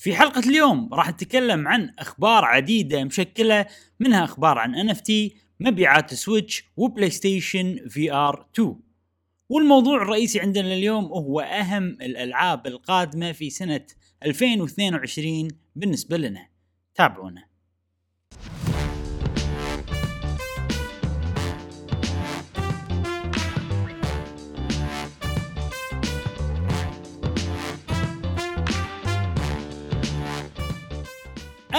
في حلقة اليوم راح نتكلم عن أخبار عديدة مشكلة منها أخبار عن NFT مبيعات سويتش وبلاي ستيشن VR 2 والموضوع الرئيسي عندنا اليوم هو أهم الألعاب القادمة في سنة 2022 بالنسبة لنا. تابعونا.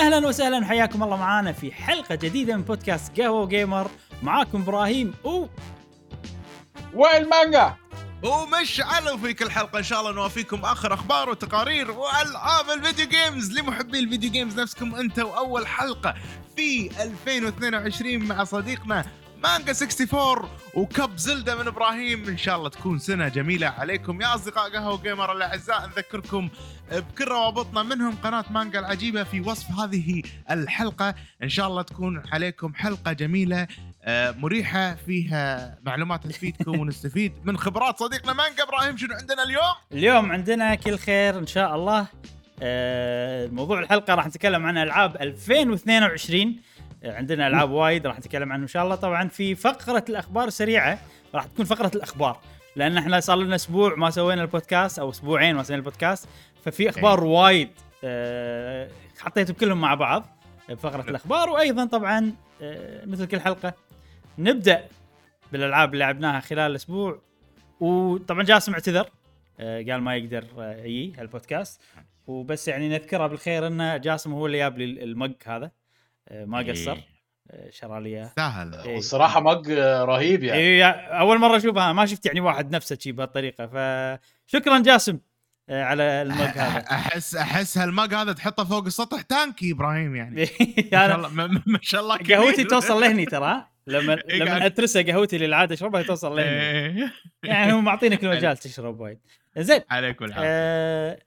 أهلا وسهلا حياكم الله معانا في حلقة جديدة من بودكاست قهوة gamer معاكم إبراهيم و والمانجا. ومشعل في كل حلقة إن شاء الله نوافيكم آخر أخبار وتقارير وألعاب ال video games لمحبي ال video games نفسكم أنت وأول حلقة في 2022 مع صديقنا مانجا 64 وكب زلدة من إبراهيم. إن شاء الله تكون سنة جميلة عليكم. يا أصدقاء قهوة gamer الأعزاء نذكركم بكل روابطنا منهم قناة مانجا العجيبة في وصف هذه الحلقة. إن شاء الله تكون عليكم حلقة جميلة آه، مريحة فيها معلومات تفيدكم ونستفيد من خبرات صديقنا مانجا إبراهيم. شنو عندنا اليوم؟ اليوم عندنا كل خير إن شاء الله. آه، موضوع الحلقة راح نتكلم عن ألعاب 2022 آه، عندنا ألعاب وايد راح نتكلم عنها إن شاء الله. طبعا في فقرة الأخبار السريعه راح تكون فقرة الأخبار لأن إحنا صار لنا أسبوع ما سوينا البودكاست أو أسبوعين ما سوينا البودكاست ففي أخبار وايد آه، حطيتهم كلهم مع بعض بفقرة الأخبار. وأيضا طبعا آه، مثل كل حلقة نبدأ بالألعاب اللي لعبناها خلال الأسبوع. وطبعا جاسم اعتذر آه، قال ما يقدر آه، يجي هالبودكاست. وبس يعني نذكره بالخير ان جاسم هو اللي جاب لي المج هذا. ما قصر آه، شرى لي إياه. سهل. إيه. الصراحه مج رهيب يعني. إيه أول مرة أشوفها ما شفت يعني واحد نفسه شي بهالطريقة فشكرا جاسم آه، على المج هذا. أحس أحس هالمج هذا تحطه فوق السطح تانكي إبراهيم يعني. ما شاء الله ما- ما- ما شاء الله كبير. قهوتي توصل لهني ترى لما إيه لما اترسها قهوتي اللي العاده أشربها توصل لهني. إيه. يعني هو معطينك المجال تشرب وايد. زين. عليك والعافيه آه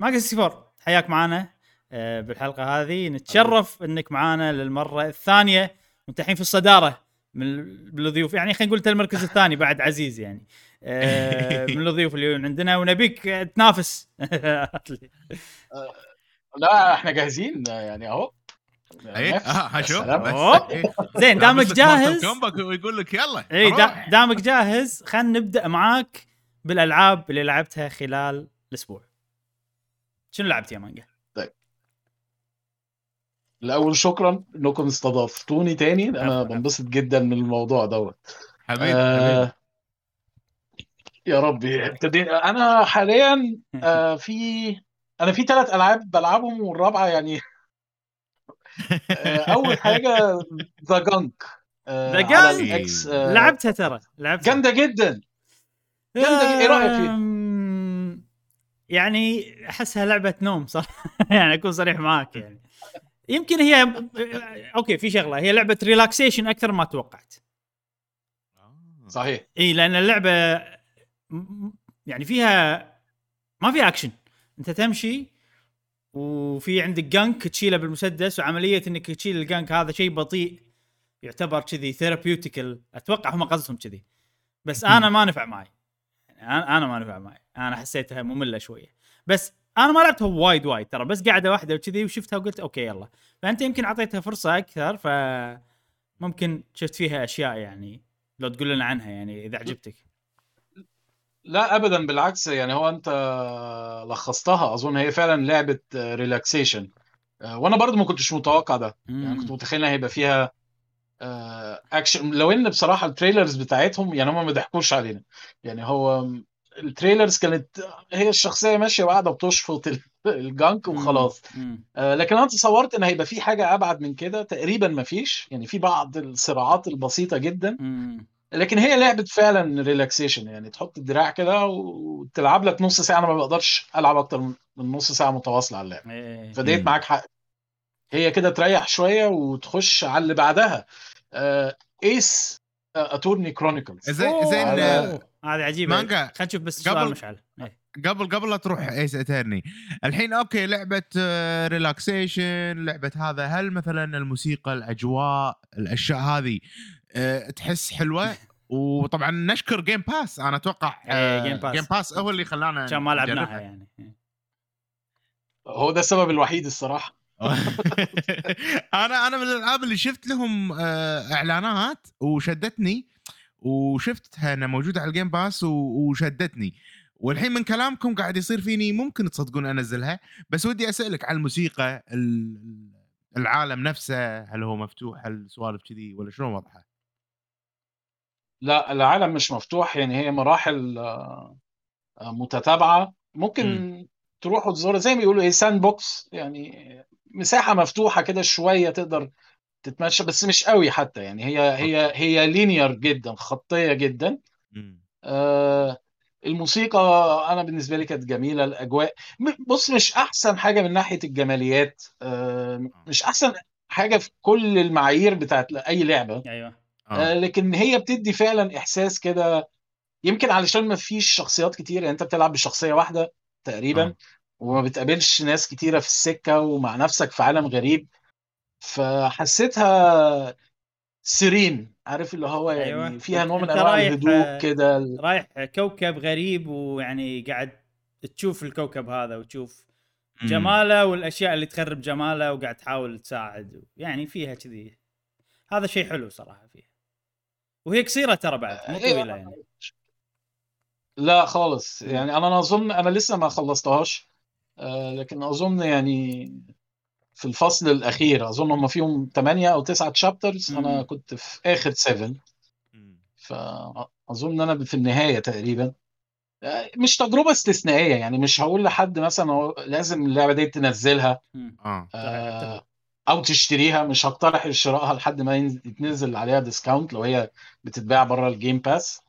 ماجا 64 حياك معنا آه بالحلقة هذه نتشرف إنك معنا للمرة الثانية. وانت الحين في الصدارة من بالضيوف. يعني خلينا نقول انت المركز الثاني بعد عزيز يعني. آه من الضيوف اللي عندنا. ونبيك آه، تنافس. لا إحنا جاهزين يعني أهو. اي نفس. آه شوف. إيه. زين دامك جاهز؟ ويقول لك يلا اي دامك جاهز. خلينا نبدأ معاك بالألعاب اللي لعبتها خلال الأسبوع. شنو لعبت يا مانجا؟ الأول شكرا انكم استضفتوني تاني أنا. بنبسط جدا من الموضوع دوت حبيبي آه يا ربي ابتدينا أنا حاليا آه في أنا في ثلاث ألعاب بلعبهم والرابعة يعني آه أول حاجة ذا جانك The Gunk. إكس لعبتها ترى لعبتها جامدة جدا جامدة. إيه رأيك فيها؟ يعني أحسها لعبة نوم صح يعني أكون صريح معاك يعني يمكن هي okay في شغلة. هي لعبة relaxation أكثر ما توقعت. صحيح. إي لأن اللعبة يعني فيها ما في اكشن أنت تمشي وفي عندك junk تشيله بالمسدس وعملية إنك تشيل ال junk هذا شيء بطيء يعتبر كذي therapeutical أتوقع هم قصدهم كذي. بس أنا ما نفع معي. أنا أنا ما نفع معي. أنا حسيتها مملة شوية. بس أنا ما لعبتها وايد وايد ترى بس قاعدة واحدة وكذي وشفتها وقلت okay يلا. فأنت يمكن أعطيتها فرصة أكثر ف ممكن شفت فيها أشياء يعني لو تقول لنا عنها يعني إذا عجبتك. لا ابدا بالعكس يعني هو أنت لخصتها أظن هي فعلا لعبة relaxation وأنا برضو ما كنتش متوقع ده. يعني كنت متخيل إنها هيبقى فيها آه، اكشن لو إن بصراحة ال trailers بتاعتهم يعني هم ما ضحكوش علينا. يعني هو ال trailers كانت هي الشخصية ماشية وقاعده بتشفط ال- ال junk وخلاص. آه، لكن أنا تصورت إن هيبقى في حاجة أبعد من كده تقريبا ما فيش يعني في بعض الصراعات البسيطة جدا مم. لكن هي لعبة فعلا relaxation يعني تحط الدراع كده وتلعب لك نص ساعة أنا ما بقدرش ألعب أكتر من نص ساعة متواصلة على اللعبة إيه. فديت. معاك حق هي كده تريح شوية وتخش على اللي بعدها آه، Ace Attorney Chronicles زين أوه. آه، هذه عجيبة مانجا خلينا نشوف بس سؤال قبل- مشعل إيه. قبل قبل لا تروح Ace Attorney الحين okay لعبة آه، relaxation لعبة هذا هل مثلا الموسيقى الأجواء الأشياء هذه آه، تحس حلوة وطبعا نشكر Game Pass أنا أتوقع إيه، Game Pass. Game Pass هو اللي خلانا عشان ما لعبناها. يعني إيه. هو ده السبب الوحيد الصراحة أنا أنا من الألعاب اللي شفت لهم آه، إعلانات وشدتني وشفتها انها موجوده على ال Game Pass وشدتني. والحين من كلامكم قاعد يصير فيني ممكن تصدقون أنزلها بس ودي أسألك على الموسيقى ال- العالم نفسه هل هو مفتوح؟ هل سوالف كذي؟ ولا شلون وضعها؟ لا العالم مش مفتوح يعني هي مراحل آه، متتابعة. ممكن تروح وتزور زي ما بيقولوا إيه sandbox يعني مساحة مفتوحة كده شوية تقدر تتمشى بس مش قوي حتى يعني. هي هي هي linear جدا خطية جدا. آه، الموسيقى أنا بالنسبة لي كانت جميلة الأجواء بص مش أحسن حاجة من ناحية الجماليات. آه، مش أحسن حاجة في كل المعايير بتاعت أي لعبة. أيوه. آه، آه. لكن هي بتدي فعلا إحساس كده. يمكن علشان ما فيش شخصيات كتير يعني أنت بتلعب بشخصية واحدة تقريبا آه. وما بتقابلش ناس كتيرة في السكة ومع نفسك في عالم غريب. فحسيتها سيرين عارف اللي هو يعني أيوة. فيها نوع من أنواع الهدوء كده رايح كوكب غريب ويعني قاعد تشوف الكوكب هذا وتشوف. جماله والأشياء اللي تخرب جماله وقاعد تحاول تساعد يعني فيها كذي هذا شيء حلو صراحة فيها وهي قصيرة ترى بعد مو إيه. طويلة يعني لا خالص يعني أنا أظن أنا لسه ما خلصتهاش آه، لكن أظن يعني في الفصل الأخير أظن هم فيهم 8 أو 9 تشابترز أنا. كنت في آخر 7 مم. فاظن أنا في النهاية تقريبا آه، مش تجربة استثنائية يعني مش هقول لحد مثلا لازم اللعبة دي تنزلها. آه آه، أو تشتريها مش هقترح شرائها لحد ما يتنزل عليها discount لو هي بتتباع بره ال Game Pass.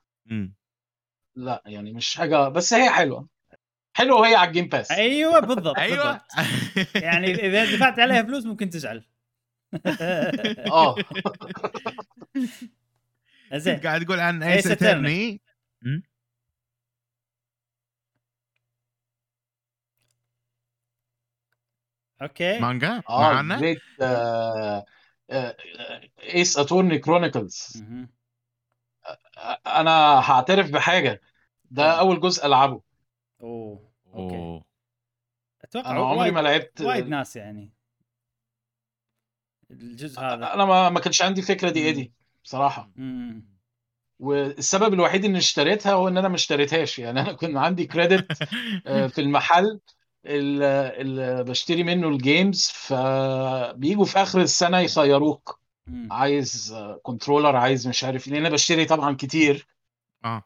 لا يعني مش حاجة بس هي حلوة حلوة وهي على ال Game Pass أيوه بالضبط أيوه. يعني إذا دفعت عليها فلوس ممكن تزعل. آه. زين. قاعد تقول عن Ace. Attorney okay. مانجا؟ آه معنا Great Ace Attorney Chronicles. أنا هعترف بحاجة. ده. أول جزء ألعبه. أوه. okay. أوه. أتوقع أنا عمري ما لعبت وايد ناس يعني. الجزء هذا. أنا ما ما كانش عندي فكرة دي إيه مم. دي بصراحة. مم. والسبب الوحيد إني اشتريتها هو إن أنا ما اشتريتهاش. يعني أنا كنت عندي credit آه، في المحل اللي بشتري منه ال games فبيجوا في آخر السنة يخيروك. عايز controller عايز مش عارف ليه أنا بشتري طبعا كتير. آه.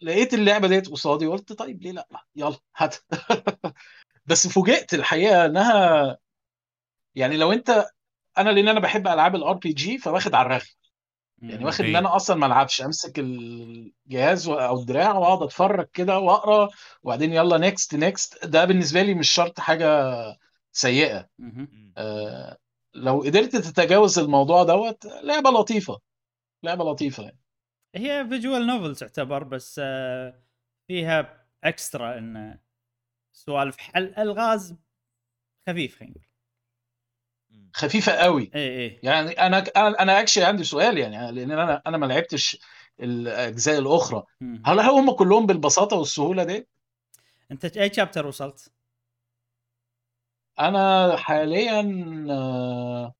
فلقيت اللعبة ديت قصادي قلت طيب ليه لأ يلا هات بس فوجئت الحقيقة إنها يعني لو أنت أنا لأن أنا بحب ألعاب ال RPG فواخد على الرغي يعني واخد إن. أنا أصلا ما ألعبش أمسك الجهاز أو الدراع وأقعد أتفرج كده وأقرأ وبعدين يلا next next ده بالنسبة لي مش شرط حاجة سيئة. آه لو قدرت تتجاوز الموضوع دوت لعبة لطيفة لعبة لطيفة يعني. هي visual novel تعتبر بس آه، فيها extra ان سوالف حل الغاز خفيف خلينا نقول. خفيفة قوي. اي اي يعني أنا أنا أنا actually عندي سؤال يعني لأن أنا أنا ما لعبتش الأجزاء الأخرى. مم. هل هم كلهم بالبساطة والسهولة دي؟ أنت أي chapter وصلت؟ أنا حاليا آه،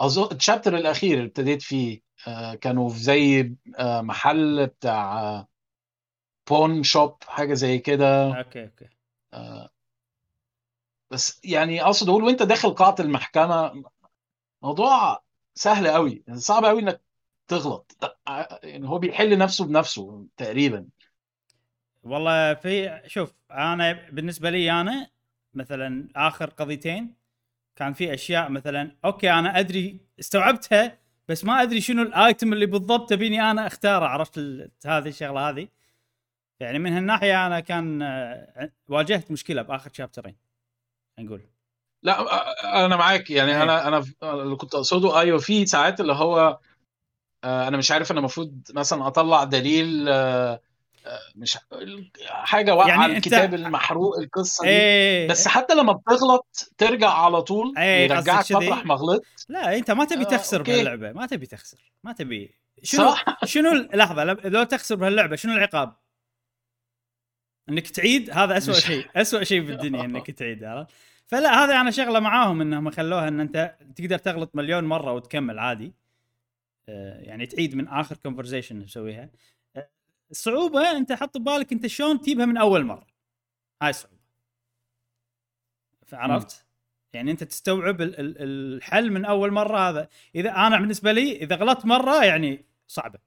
أظن ال chapter الأخير اللي ابتديت فيه كانوا في زي آه، محل بتاع pawn shop حاجة زي كده. okay okay. آه، بس يعني أقصد أقول وأنت داخل قاعة المحكمة موضوع سهل قوي يعني صعب قوي إنك تغلط. آه، يعني هو بيحل نفسه بنفسه تقريبا. والله في شوف أنا بالنسبة لي أنا مثلا آخر قضيتين كان في أشياء مثلا أوكي أنا أدري استوعبتها بس ما أدري شنو الآيتم اللي بالضبط تبيني أنا أختاره عرفت هذه الشغلة هذه؟ يعني من هالناحية أنا كان آه، واجهت مشكلة بآخر شابترين نقول. لا أنا معاك. يعني إيه. أنا أنا اللي كنت أقصده أيوه في ساعات اللي هو آه، أنا مش عارف أنا المفروض مثلا أطلع دليل آه، مش حاجة واقعة يعني الكتاب المحروق القصة دي. إيه. بس حتى لما بتغلط ترجع على طول إيه، يرجعك؟ مطرح ما غلطت لا انت ما تبي آه، تخسر أوكي. بهاللعبة ما تبي تخسر ما تبي. شنو صح. شنو لحظة لو- تخسر بهاللعبة شنو العقاب؟ انك تعيد؟ هذا أسوأ مش- شيء أسوأ شيء بالدنيا انك تعيد عرفت؟ فلا هذا أنا شغلة معاهم إنهم خلوها إن أنت تقدر تغلط مليون مرة وتكمل عادي. آه، يعني تعيد من آخر كونفرزيشن تسويها آه، الصعوبه أنت حط ببالك أنت شلون تجيبها من أول مرة. هاي الصعوبه فعرفت؟ يعني أنت تستوعب ال- ال- الحل من أول مرة هذا. إذا أنا بالنسبة لي إذا غلطت مرة يعني صعبة.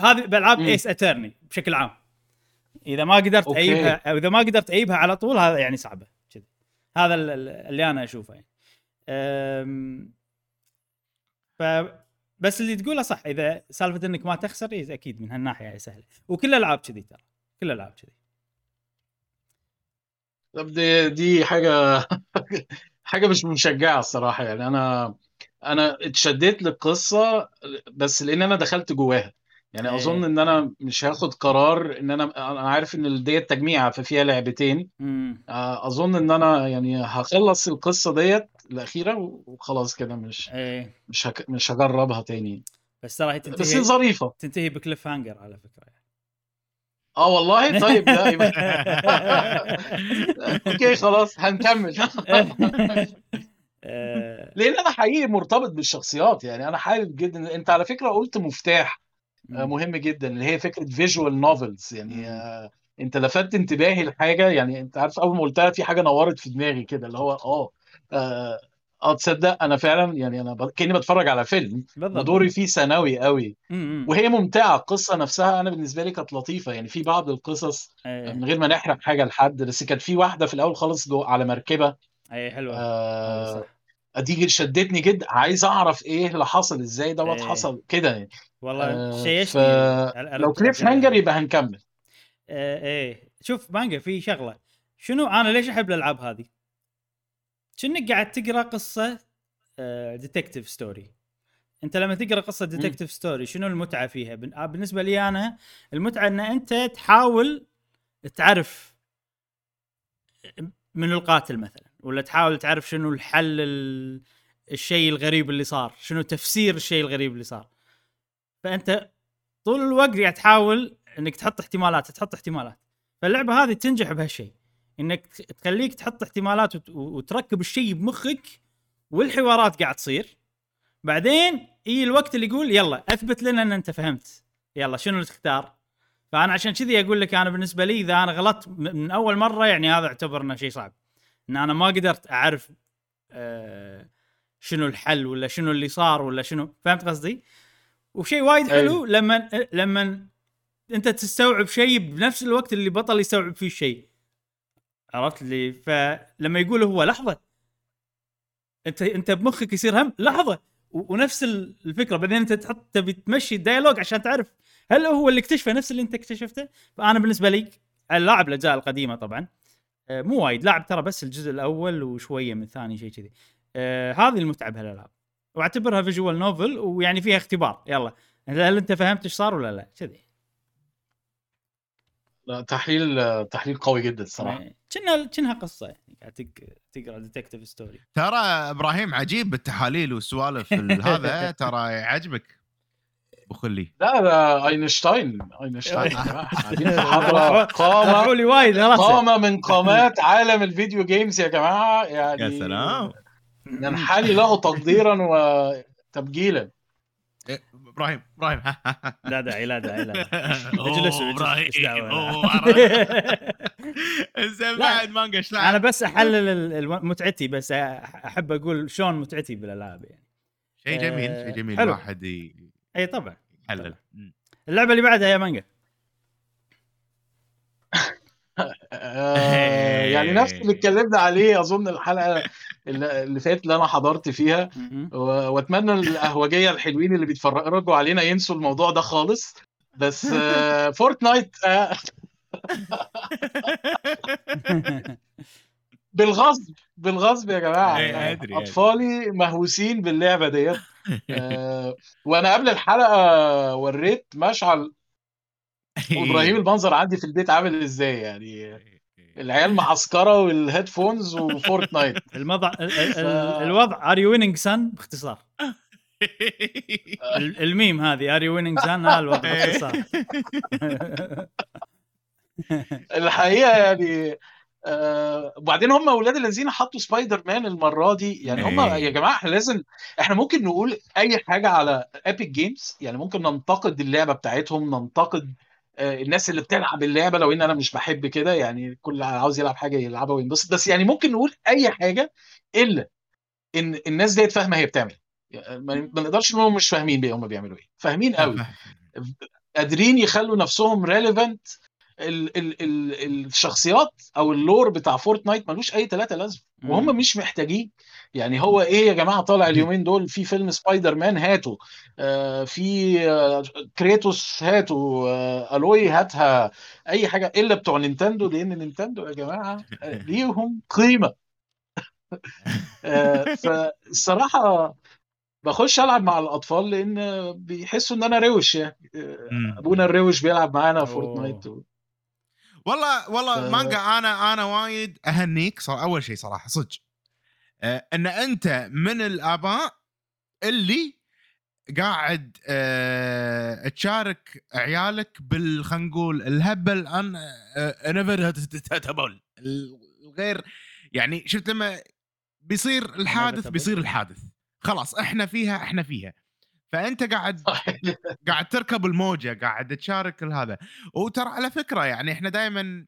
هذه بألعاب. Ace Attorney بشكل عام. إذا ما قدرت okay. أو إذا ما قدرت اجيبها على طول هذا يعني صعبة. كذي هذا ال- ال- اللي أنا أشوفه يعني. أم، ف بس اللي تقوله صح إذا سالفة إنك ما تخسر إيه أكيد من هالناحية هي سهلة. وكل الألعاب كذي ترى كل الألعاب كذي. دي دي حاجة حاجة مش مشجعة الصراحة يعني. أنا أنا اتشديت للقصة بس لأن أنا دخلت جواها. يعني إيه. أظن إن أنا مش هاخد قرار إن أنا أنا عارف إن ديت تجميعة ففيها لعبتين. آه، أظن إن أنا يعني هخلص القصة ديت الأخيرة وخلاص كده مش إيه. مش هك مش هجربها تاني. بس ترى هي بس تنتهي ظريفة. تنتهي ب cliffhanger على فكرة آه والله؟ طيب ده يبقى okay خلاص هنكمل. آه، لأن أنا حقيقي مرتبط بالشخصيات يعني أنا حابب جدا. أنت على فكرة قلت مفتاح. مهم جدا اللي هي فكرة visual novels يعني. آه، انت لفتت انتباهي لحاجة يعني انت عارف أول ما قلتها في حاجة نورت في دماغي كده اللي هو آه آه آه، تصدق أنا فعلا يعني أنا ب- كأني بتفرج على فيلم ودوري فيه ثانوي قوي. وهي ممتعة القصة نفسها أنا بالنسبة لي كانت لطيفة. يعني في بعض القصص إيه من غير ما نحرق حاجة لحد بس كانت في واحدة في الأول خالص على مركبة. إيه حلوة. هذا آه صح. دي شدتني جدا عايز أعرف إيه اللي حصل إزاي دوت إيه. حصل كده يعني. والله آه شيشني فلو كليف هانجر يبقى هنكمل. آه إيه. شوف مانجا في شغلة. شنو أنا ليش أحب الألعاب هذه؟ كأنك قاعد تقرأ قصة ديتكتيف ستوري أنت لما تقرأ قصة ديتكتيف ستوري شنو المتعة فيها؟ آه، بالنسبة لي أنا المتعة إن أنت تحاول تعرف من القاتل مثلا. ولا تحاول تعرف شنو الحل ال... الشيء الغريب اللي صار شنو تفسير الشيء الغريب اللي صار. فأنت طول الوقت قاعد تحاول إنك تحط احتمالات تحط احتمالات. فاللعبة هذه تنجح بهالشيء إنك تخليك تحط احتمالات وت... وتركب الشيء بمخك والحوارات قاعد تصير. بعدين يجي الوقت اللي يقول يلا أثبت لنا إن أنت فهمت. يلا شنو اللي تختار؟ فأنا عشان كذي أقول لك أنا بالنسبة لي إذا أنا غلطت من أول مرة يعني هذا اعتبر إنه شيء صعب. إن أنا ما قدرت أعرف آه شنو الحل ولا شنو اللي صار ولا شنو فهمت قصدي؟ وشيء وايد حلو أيوة. لما لما أنت تستوعب شيء بنفس الوقت اللي بطل يستوعب فيه الشيء عرفت لي فلما يقول هو لحظة. أنت أنت بمخك يصير هم لحظة. ونفس ال- الفكرة. بعدين أنت تحط تبي تمشي ال dialogue عشان تعرف هل هو اللي اكتشفه نفس اللي أنت اكتشفته؟ فأنا بالنسبة لي اللاعب الأجزاء القديمة طبعا. مو وايد لاعب ترى بس الجزء الأول وشوية من الثاني شيء كذي. آه، هذه المتعة بهالألعاب. وأعتبرها visual novel ويعني فيها اختبار. يلا. هل أنت فهمت إيش صار ولا لا؟ كذي. لا، تحليل تحليل قوي جدا الصراحه يعني كأنها كأنها قصة يعني قاعد تق- تقرأ detective story ترى إبراهيم عجيب بالتحاليل والسوالف ال- هذا ترى يعجبك. ابو خلي لا ده أينشتاين. أينشتاين. يا جماعة قاعدين في حضره قامه من قامات عالم ال video games يا جماعة. يعني يا سلام. ننحني له تقديرا وتبجيلا إيه، إبراهيم إبراهيم. لا داعي لا داعي لا. اجلسوا إبراهيم. بعد مانجا إيش أنا؟ بس أحلل متعتي بس أحب أقول شلون متعتي بالألعاب يعني. شيء جميل آه، شيء جميل. الواحد اي طبعا يحلل مم. اللعبة اللي بعدها يا مانجا. آه، يعني نفس اللي اتكلمنا عليه أظن الحلقة اللي فاتت اللي أنا حضرت فيها. وأتمنى القهوجيه الحلوين اللي بيتفرجوا علينا ينسوا الموضوع ده خالص. بس آه، فورتنايت آه، بالغصب. بالغصب يا جماعة إيه، يعني أدري، أطفالي مهووسين باللعبة ديت. آه، وأنا قبل الحلقة وريت مشعل وابراهيم المنظر عندي في البيت عامل إزاي يعني العيال معسكرة وال headphones وفورتنايت الموضع ال- ال- ف- ال- الوضع are you winning son باختصار. ال- الميم هذه are you winning son هذا الوضع باختصار. الحقيقة يعني آه وبعدين هم أولاد الذين حطوا سبايدر مان المرة دي. يعني هم إيه. يا جماعة إحنا لازم إحنا ممكن نقول أي حاجة على Epic Games يعني ممكن ننتقد اللعبة بتاعتهم ننتقد آه الناس اللي بتلعب اللعبة لو إن أنا مش بحب كده. يعني كل عاوز يلعب حاجة يلعبها وينبسط. بس يعني ممكن نقول أي حاجة إلا إن الناس ديت فاهمة هي بتعمل إيه. يعني ما نقدرش نقول مش فاهمين بيه هم بيعملوا إيه. فاهمين قوي قادرين يخلوا نفسهم relevant ال ال ال الشخصيات أو ال lore بتاع فورتنايت ملوش أي ثلاثة لازمة وهم. مش محتاجين يعني هو إيه يا جماعة طالع اليومين دول في فيلم سبايدر مان هاتوا آه في آه كريتوس هاتوا آه ألوي هاتها أي حاجة إلا بتوع نينتندو لأن نينتندو يا جماعة آه ليهم قيمة آه فالصراحة بخش ألعب مع الأطفال لأن بيحسوا إن أنا روش يعني آه،. أبونا الروش بيلعب معانا. فورتنايت و... والله والله ف- مانجا أنا أنا وايد أهنيك صار أول شيء صراحة صدق. آه، إن أنت من الآباء اللي قاعد آه، تشارك عيالك بال خلينا نقول الهبل عن نيفر الغير يعني شفت لما بيصير الحادث. بيصير الحادث. خلاص إحنا فيها إحنا فيها. فأنت قاعد قاعد تركب الموجة قاعد تشارك هذا وترى على فكرة يعني إحنا دائما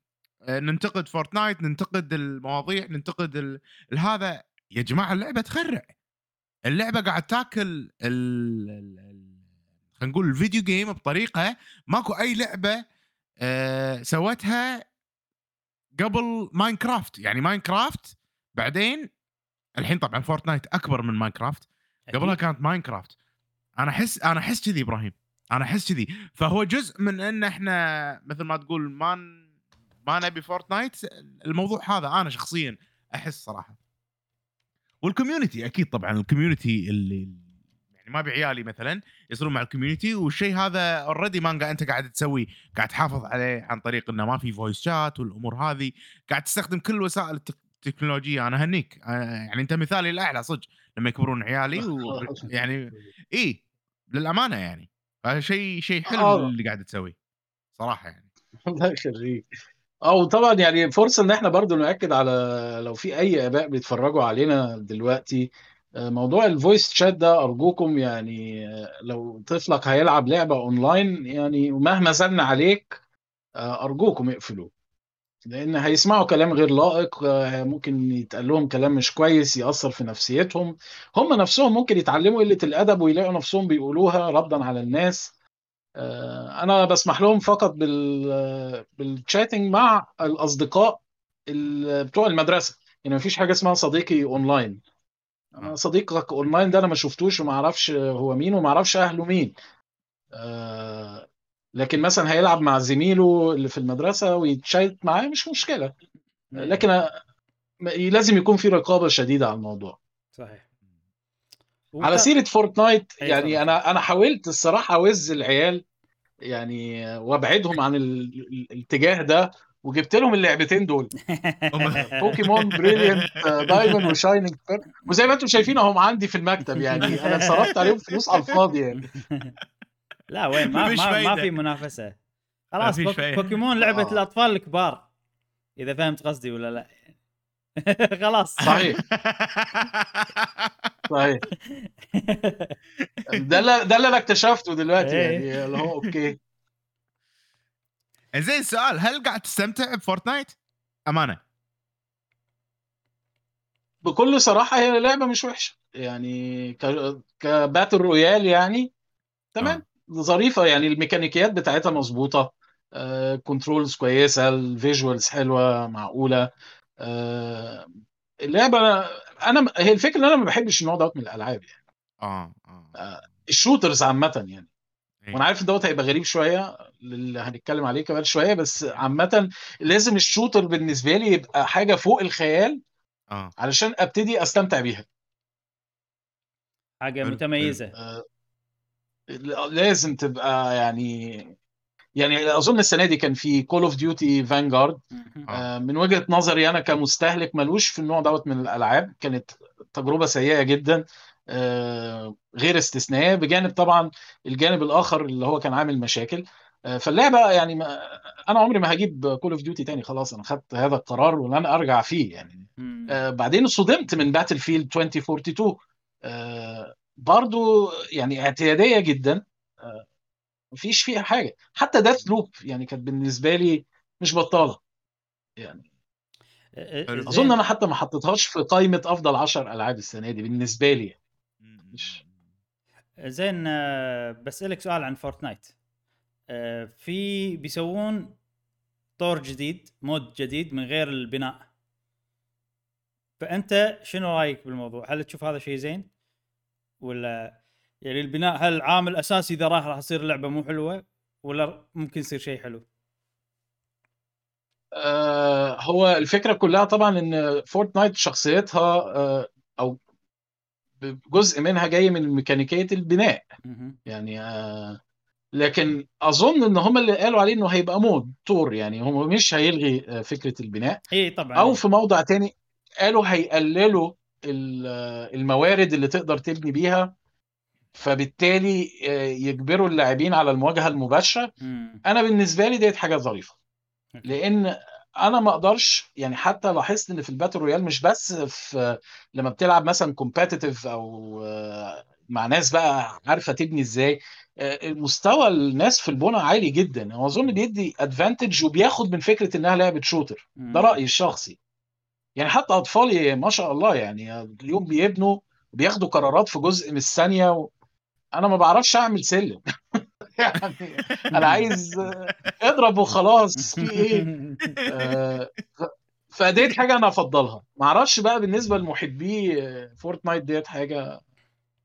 ننتقد فورتنايت ننتقد المواضيع ننتقد. هذا يا جماعة اللعبة تخرع. اللعبة قاعد تاكل. خلينا نقول ال video game بطريقة ماكو أي لعبة آه سوتها قبل ماينكرافت يعني ماينكرافت بعدين الحين طبعا فورتنايت أكبر من ماينكرافت قبلها كانت ماينكرافت أنا احس أنا أحس كذي إبراهيم. أنا أحس كذي. فهو جزء من إن إحنا مثل ما تقول ما ما نبي فورتنايت الموضوع هذا أنا شخصيا أحس صراحة. وال community أكيد طبعا. ال community اللي يعني ما بعيالي مثلا يصيرون مع ال community والشيء هذا already مانجا أنت قاعد تسوي قاعد تحافظ عليه عن طريق إنه ما في voice chat والأمور هذه. قاعد تستخدم كل وسائل التك- التكنولوجيا أنا هنيك. أنا- يعني أنت مثالي الأعلى صدق. لما يكبرون عيالي و... يعني اي للأمانة يعني. شيء شيء حلو آه. اللي قاعد تسويه صراحة يعني. الله يخليك. آه وطبعا يعني فرصة إن إحنا برضو نأكد على لو في أي آباء بيتفرجوا علينا دلوقتي آه، موضوع ال voice chat ده أرجوكم يعني آه، لو طفلك هيلعب لعبة اونلاين يعني ومهما زن عليك آه، أرجوكم اقفلوه. لأن هيسمعوا كلام غير لائق آه، ممكن يتقال لهم كلام مش كويس يأثر في نفسيتهم. هم نفسهم ممكن يتعلموا قلة الأدب ويلاقوا نفسهم بيقولوها ردا على الناس. آه، أنا بسمح لهم فقط بال بال chatting مع الأصدقاء ال- بتوع المدرسة. يعني مفيش حاجة اسمها صديقي اونلاين آه. صديقك اونلاين ده أنا ما شفتوش وما أعرفش هو مين وما أعرفش أهله مين. آه، لكن مثلا هيلعب مع زميله اللي في المدرسة ويتشات معاه مش مشكلة. لكن لازم يكون في رقابة شديدة على الموضوع. صحيح. على سيرة فورتنايت أي يعني. أنا أنا حاولت الصراحة أوز العيال يعني وأبعدهم عن ال- ال- الاتجاه ده وجبت لهم اللعبتين دول. Pokémon Brilliant Diamond و Shining Pearl وزي ما أنتم شايفين اهم عندي في المكتب يعني أنا صرفت عليهم فلوس على الفاضي يعني. لا وين؟ ما ما, ما. في منافسة. خلاص بوك. بوكيمون لعبة آه. الأطفال الكبار. إذا فهمت قصدي ولا لا. خلاص. صحيح. صحيح. ده اللي ده اللي أنا اكتشفته دلوقتي إيه. يعني اللي هو okay. زين السؤال هل قاعد تستمتع ب Fortnite؟ أمانة. بكل صراحة هي لعبة مش وحشة. يعني ك... ك Battle Royale يعني. تمام؟ ظريفة يعني الميكانيكيات بتاعتها مظبوطة. آه، controls كويسة ال visuals حلوة معقولة. آه، اللعبة أنا هي الفكرة إن أنا ما بحبش النوع دوت من الألعاب يعني. آه آه. ال shooters عامة يعني. إيه. وأنا عارف إن دوت هيبقى غريب شوية اللي هنتكلم عليه كمان شوية بس عامة لازم ال shooter بالنسبة لي يبقى حاجة فوق الخيال آه. علشان أبتدي أستمتع بيها. حاجة متميزة. آه، لازم تبقى يعني يعني أظن السنة دي كان في Call of Duty Vanguard. من وجهة نظري أنا كمستهلك ملوش في النوع دوت من الألعاب. كانت تجربة سيئة جدا آه، غير استثنائية بجانب طبعا الجانب الآخر اللي هو كان عامل مشاكل. آه، فاللعبة يعني ما أنا عمري ما هجيب Call of Duty تاني خلاص أنا خدت هذا القرار ولن أرجع فيه يعني. آه، بعدين صدمت من Battlefield 2042 آه، برضو يعني اعتيادية جدا آه، مفيش فيها حاجة. حتى Deathloop يعني كانت بالنسبة لي مش بطالة يعني. زين. أظن أنا حتى ما حطيتهاش في قائمة أفضل 10 ألعاب السنة دي بالنسبة لي مش- زين آه، بسألك سؤال عن Fortnite آه، في بيسوون طور جديد mode جديد من غير البناء. فأنت شنو رأيك بالموضوع؟ هل تشوف هذا شيء زين؟ ولا يعني البناء هل عامل اساسي إذا راح راح تصير اللعبه مو حلوة ولا ممكن يصير شيء حلو؟ آه، هو الفكرة كلها طبعا إن Fortnite شخصيتها آه، أو جزء منها جاي من ميكانيكية البناء. يعني آه، لكن أظن إن هم اللي قالوا عليه إنه هيبقى mode طور يعني هم مش هيلغي آه، فكرة البناء. اي طبعا. أو في موضع تاني قالوا هيقللوا الموارد اللي تقدر تبني بيها فبالتالي آه، يجبروا اللاعبين على المواجهة المباشرة. أنا بالنسبة لي ديت حاجة ظريفة. لأن أنا ما أقدرش يعني حتى لاحظت إن في ال Battle Royale مش بس في لما بتلعب مثلا competitive أو آه، مع ناس بقى عارفة تبني إزاي آه، مستوى الناس في البنى عالي جدا هو أظن بيدي advantage وبياخد من فكرة إنها لعبة shooter. ده رأيي الشخصي يعني حتى أطفالي ما شاء الله يعني اليوم بيبنوا بياخدوا قرارات في جزء من الثانية و... أنا ما بعرفش أعمل سلم. يعني أنا عايز اضرب وخلاص في إيه؟ آه، فديت حاجة أنا أفضلها. ما أعرفش بقى بالنسبة لمحبي Fortnite ديت حاجة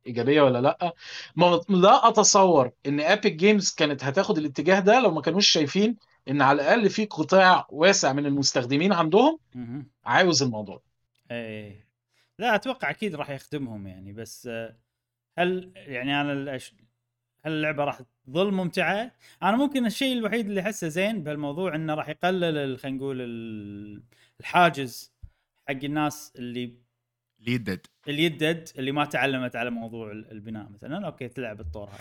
إيجابية ولا لأ. ما لا أتصور إن Epic Games كانت هتاخد الاتجاه ده لو ما كانوش شايفين إن على الأقل في قطاع واسع من المستخدمين عندهم. عاوز الموضوع. إيه لا أتوقع أكيد راح يخدمهم يعني بس آه، هل يعني أنا الأش... هل اللعبة راح تظل ممتعة؟ أنا ممكن الشيء الوحيد اللي أحسه زين بهالموضوع إنه راح يقلل خلينا نقول ال- الحاجز حق الناس اللي اللي يدد. اللي يدد اللي ما تعلمت على موضوع ال- البناء مثلا. أوكي تلعب الطور هذا.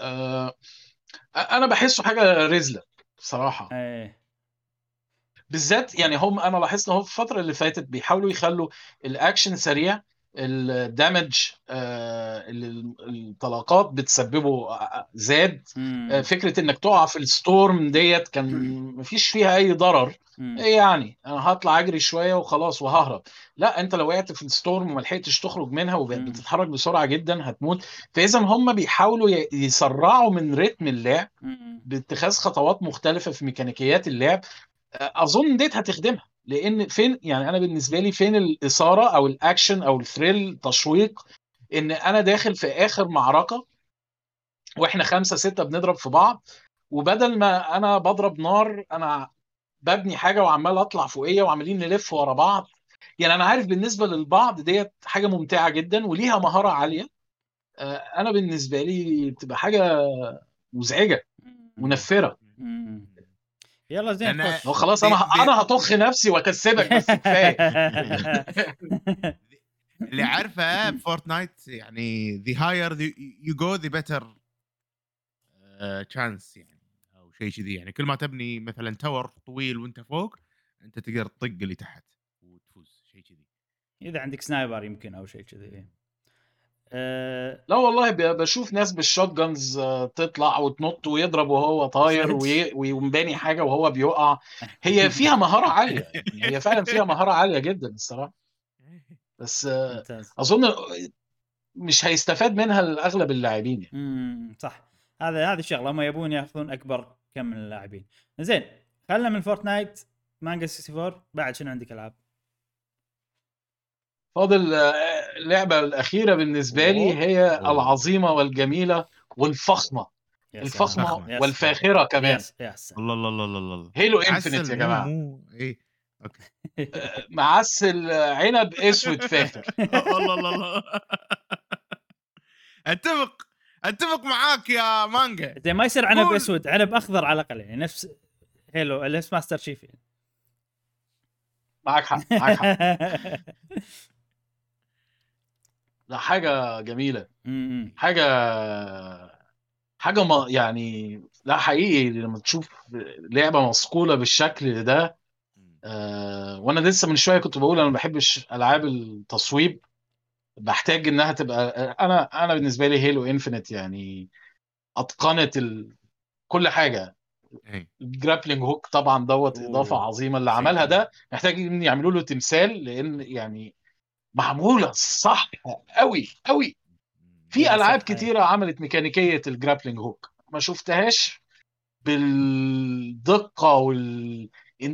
آه، أنا بحسه حاجة رزله بصراحة إيه بالذات يعني هم أنا لاحظت إن هم في الفترة اللي فاتت بيحاولوا يخلوا الأكشن سريع ال damage آه، اللي الطلقات بتسببه آه، زاد مم. آه، فكرة إنك تقع في ال storm ديت كان مفيش فيها أي ضرر. إيه يعني؟ أنا هطلع أجري شوية وخلاص وههرب. لا أنت لو وقعت في ال storm وما لحقتش تخرج منها. وبتتحرك بسرعة جدا هتموت. فإذا هم بيحاولوا يسرعوا من رتم اللعب. باتخاذ خطوات مختلفة في ميكانيكيات اللعب أظن ديت هتخدمها. لأن فين يعني أنا بالنسبة لي فين الإثارة أو الاكشن أو ال thrill تشويق؟ إن أنا داخل في آخر معركة وإحنا خمسة ستة بنضرب في بعض وبدل ما أنا بضرب نار أنا ببني حاجة وعمال أطلع فوقية وعمالين نلف ورا بعض. يعني أنا عارف بالنسبة للبعض ديت حاجة ممتعة جدا وليها مهارة عالية. آه، أنا بالنسبة لي بتبقى حاجة مزعجة منفرة. يلا زين أنا- هو خلاص أنا دي- أنا هطخ نفسي وأكسبك بس كفاية. اللي عارفه ب Fortnite يعني the higher you go the better chance يعني. أو شيء كذي يعني. كل ما تبني مثلا tower طويل وأنت فوق أنت تقدر تطق اللي تحت وتفوز شيء كذي. إذا عندك sniper يمكن أو شيء كذي أه. لا والله ب- بشوف ناس بال shot guns تطلع وتنط ويضرب وهو طاير ويبني حاجة وهو بيقع. هي فيها مهارة عالية يعني. هي فعلا فيها مهارة عالية جدا الصراحة. بس آه، أظن مش هيستفاد منها اغلب اللاعبين يعني. امم صح. هذا هذه الشغلة هم يبون ياخذون أكبر كم من اللاعبين. زين خلنا من Fortnite مانجا 64 بعد شنو عندك ألعاب؟ فاضل آه، اللعبة الأخيرة بالنسبة لي. هي أوه. العظيمة والجميلة والفخمة. الفخمة والفاخرة كمان. سلام. يا سلام الله الله الله الله الله. Halo Infinite يا جماعة. مو إيه okay. معسل عنب أسود فاخر. الله الله الله. أتفق. أتفق معاك يا مانجا زين ما يصير عنب قول. أسود عنب أخضر على الأقل يعني نفس هيلو نفس ماستر شيف يعني. معاك حق معاك حق ده حاجة جميلة. حاجة حاجة ما يعني لا حقيقي لما تشوف لعبة مصقولة بالشكل ده آه وأنا لسه من شوية كنت بقول أنا ما بحبش ألعاب التصويب بحتاج إنها تبقى أنا أنا بالنسبة لي Halo Infinite يعني أتقنت ال... كل حاجة إيه. ال grappling hook طبعا دوت أوه. إضافة عظيمة اللي عملها. ده محتاج إن يعملوا له تمثال لأن يعني معمولة صح قوي قوي في ألعاب. كتيرة عملت ميكانيكية ال grappling hook ما شفتهاش بالدقة وال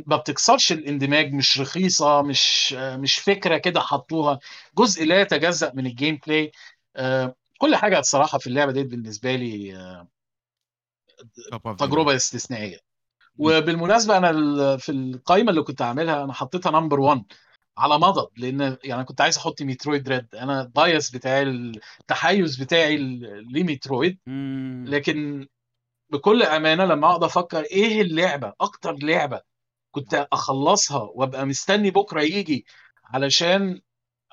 ما بتكسرش الاندماج مش رخيصة مش مش فكرة كده حطوها. جزء لا يتجزأ من ال gameplay آه، كل حاجة الصراحة في اللعبة دي بالنسبة لي تجربة استثنائية. وبالمناسبة أنا في القائمه اللي كنت عاملها أنا حطيتها number 1 على مضض لأن يعني كنت عايز أحط Metroid Dread. أنا ال bias بتاعي التحيز بتاعي ل- ل Metroid. مم. لكن بكل أمانة لما أقعد أفكر إيه اللعبة أكتر لعبة كنت أخلصها وأبقى مستني بكرة يجي علشان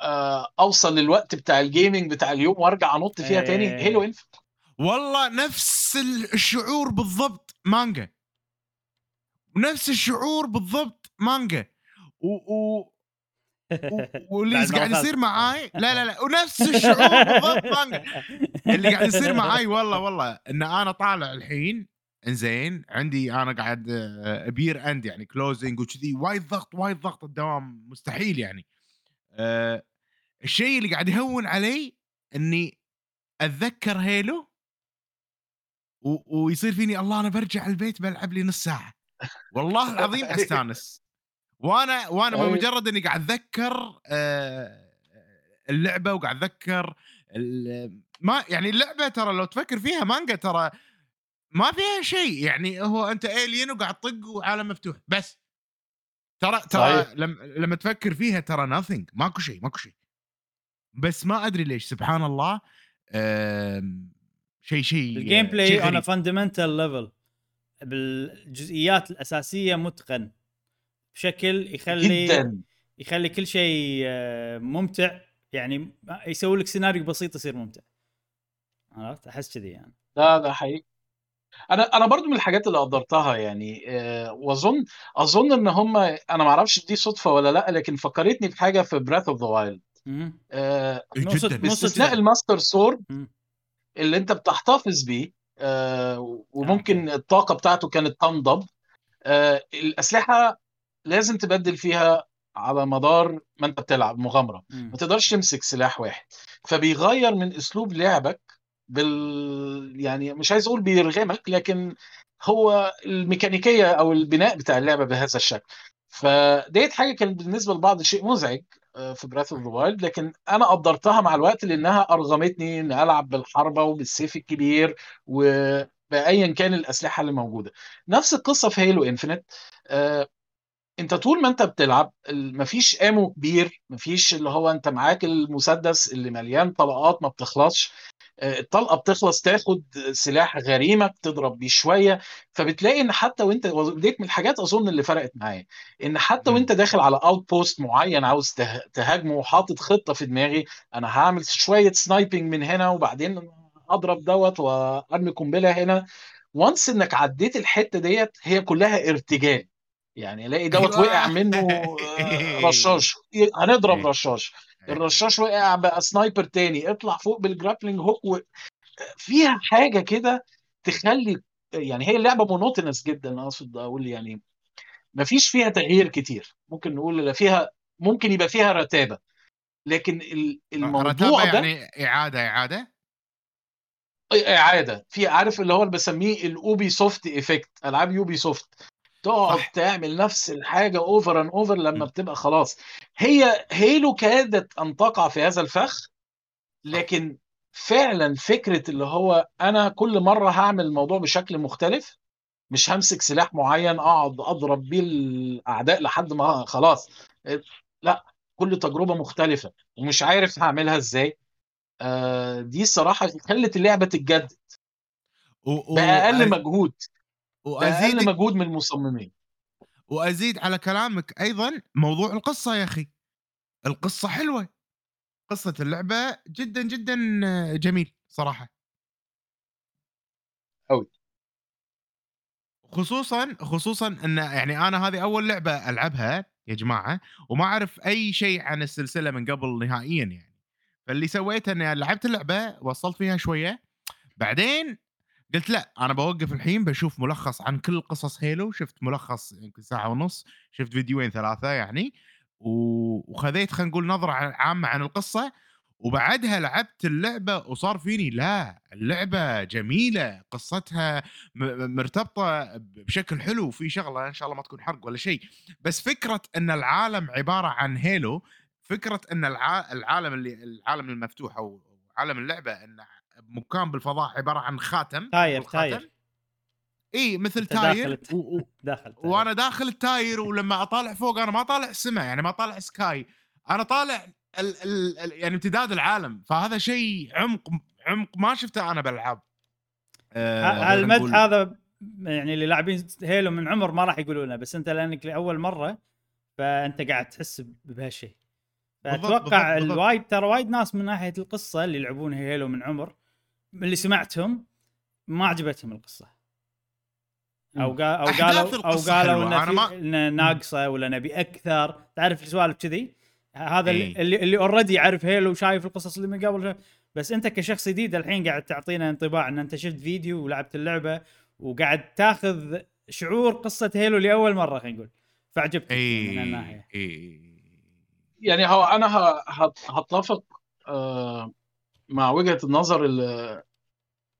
آه، أوصل للوقت بتاع الجيمنج بتاع اليوم وأرجع أنط فيها تاني. إيه. هيلو انف والله نفس الشعور بالضبط مانجا. ونفس الشعور بالضبط مانجا. و, و... واللي قاعد. يصير معاي؟ لا لا لا. ونفس الشعور بالضبط مانجا. اللي قاعد يصير معاي والله والله. إن أنا طالع الحين إنزين عندي أنا قاعد آه، بير اند يعني كلوزنج وكذي وايد ضغط وايد ضغط الدوام مستحيل يعني. أه الشيء اللي قاعد يهون علي إني أتذكر هيلو و... ويصير فيني الله أنا برجع البيت بلعب لي نص ساعة. والله العظيم أستانس. وأنا وأنا أي. بمجرد إني قاعد أتذكر آه، اللعبة وقاعد أتذكر ما يعني اللعبة ترى لو تفكر فيها مانجا ترى ما فيها شيء. يعني هو أنت alien وقاعد طق وعالم مفتوح. بس ترى ترى. لما لما تفكر فيها ترى nothing. ماكو شيء ماكو شيء. بس ما أدري ليش سبحان الله شيء شيء ال gameplay اون. فاندمنتال ليفل بالجزئيات الأساسية متقن. بشكل يخلي جدا. يخلي كل شيء آه، ممتع. يعني يسوي لك سيناريو بسيط يصير ممتع. عرفت؟ أحس كذي يعني. لا ده حقيقي. أنا أنا برضو من الحاجات اللي قدرتها يعني آه، وأظن أظن إن هم أنا ما أعرفش دي صدفة ولا لأ لكن فكرتني بحاجة في Breath of the Wild مم. جدا نقصد- نقصد- باستثناء. ال Master Sword مم. اللي أنت بتحتفظ بيه آه، وممكن. الطاقة بتاعته كانت تنضب آه، الأسلحة لازم تبدل فيها على مدار ما أنت بتلعب مغامرة مم. ما تقدرش تمسك سلاح واحد فبيغير من أسلوب لعبك بال يعني مش عايز أقول بيرغمك لكن هو الميكانيكية أو البناء بتاع اللعبة بهذا الشكل. فديت حاجة كانت بالنسبة لبعض شيء مزعج آه، في Breath of the Wild لكن أنا قدرتها مع الوقت لأنها أرغمتني ان ألعب بالحربة وبالسيف الكبير وبأيا كان الأسلحة اللي موجودة. نفس القصة في Halo Infinite آه، أنت طول ما أنت بتلعب مفيش ammo كبير مفيش اللي هو أنت معاك المسدس اللي مليان طلقات ما بتخلصش. الطلقة بتخلص تاخد سلاح غريمك تضرب بيه شوية فبتلاقي إن حتى وأنت وديت من الحاجات أظن اللي فرقت معايا إن حتى. وأنت داخل على outpost معين عاوز ته- تهاجمه وحاطط خطة في دماغي أنا هعمل شوية sniping من هنا وبعدين أضرب دوت وأرمي قنبلة هنا وانس إنك عديت الحتة ديت هي كلها ارتجال يعني ألاقي دوت أيوة. وقع منه آه، رشاش هنضرب. رشاش الرشاش وقع بقى sniper تاني. اطلع فوق بال grappling hook و... فيها حاجة كده تخلي يعني هي اللعبة monotonous جدا أقصد أقول يعني ما فيش فيها تغيير كتير. ممكن نقول لا فيها ممكن يبقى فيها رتابة. لكن ال- الموضوع رتابة ده يعني إعادة إعادة؟ إعادة. في عارف اللي هو اللي بسميه ال Ubisoft effect ألعاب Ubisoft تقعد صح. تعمل نفس الحاجة over and over لما م. بتبقى خلاص هي Halo كادت أن تقع في هذا الفخ لكن فعلا فكرة اللي هو أنا كل مرة هعمل الموضوع بشكل مختلف مش همسك سلاح معين أقعد أضرب بيه الأعداء لحد ما خلاص لا كل تجربة مختلفة ومش عارف هعملها إزاي آه دي الصراحة خلت اللعبة تتجدد. بأقل مجهود وأزيد مجهود من المصممين. وأزيد على كلامك أيضا موضوع القصة يا أخي. القصة حلوة. قصة اللعبة جدا جدا جميل صراحة. أوي. خصوصا خصوصا إن يعني أنا هذه أول لعبة ألعبها يا جماعة وما أعرف أي شيء عن السلسلة من قبل نهائيا يعني. فاللي سويته إني لعبت اللعبة وصلت فيها شوية. بعدين قلت لا أنا بوقف الحين بشوف ملخص عن كل قصص هيلو شفت ملخص يمكن ساعة ونص شفت فيديوين ثلاثة يعني وخذيت خلينا نقول نظرة عامة عن القصة وبعدها لعبت اللعبة وصار فيني لا اللعبة جميلة قصتها مرتبطة بشكل حلو وفي شغلة إن شاء الله ما تكون حرق ولا شيء بس فكرة إن العالم عبارة عن Halo فكرة إن الع... العالم اللي العالم المفتوح أو عالم اللعبة إن مكان بالفضاء عبارة عن خاتم تاير تاير. إي مثل تاير. داخل و... و... داخل تاير. وأنا داخل التاير ولما أطالع فوق أنا ما طالع السماء يعني ما طالع sky. أنا طالع ال ال ال يعني امتداد العالم. فهذا شيء عمق عمق ما شفته أنا بالالعاب آه، نقول- هذا يعني اللي لاعبين Halo من عمر ما راح يقولونه بس أنت لأنك لأول مرة فأنت قاعد تحس بهالشيء. بالضبط، فأتوقع بالضبط، بالضبط. الوايد ترى وايد ناس من ناحية القصة اللي يلعبون Halo من عمر من اللي سمعتهم ما عجبتهم القصة. أو قال أو قالوا أو قالوا ان ما- إن ناقصة ولا نبي أكثر. تعرف السوالف كذي؟ هذا اللي إيه. اللي, اللي already يعرف Halo وشايف القصص اللي من قبل. بس أنت كشخص جديد الحين قاعد تعطينا انطباع إن أنت شفت فيديو ولعبت اللعبة وقاعد تاخذ شعور قصة هيلو لأول مرة خلينا نقول. فعجبتك إي. من الناحية. إي. يعني هو أنا ه- هت- هتفق آه، مع وجهة النظر اللي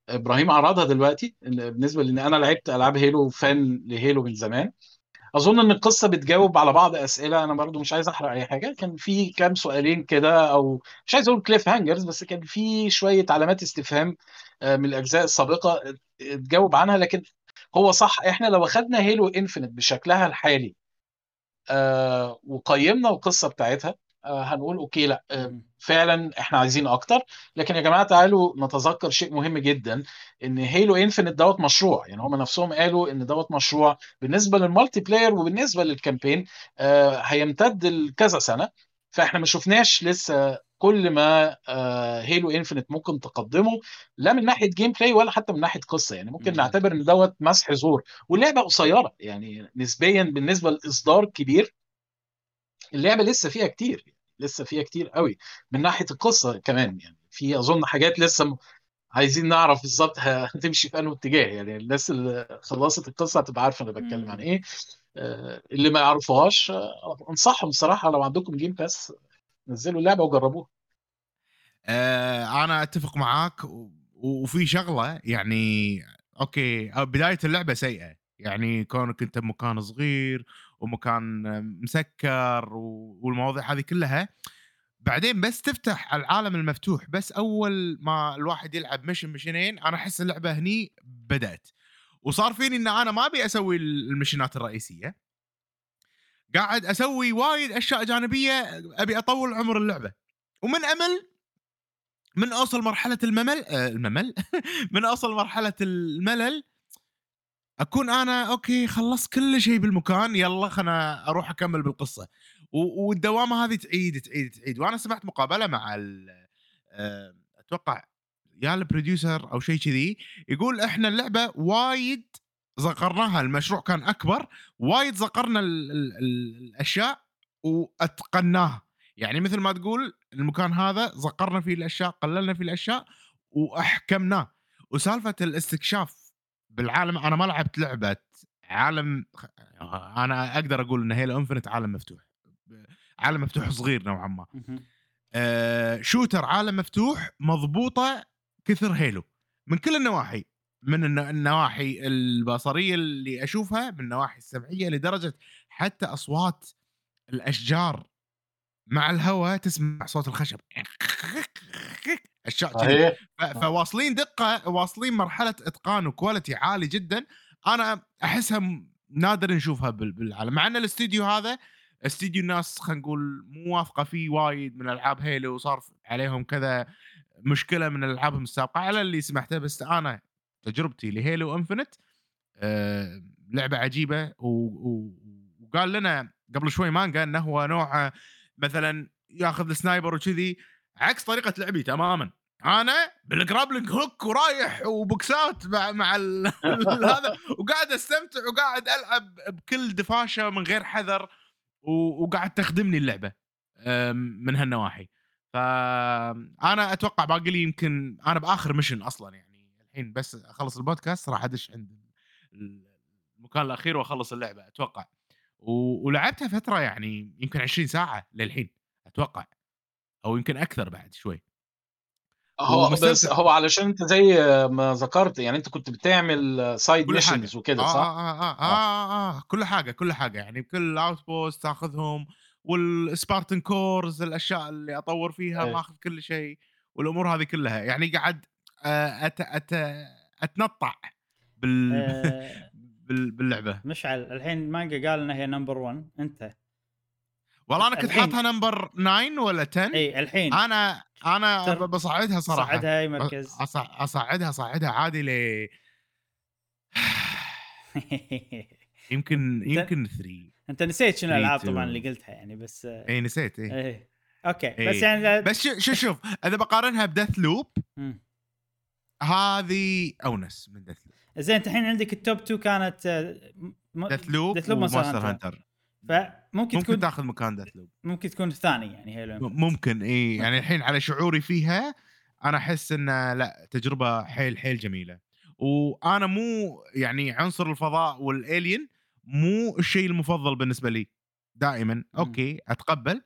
إبراهيم عرضها دلوقتي بالنسبة لأن أنا لعبت ألعاب هيلو فان لهيلو من زمان. أظن إن القصة بتجاوب على بعض أسئلة أنا برضو مش عايز أحرق أي حاجة. كان في كام سؤالين كده أو مش عايز أقول cliffhangers بس كان في شوية علامات استفهام آه، من الأجزاء السابقة اتجاوب عنها. لكن هو صح إحنا لو أخدنا Halo Infinite بشكلها الحالي آه وقيمنا القصة بتاعتها آه هنقول okay لأ آه فعلا إحنا عايزين أكتر. لكن يا جماعة تعالوا نتذكر شيء مهم جدا إن Halo Infinite دوت مشروع. يعني هم نفسهم قالوا إن دوت مشروع بالنسبة لل multiplayer وبالنسبة لل campaign آه هيمتد لكذا سنة. فإحنا ما شفناش لسه كل ما آه Halo Infinite ممكن تقدمه لا من ناحية gameplay ولا حتى من ناحية قصة. يعني ممكن مم. نعتبر إن دوت مسح زور. واللعبة قصيرة يعني نسبيا بالنسبة لإصدار كبير اللعبة لسه فيها كتير. لسه فيها كتير قوي. من ناحية القصة كمان يعني في أظن حاجات لسه عايزين نعرف بالظبط هتمشي في انهي اتجاه. يعني الناس اللي خلصت القصة هتبقى عارفة أنا بتكلم عن إيه. آه، اللي ما يعرفوهاش آه، أنصحهم الصراحه لو عندكم Game Pass نزلوا اللعبة وجربوها. آه أنا أتفق معاك وفي شغلة يعني أوكي بداية اللعبة سيئة. يعني كونك أنت بمكان صغير ومكان مسكر والمواضيع هذه كلها. بعدين بس تفتح العالم المفتوح. بس أول ما الواحد يلعب mission mission ين أنا أحس اللعبة هني بدأت. وصار فيني إن أنا ما أبي أسوي المشنات الرئيسية. قاعد أسوي وايد أشياء جانبية أبي أطول عمر اللعبة. ومن أمل من أوصل مرحلة الممل آه الممل. من أوصل مرحلة الملل أكون أنا أوكي خلصت كل شيء بالمكان يلا خلنا أروح أكمل بالقصة. والدوامة هذه تعيد تعيد تعيد. وأنا سمعت مقابلة مع آه، أتوقع يا ال producer أو شيء كذي يقول إحنا اللعبة وايد زغرناها المشروع كان أكبر وايد زغرنا ال ال ال الأشياء وأتقناها. يعني مثل ما تقول المكان هذا زغرنا فيه الأشياء قللنا فيه الأشياء وأحكمناه. وسالفة الاستكشاف بالعالم أنا ما لعبت لعبة عالم أنا أقدر أقول إن Halo Infinite عالم مفتوح عالم مفتوح صغير نوعا ما. آه شوتر عالم مفتوح مضبوطة كثر هيلو من كل النواحي من الن- النواحي البصرية اللي أشوفها من النواحي السمعية لدرجة حتى أصوات الأشجار مع الهواء تسمع صوت الخشب. اشياء صحيح. فواصلين دقة واصلين مرحلة إتقان وكواليتي عالي جدا. أنا أحسها نادر نشوفها بال- بالعالم. مع إن الاستديو هذا استديو الناس خلينا نقول مو واثقة فيه وايد من ألعاب Halo وصار عليهم كذا مشكلة من الالعاب السابقة. على اللي سمعته بس أنا تجربتي ل Halo Infinite آه لعبة عجيبة. وقال لنا قبل شوي مانجا إنه هو نوع مثلا ياخذ ال sniper وكذي عكس طريقة لعبي تماما. أنا بال grappling hook ورايح وبوكسات مع مع هذا وقاعد أستمتع وقاعد ألعب بكل دفاشة من غير حذر وقاعد تخدمني اللعبة من هالنواحي. فانا أتوقع باقي لي يمكن أنا بآخر mission أصلا يعني الحين بس أخلص البودكاست راح أدش عند المكان الأخير وأخلص اللعبة أتوقع. و- ولعبتها فترة يعني يمكن 20 ساعة للحين أتوقع أو يمكن أكثر بعد شوي هو. بس هو علشان أنت زي ما ذكرت يعني أنت كنت بتعمل side كل. missions وكده آه, صح؟ آه, آه, آه, آه, آه كل حاجة كل حاجة يعني بكل outpost تاخذهم وال Spartan cores الأشياء اللي أطور فيها إيه. ماخذ كل شيء والأمور هذه كلها يعني قاعد آه، أت أت أتنطع بال آه، بال باللعبة. مشعل الحين مانجا قال إنها هي number 1 أنت. والله أنا كنت حاطها number 9 ولا 10 إي الحين. أنا أنا تر- بصعدها صراحة. صعدها أي مركز. أصع- أصعدها صعدها عادي ل يمكن يمكن 3 أنت نسيت شنو الألعاب. طبعا اللي قلتها يعني بس آه، إي نسيت إي. أوكي إيه. بس يعني بس شو شو شوف إذا بقارنها ب Deathloop. هذه أونس من Deathloop زين انت الحين عندك ال top 2 كانت Deathloop Loop Monster وماستر Hunter. هانتر فممكن ممكن تكون تاخذ مكان دث لوب ممكن تكون الثاني يعني Halo ممكن إي يعني الحين على شعوري فيها أنا أحس إنه لا تجربة حيل حيل جميلة. وأنا مو يعني عنصر الفضاء وال alien مو الشيء المفضل بالنسبة لي. دائما أوكي أتقبل.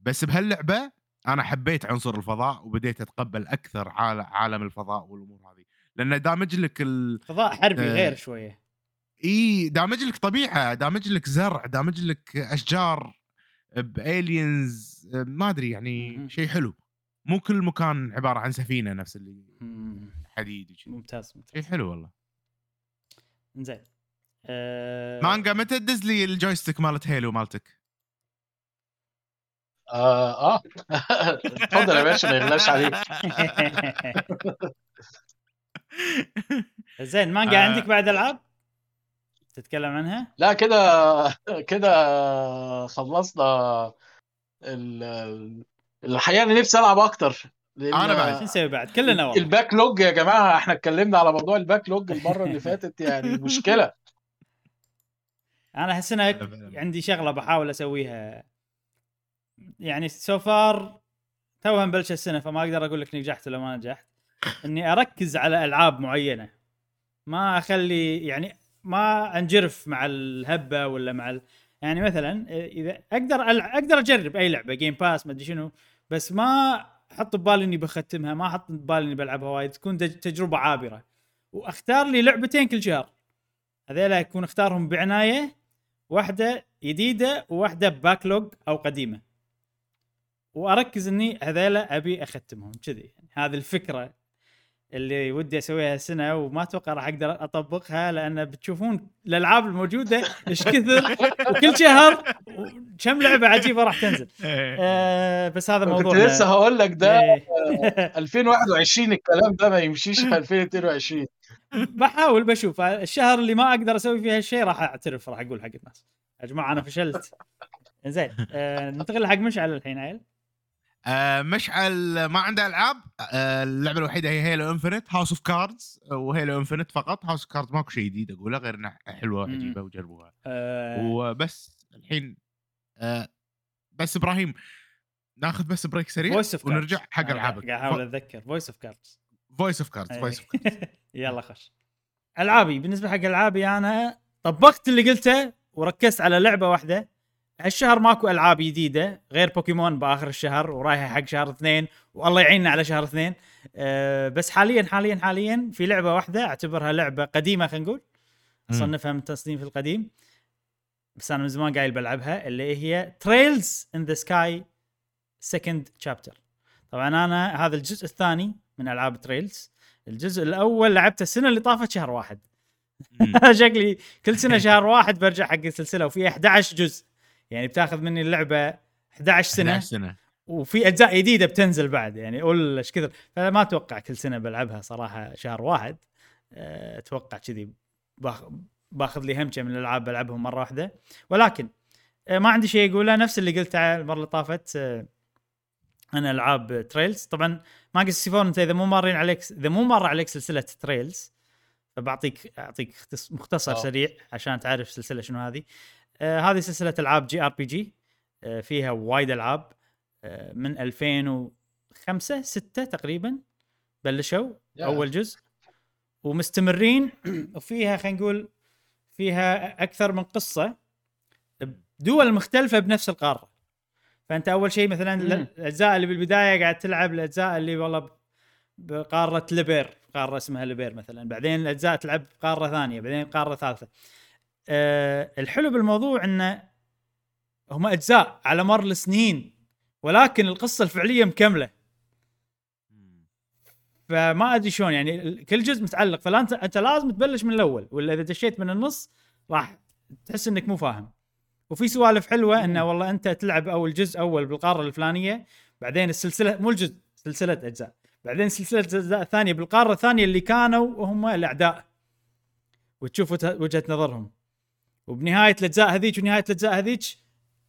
بس بهاللعبة أنا حبيت عنصر الفضاء وبديت أتقبل أكثر عال- عالم الفضاء والأمور هذه. لأن دامج لك ال... فضاء حربي آه، غير شوية. إي دامج لك طبيعة دامج لك زرع دامج لك أشجار ب aliens ما أدري يعني. شيء حلو. مو كل مكان عبارة عن سفينة نفس اللي. حديد وشي. ممتاز ممتاز. شيء حلو والله. زين آه... مانجا متى تدز لي ال joystick مالت Halo مالتك؟ آه آه. اتفضل يا باشا ما يغلاش عليك. زين مانجا آه. عندك بعد ألعاب؟ تتكلم عنها؟ لا كده كده خلصنا ال- الحقيقة أنا نفسي ألعب أكتر أنا بعد. شو نسوي بعد؟ كلنا والله ال backlog يا جماعة إحنا اتكلمنا على موضوع ال backlog المرة اللي فاتت يعني مشكلة. أنا أحس إنها عندي شغلة بحاول أسويها. يعني so far توها مبلش السنة فما أقدر أقول لك نجحت ولا ما نجحت. إني أركز على ألعاب معينة. ما أخلي يعني ما أنجرف مع الهبة ولا مع ال... يعني مثلا إذا أقدر ألع- أقدر أجرب أي لعبة Game Pass ما أدري شنو بس ما أحط ببالي إني بختمها ما أحط ببالي إني بلعبها وايد تكون تجربة عابرة. وأختار لي لعبتين كل شهر. هذيلا يكون أختارهم بعناية واحدة جديده وواحدة backlog أو قديمة. وأركز إني هذيلا أبي أختمهم كذي. يعني هذه الفكرة. اللي ودي أسويها السنة وما أتوقع راح أقدر أطبقها لأن بتشوفون الألعاب الموجودة إيش كثر وكل شهر كم لعبة عجيبة راح تنزل. آه بس هذا كنت موضوع لسه هقول لك ده. إيه. 2021 الكلام ده ما يمشيش في 2022 بحاول بشوف. الشهر اللي ما أقدر أسوي فيه هالشيء راح أعترف راح أقول حق الناس. يا جماعة أنا فشلت. زين آه ننتقل حق مشعل الحين عيل. آه مشعل ما عنده ألعاب. آه اللعبة الوحيدة هي Halo Infinite Voice of Cards و Halo Infinite فقط. Voice of Cards ماكو شيء جديد أقوله غير انها حلوة. وعجيبة وجربوها. آه. وبس الحين آه بس إبراهيم ناخذ بس بريك سريع ونرجع حق قاعد ألعابك. أحاول أتذكر. فويس اوف كاردز فويس اوف كاردز فويس اوف يلا خش. ألعابي بالنسبة حق ألعابي أنا طبقت اللي قلته وركزت على لعبة واحدة. هالشهر ماكو ألعاب جديدة غير بوكيمون بآخر الشهر ورايحة حق شهر اثنين والله يعيننا على شهر اثنين. أه بس حاليا حاليا حاليا في لعبة واحدة أعتبرها لعبة قديمة خلينا نقول. اصنفها من تصنيف القديم بس أنا من زمان قايل بلعبها اللي هي Trails in the Sky Second Chapter طبعا أنا هذا الجزء الثاني من ألعاب تريلز الجزء الأول لعبته السنة اللي طافت شهر واحد. شكلي كل سنة شهر واحد برجع حق السلسلة وفيها 11 جزء. يعني بتاخذ مني اللعبة 11 سنة. 11 سنة. وفي أجزاء جديدة بتنزل بعد يعني قول إيش كثر. فما أتوقع كل سنة بلعبها صراحة شهر واحد. أه، أتوقع كذي باخ- باخذ لي همشه من الألعاب بلعبهم مرة واحدة. ولكن أه، ما عندي شيء أقوله. نفس اللي قلته المرة اللي طافت أه، عن ألعاب تريلز طبعا Magus 64 أنت إذا مو مارين عليك إذا مو مر عليك سلسلة تريلز فبعطيك أعطيك مختصر آه. سريع عشان تعرف السلسله شنو هذه. آه هذه سلسلة ألعاب JRPG آه فيها وايد ألعاب. آه من 2005 6 تقريبا بلشوا. أول جزء. ومستمرين وفيها خلينا نقول فيها أكثر من قصة بدول مختلفة بنفس القارة. فأنت أول شيء مثلا. الأجزاء اللي بالبداية قاعد تلعب الأجزاء اللي والله بقارة ليبير قارة اسمها ليبير مثلا. بعدين الأجزاء تلعب بقارة ثانية بعدين قاره ثالثة. أه الحلو بالموضوع انه هم أجزاء على مر السنين ولكن القصة الفعلية مكملة. فما أدري شلون يعني كل جزء متعلق فلا انت لازم تبلش من الأول ولا إذا دشيت من النص راح تحس إنك مو فاهم. وفي سوالف حلوة انه والله أنت تلعب أول جزء أول بالقارة الفلانية بعدين السلسلة مو الجزء سلسلة أجزاء بعدين سلسلة أجزاء ثانية بالقارة الثانية اللي كانوا هم الأعداء. وتشوف وجه- وجهة نظرهم. وبنهاية الأجزاء هذيك ونهاية الأجزاء هذيك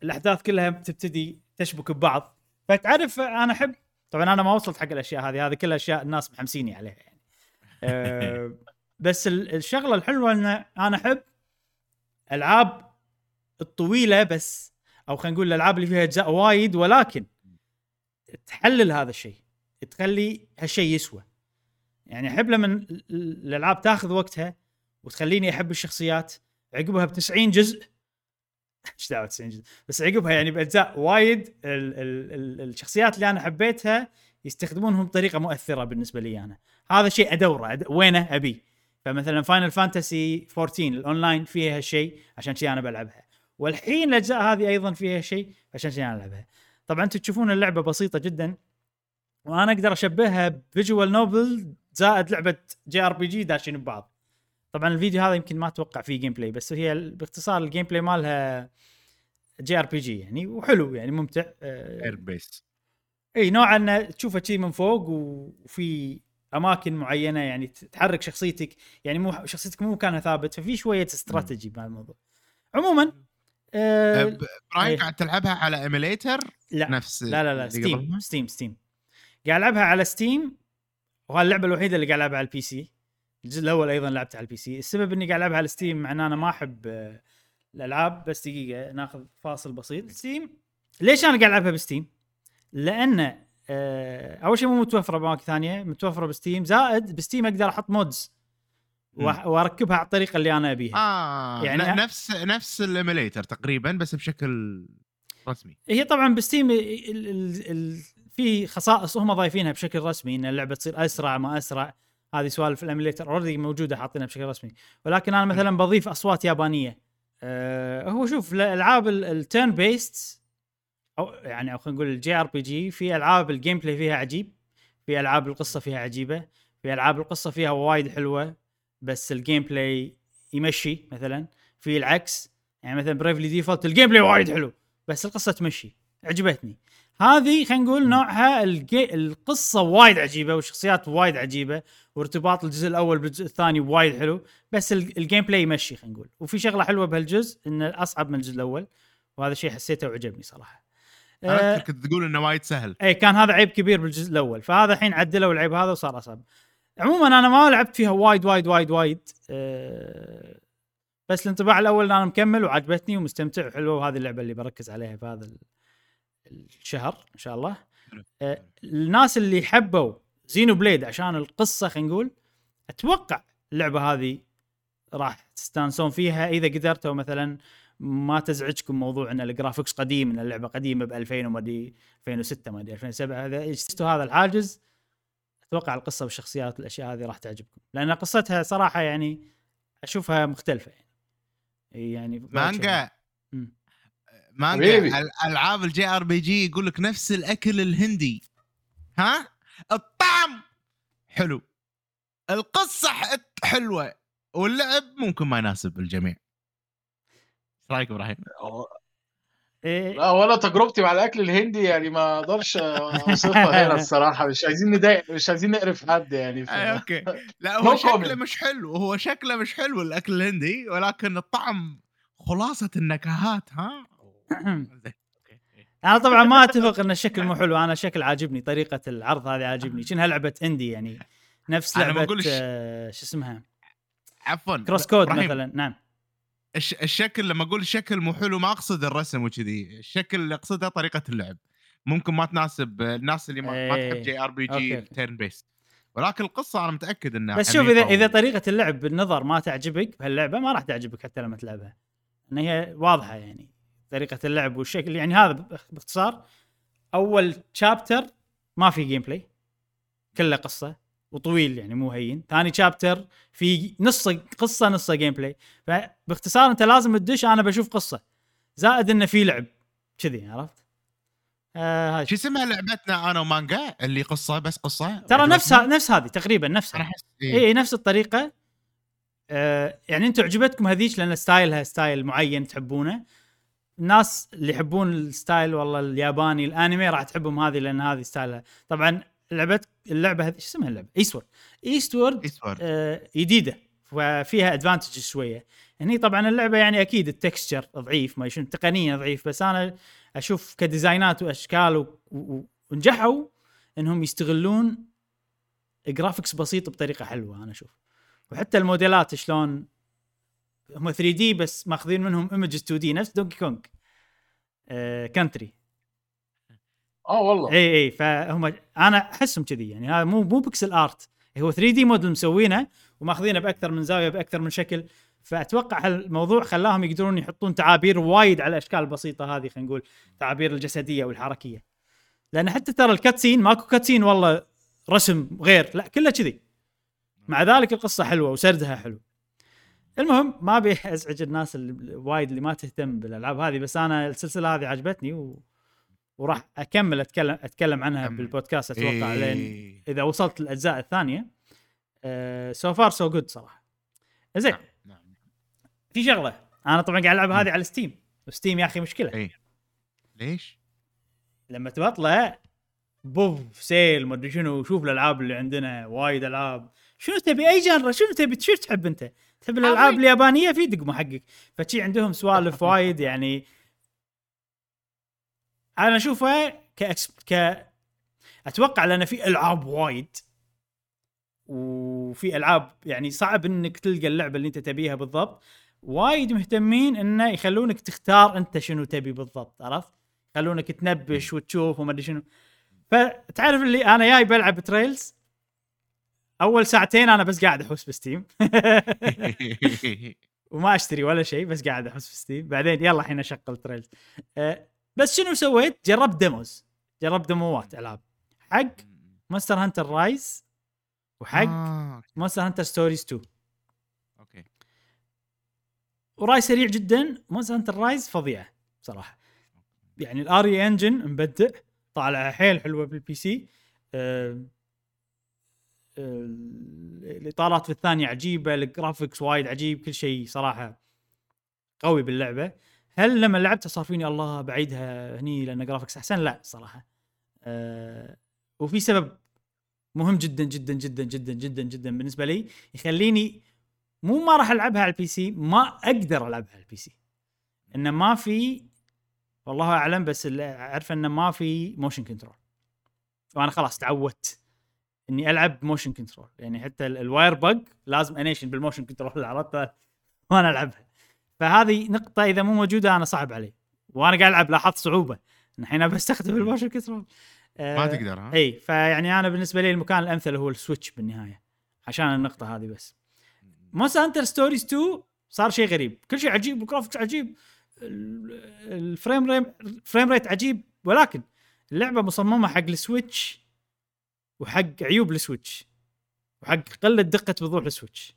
الأحداث كلها تبتدي تشبك ببعض. فتعرف أنا أحب طبعا أنا ما وصلت حق الأشياء هذه هذه كلها اشياء الناس محمسيني عليها يعني. أه بس ال- الشغلة الحلوة إن أنا أحب ألعاب الطويلة بس أو خلينا نقول الألعاب اللي فيها أجزاء وايد ولكن تحلل هذا الشيء تخلي هالشيء يسوى. يعني أحب لما ال- ال- الألعاب تاخذ وقتها وتخليني أحب الشخصيات عقبها ب 90 جزء. إيش دعوة 90 جزء؟ بس عقبها يعني بأجزاء وايد ال ال ال الشخصيات اللي أنا حبيتها يستخدمونهم بطريقة مؤثرة بالنسبة لي أنا. هذا شيء أدورة. أد... وينه أبي؟ فمثلا فاينل فانتسي 14 الأونلاين فيها هالشيء عشان شيء أنا بلعبها. والحين الأجزاء هذه أيضا فيها شيء عشان شيء أنا العبها طبعا أنتم تشوفون اللعبة بسيطة جدا. وأنا أقدر أشبهها ب visual novel زائد لعبة JRPG داشين ببعض. طبعا الفيديو هذا يمكن ما أتوقع فيه gameplay بس هي باختصار ال gameplay مالها JRPG يعني وحلو يعني ممتع. آه، area based نوعا انه تشوفه شي من فوق وفي أماكن معينة يعني تحرك شخصيتك يعني مو شخصيتك مو مكانها ثابت ففي شوية استراتيجي بهالموضوع عموما آه ب- براين إيه. قاعد تلعبها على emulator لا نفس لا لا لا Steam؟ Steam Steam قاعد ألعبها على Steam وهذه اللعبة الوحيدة اللي قاعد ألعبها على ال PC الجزء الأول أيضا لعبته على ال PC. السبب إني قاعد ألعبها على Steam مع إن أنا ما أحب آه، الألعاب بس دقيقة ناخذ فاصل بسيط. Steam ليش أنا قاعد ألعبها ب Steam؟ لأن آه، أول شيء مو متوفرة بأماكن ثانية متوفرة ب Steam. زائد ب Steam أقدر أحط mods وأركبها على الطريقة اللي أنا أبيها. آه يعني نفس نفس ال emulator تقريبا بس بشكل رسمي. هي طبعا ب Steam ال- ال- ال- ال- في خصائص هم ضايفينها بشكل رسمي إن اللعبة تصير أسرع ما أسرع. هذه سوالف ال emulator already موجودة حاطينها بشكل رسمي. ولكن أنا مثلا بضيف أصوات يابانية. أه هو شوف الالعاب ال turn based أو يعني أو خلينا نقول ال JRPG في ألعاب ال gameplay فيها عجيب في ألعاب القصة فيها عجيبة في ألعاب القصة فيها وايد حلوة بس ال gameplay يمشي مثلا. في العكس يعني مثلا Bravely Default ال gameplay وايد حلو بس القصة تمشي. عجبتني هذه خلينا نقول نوعها الجي... القصة وايد عجيبة والشخصيات وايد عجيبة وارتباط الجزء الأول بالجزء الثاني وايد حلو بس ال- ال gameplay يمشي خلينا نقول. وفي شغلة حلوة بهالجزء انه أصعب من الجزء الأول وهذا الشيء حسيته وعجبني صراحة. أنا آه، كنت تقول إنه وايد سهل. اي كان هذا عيب كبير بالجزء الأول فهذا الحين عدلوا العيب هذا وصار أصعب. عموما أنا ما لعبت فيها وايد وايد وايد وايد أه بس الانطباع الأول ان أنا مكمل وعجبتني ومستمتع وحلوة وهذه اللعبة اللي بركز عليها في هذا الشهر إن شاء الله. أه الناس اللي حبوا زينو بليد عشان القصة خلينا نقول أتوقع اللعبة هذه راح تستانسون فيها. إذا قدرتوا مثلا ما تزعجكم موضوع إن ال graphics قديم إن اللعبة قديمة ب 2000 وما أدري 2006 ما أدري 2007 اذا اجتزتوا هذا؟ الحاجز. أتوقع القصة والشخصيات والاشياء هذه راح تعجبكم. لأن قصتها صراحة يعني أشوفها مختلفة يعني. يعني مانجا. مانجا ألعاب ال JRPG يقول لك نفس الأكل الهندي. ها؟ الطعم حلو. القصة حلوة. واللعب ممكن ما يناسب الجميع. إيش رأيك إبراهيم؟ إيه. لا ولا تجربتي مع الأكل الهندي يعني ما أقدرش أوصفها هنا الصراحة. مش عايزين نضايق مش عايزين نقرف حد يعني ف... اي أوكي. لا هو شكله. مش حلو. هو شكله مش حلو الأكل الهندي ولكن الطعم خلاصة النكهات ها. أنا طبعا ما أتفق إن الشكل مو حلو. أنا الشكل عاجبني طريقة العرض هذه عاجبني. كأنها لعبة اندي يعني؟ نفس لعبة آه، شو اسمها؟ عفوا CrossCode مثلا. نعم. الش... الشكل لما أقول الشكل مو حلو ما أقصد الرسم وكذي. الشكل اللي اقصدها طريقة اللعب. ممكن ما تناسب الناس اللي ما, ما إيه. تحب JRPG. turn based ولكن القصة أنا متأكد إنها بس شوف إذا عميقة إذا و- طريقة اللعب بالنظر ما تعجبك بهاللعبة ما راح تعجبك حتى لما تلعبها. ان هي واضحة يعني. طريقة اللعب والشكل يعني هذا باخ- باختصار أول chapter ما في gameplay كله قصة وطويل يعني مو هين. ثاني chapter في نص قصة نص gameplay فباختصار أنت لازم تدش أنا بشوف قصة. زائد إنه في لعب. كذي عرفت؟ آه شو اسمها لعبتنا؟ أنا ومانجا اللي قصة بس قصة. ترى؟ نفسها نفس هذه تقريبا نفسها اي إيه. إيه نفس الطريقة. آه يعني أنتم عجبتكم هذيك لأن style ها style معين تحبونه. الناس اللي يحبون ال style والله الياباني الانمي راح تحبهم هذه لأن هذه style ها. طبعا لعبه اللعبة هذه شو اسمها اللعبة؟ Eastward Eastward آه جديدة. وفيها advantage شوية. هني طبعا اللعبة يعني أكيد ال texture ضعيف ما يشون تقنيا ضعيف بس أنا أشوف ك designات وأشكال و- و- ونجحوا إنهم يستغلون graphics بسيط بطريقة حلوة أنا أشوف. وحتى الموديلات شلون هم 3D بس ماخذين منهم images 2D نفس دونكي كونغ آه Country آه والله. اي اي فهم أنا أحسهم كذي يعني هذا مو مو pixel art هو 3 دي موديل مسوينه وماخذينه بأكثر من زاوية بأكثر من شكل فأتوقع هالموضوع خلاهم يقدرون يحطون تعابير وايد على الأشكال البسيطة هذه خلينا نقول تعابير الجسدية والحركية. لأن حتى ترى ال cutscene ماكو cutscene والله رسم غير لا كله كذي. مع ذلك القصة حلوة وسردها حلو. المهم ما أبي أزعج الناس اللي وايد اللي ما تهتم بالألعاب هذه بس أنا السلسلة هذه عجبتني و... وراح أكمل اتكلم أتكلم عنها. بالبودكاست أتوقع لين إيه. إذا وصلت الأجزاء الثانية. So far so good صراحة. زين. نعم، نعم. في شغلة. أنا طبعا قاعد ألعب هذه على Steam و Steam يا أخي مشكلة. إيه. ليش؟ لما تبطله بوف sale ما أدري شنو شوف الألعاب اللي عندنا وايد ألعاب. شنو تبي؟ أي جانرا شنو تبي؟ شو تحب أنت؟ تحب الألعاب. اليابانية في دقمة حقك. فشي عندهم سوالف وايد يعني أنا اشوفها كأكس... ك أتوقع لأن في ألعاب وايد وفي ألعاب يعني صعب إنك تلقى اللعبة اللي أنت تبيها بالضبط. وايد مهتمين إنه يخلونك تختار أنت شنو تبي بالضبط عرفت؟ يخلونك تنبش وتشوف وما أدري شنو. فتعرف اللي أنا جاي بلعب Trails أول ساعتين أنا بس قاعد أحوس ب Steam وما أشتري ولا شيء بس قاعد أحوس في Steam بعدين يلا الحين أشغل Trails أه بس شنو سويت؟ جربت demos جربت demoات ألعاب. حق Monster Hunter Rise وحق آه، Monster Hunter Stories 2 Okay. وراي سريع جدا Monster Hunter Rise فظيعه صراحة. يعني ال RE Engine مبدع طالعه حيل حلوة بال PC آه، آه، الإطارات في الثانية عجيبة ال graphics وايد عجيب كل شيء صراحة قوي باللعبة. هل لما لعبتها صار فيني لا بعيدها هني لأن graphics أحسن؟ لا صراحة. أه وفي سبب مهم جدا جدا جدا جدا جدا جدا بالنسبة لي يخليني مو ما راح ألعبها على ال PC ما أقدر ألعبها على ال PC. انه ما في والله أعلم بس أعرف انه ما في motion control وأنا خلاص تعودت. إني ألعب motion control يعني حتى ال- ال wirebug لازم أنيشن بال motion control عرفت؟ وأنا ألعبها. فهذه نقطة إذا مو موجودة أنا صعب علي. وأنا قاعد ألعب لاحظت صعوبة. الحين بستخدم ال motion control آه، ما تقدر ها؟ إي فيعني أنا بالنسبة لي المكان الأمثل هو ال Switch بالنهاية. عشان النقطة هذه بس. Monster Hunter Stories 2 صار شيء غريب. كل شيء عجيب ال graphics عجيب ال- ال frame ريم ال frame rate عجيب. ولكن اللعبة مصممة حق ال Switch وحق عيوب ال Switch. وحق قلة دقة وضوح ال Switch.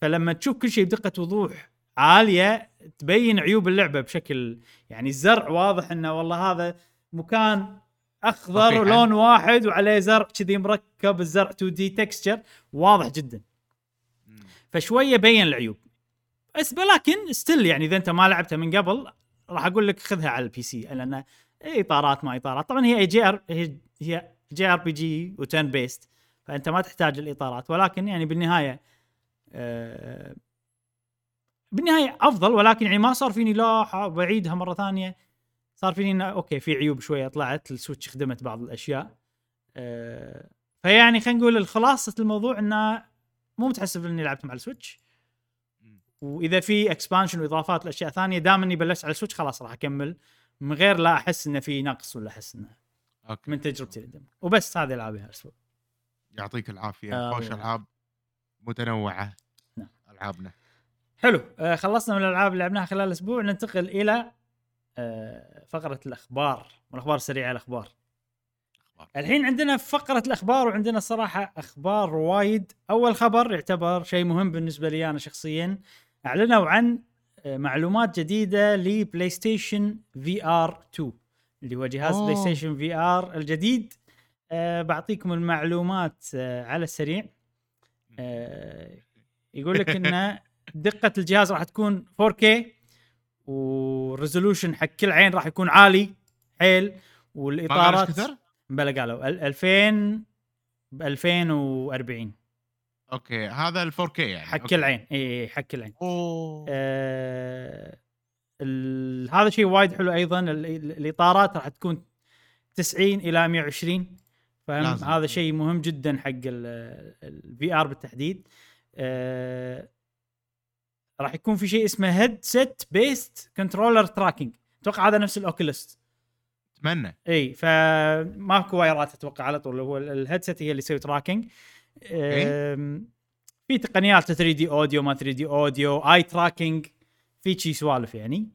فلما تشوف كل شيء بدقة وضوح عالية تبين عيوب اللعبة بشكل يعني الزرع واضح إنه والله هذا مكان أخضر. ولون واحد وعليه زرع كذي مركب الزرع 2D texture واضح جدا. فشوية بين العيوب. بس ولكن still يعني إذا أنت ما لعبتها من قبل راح أقول لك خذها على ال PC لأن إطارات ما إطارات. طبعا هي جي ار هي هي JRPG و turn-based فأنت ما تحتاج الاطارات ولكن يعني بالنهاية آه بالنهاية أفضل ولكن يعني ما صار فيني لا بعيدها مرة ثانية. صار فيني انه okay في عيوب شوية طلعت ال Switch خدمت بعض الأشياء. آه، فيعني خلينا نقول الخلاصة الموضوع انه مو متحسف إني لعبت مع ال Switch. وإذا في expansion وإضافات لأشياء ثانية دام إني بلشت على ال Switch خلاص راح أكمل. من غير لا أحس انه في نقص ولا أحس انه okay. من تجربتي القديمه وبس هذه العابي هالاسبوع يعطيك العافية. آه، خوش. ألعاب متنوعة. نعم. ألعابنا. حلو. آه خلصنا من الألعاب اللي لعبناها خلال الأسبوع. ننتقل إلى آه فقرة الأخبار. والأخبار السريعه الأخبار. الحين عندنا فقرة الأخبار وعندنا صراحة أخبار وايد. أول خبر يعتبر شيء مهم بالنسبة لي أنا شخصيا. أعلنوا عن آه، معلومات جديدة ل PlayStation VR 2 اللي هو جهاز أوه. PlayStation VR الجديد. أه بعطيكم المعلومات أه على السريع. أه يقول لك إن دقة الجهاز راح تكون 4K و resolution حق كل عين راح يكون عالي. حيل. والإطارات كثر؟ بلا قالوا ال- 2000 ب 2040 okay هذا ال 4K يعني حق. كل عين. اي اي حق كل عين. أوه. آه هذا شيء وايد حلو أيضا ال- ال- الإطارات راح تكون 90 إلى 120 فهم لازم. هذا شيء مهم جدا حق ال VR بالتحديد. آه راح يكون في شيء اسمه headset-based controller tracking أتوقع هذا نفس ال Oculus أتمنى. إي فماكو wireات أتوقع على طول. هو ال headset هي اللي يسوي tracking أم، في تقنيات 3D audio ما 3D audio eye tracking في شي سوالف يعني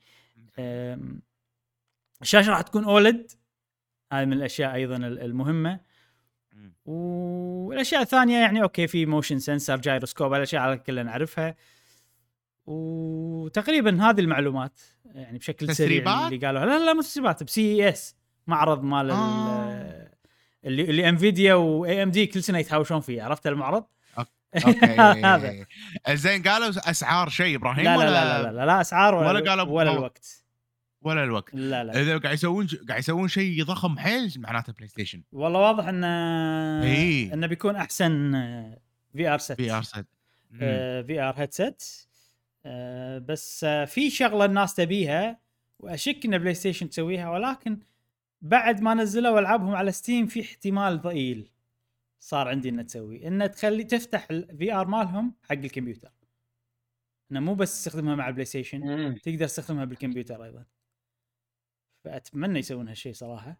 الشاشة راح تكون OLED هذه من الأشياء أيضا ال- المهمة. والأشياء الثانية يعني okay في motion sensor gyroscope الأشياء اللي كلنا نعرفها وتقريبا هذه المعلومات يعني بشكل سريع؟ اللي قالوها لا لا مو تسريبات ب CES معرض مال آه. ال- اللي اللي NVIDIA و AMD كل سنة يتهاوشون فيه عرفت المعرض؟ okay. زين قالوا أسعار شيء إبراهيم لا لا لا لا لا, لا أسعار ولا ولا قالوا ولا. الوقت. ولا الوقت. لا لا إذا قاعد يسوون قاعد يسوون شيء ضخم حيل معناته PlayStation والله واضح انه إيه. إنه بيكون أحسن VR set VR set VR headset بس آه، في شغلة الناس تبيها وأشك إن PlayStation تسويها ولكن بعد ما نزلوا العابهم على Steam في احتمال ضئيل. صار عندي إنه تسوي إنه تخلي تفتح ال VR مالهم حق الكمبيوتر إنه مو بس تستخدمها مع ال PlayStation. تقدر تستخدمها بالكمبيوتر أيضا فأتمنى يسوون هالشيء صراحة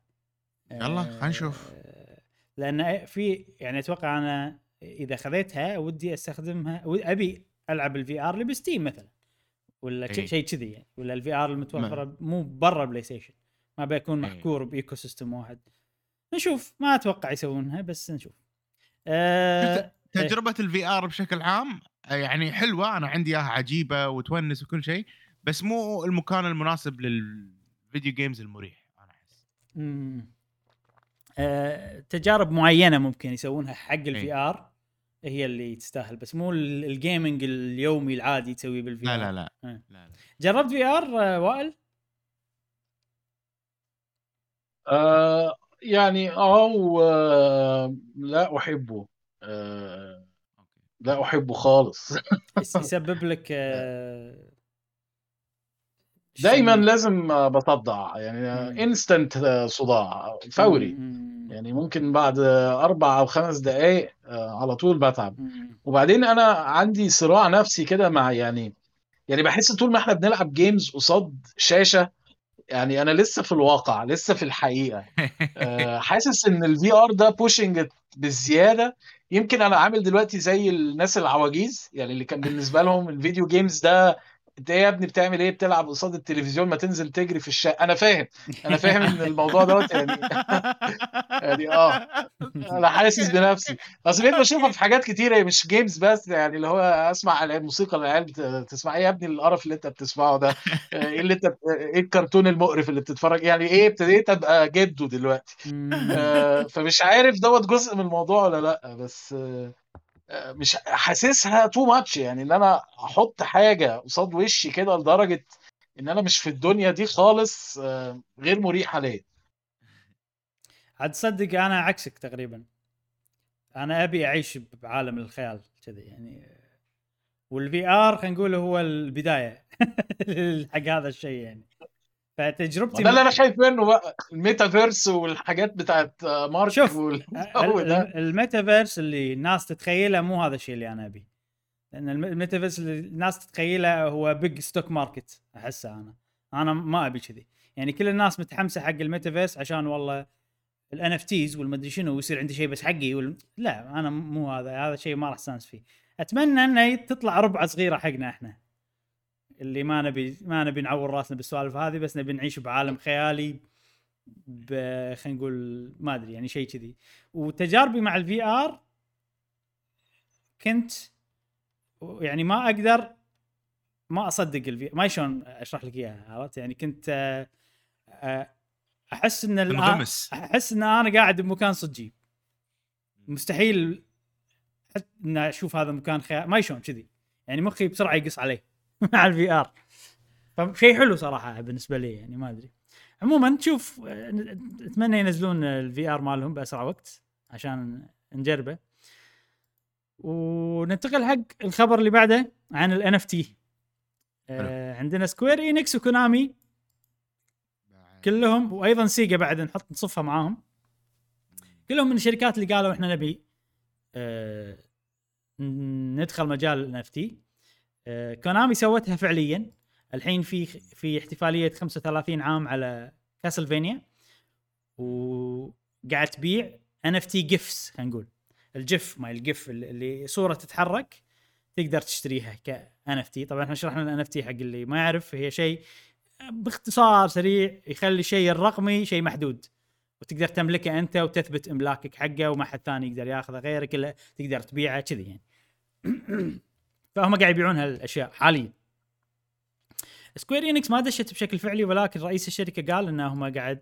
يلا، خلينا نشوف. آه، لأن في يعني أتوقع أنا إذا خذيتها ودي أستخدمها أبي ألعب ال VR اللي ب Steam مثلا ولا إي. شيء كذي يعني ولا ال VR المتوفرة مو برا ال PlayStation ما بيكون إي. محكور ب ecosystem واحد نشوف ما أتوقع يسوونها بس نشوف آه تجربة ال VR بشكل عام آه، يعني حلوة أنا عندي إياها عجيبة وتونس وكل شيء بس مو المكان المناسب لل video games المريح أنا أحس. آه، تجارب معينة ممكن يسوونها حق ال V إيه. R هي اللي تستاهل بس مو ال- ال gaming اليومي العادي تسويه بال V لا R لا لا إيه. لا, لا. جربت VR آه، وائل؟ آه يعني آه و- لا أحبه آه. لا أحبه خالص يس- يسبب لك آه، دايما؟ لازم آه، بصدع يعني. instant صداع فوري. يعني ممكن بعد آه، أربع أو خمس دقائق على طول بتعب. وبعدين أنا عندي صراع نفسي كده مع يعني يعني بحس طول ما إحنا بنلعب games قصاد شاشة يعني أنا لسه في الواقع لسه في الحقيقة. آه، حاسس إن ال VR ده pushing بالزيادة يمكن أنا عامل دلوقتي زي الناس العواجيز يعني اللي كان بالنسبة لهم ال video games ده انت إيه يا ابني بتعمل إيه؟ بتلعب قصاد التلفزيون ما تنزل تجري في الشارع. أنا فاهم. أنا فاهم ان الموضوع دوت يعني يعني آه. أنا حاسس بنفسي. أصل بقيت بشوفها في حاجات كتيرة مش games بس يعني اللي هو أسمع الموسيقى العيال بت- تسمع. إيه يا ابني القرف اللي أنت بتسمعه ده؟ إيه اللي أنت إيه الكرتون المقرف اللي بتتفرج؟ يعني إيه ابتديت أبقى جده دلوقتي. آه، فمش عارف دوت جزء من الموضوع ولا لأ بس آه، مش حاسسها تو ماتش يعني إن أنا أحط حاجة قصاد وشي كده لدرجة إن أنا مش في الدنيا دي خالص آه، غير مريحه ليا عاد تصدق أنا عكسك تقريبا. أنا أبي أعيش بعالم الخيال كذي يعني وال VR خلينا نقول هو البداية حق هذا الشيء يعني. فتجربتي ده اللي أنا خايف منه بقى الميتافيرس والحاجات بتاعت آه، مارك شوف، والجو ال- ده. ال- الميتافيرس اللي الناس تتخيله مو هذا الشيء اللي أنا ابيه لأن الم- الميتافيرس اللي الناس تتخيله هو big stock market أحسه أنا. أنا ما أبي كذي. يعني كل الناس متحمسة حق الميتافيرس عشان والله ال NFTs والمدري شنو ويصير عندي شيء بس حقي وال... لا أنا مو هذا هذا شيء ما راح استانس فيه. أتمنى إنه تطلع ربعة صغيرة حقنا إحنا. اللي ما نبي ما نبي نعور راسنا بالسوالف هذه بس نبي نعيش بعالم خيالي ب خلينا نقول ما أدري يعني شيء كذي. وتجاربي مع ال VR كنت يعني ما أقدر ما أصدق ال V ما شلون أشرح لك إياها عرفت؟ يعني كنت آه، آه، أحس إن أحس إن أنا قاعد بمكان صجي. مستحيل إن أشوف هذا المكان خيال ما شلون كذي. يعني مخي بسرعة يقص عليه. مع ال VR فشيء حلو صراحة بالنسبة لي يعني ما أدري. عموما تشوف أتمنى ينزلون ال VR مالهم بأسرع وقت عشان نجربه. وننتقل حق الخبر اللي بعده عن ال NFT عندنا Square Enix و Konami كلهم وأيضا Sega بعد نحط نصفها معاهم. كلهم من الشركات اللي قالوا إحنا نبي آه ندخل مجال ال NFT Konami سوتها فعليا. الحين في في احتفالية 35 عام على Castlevania. وقاعد تبيع NFT GIFs خلينا نقول. ال GIF مال ال GIF اللي صورة تتحرك تقدر تشتريها ك NFT. طبعا إحنا شرحنا ال NFT حق اللي ما يعرف هي شيء باختصار سريع يخلي الشيء الرقمي شيء محدود. وتقدر تملكه أنت وتثبت إملاكك حقه وما حد ثاني يقدر ياخذه غيرك إلا تقدر تبيعه كذي يعني. فهم قاعد يبيعون هالأشياء حاليا Square Enix ما دشت بشكل فعلي ولكن رئيس الشركة قال انهم قاعد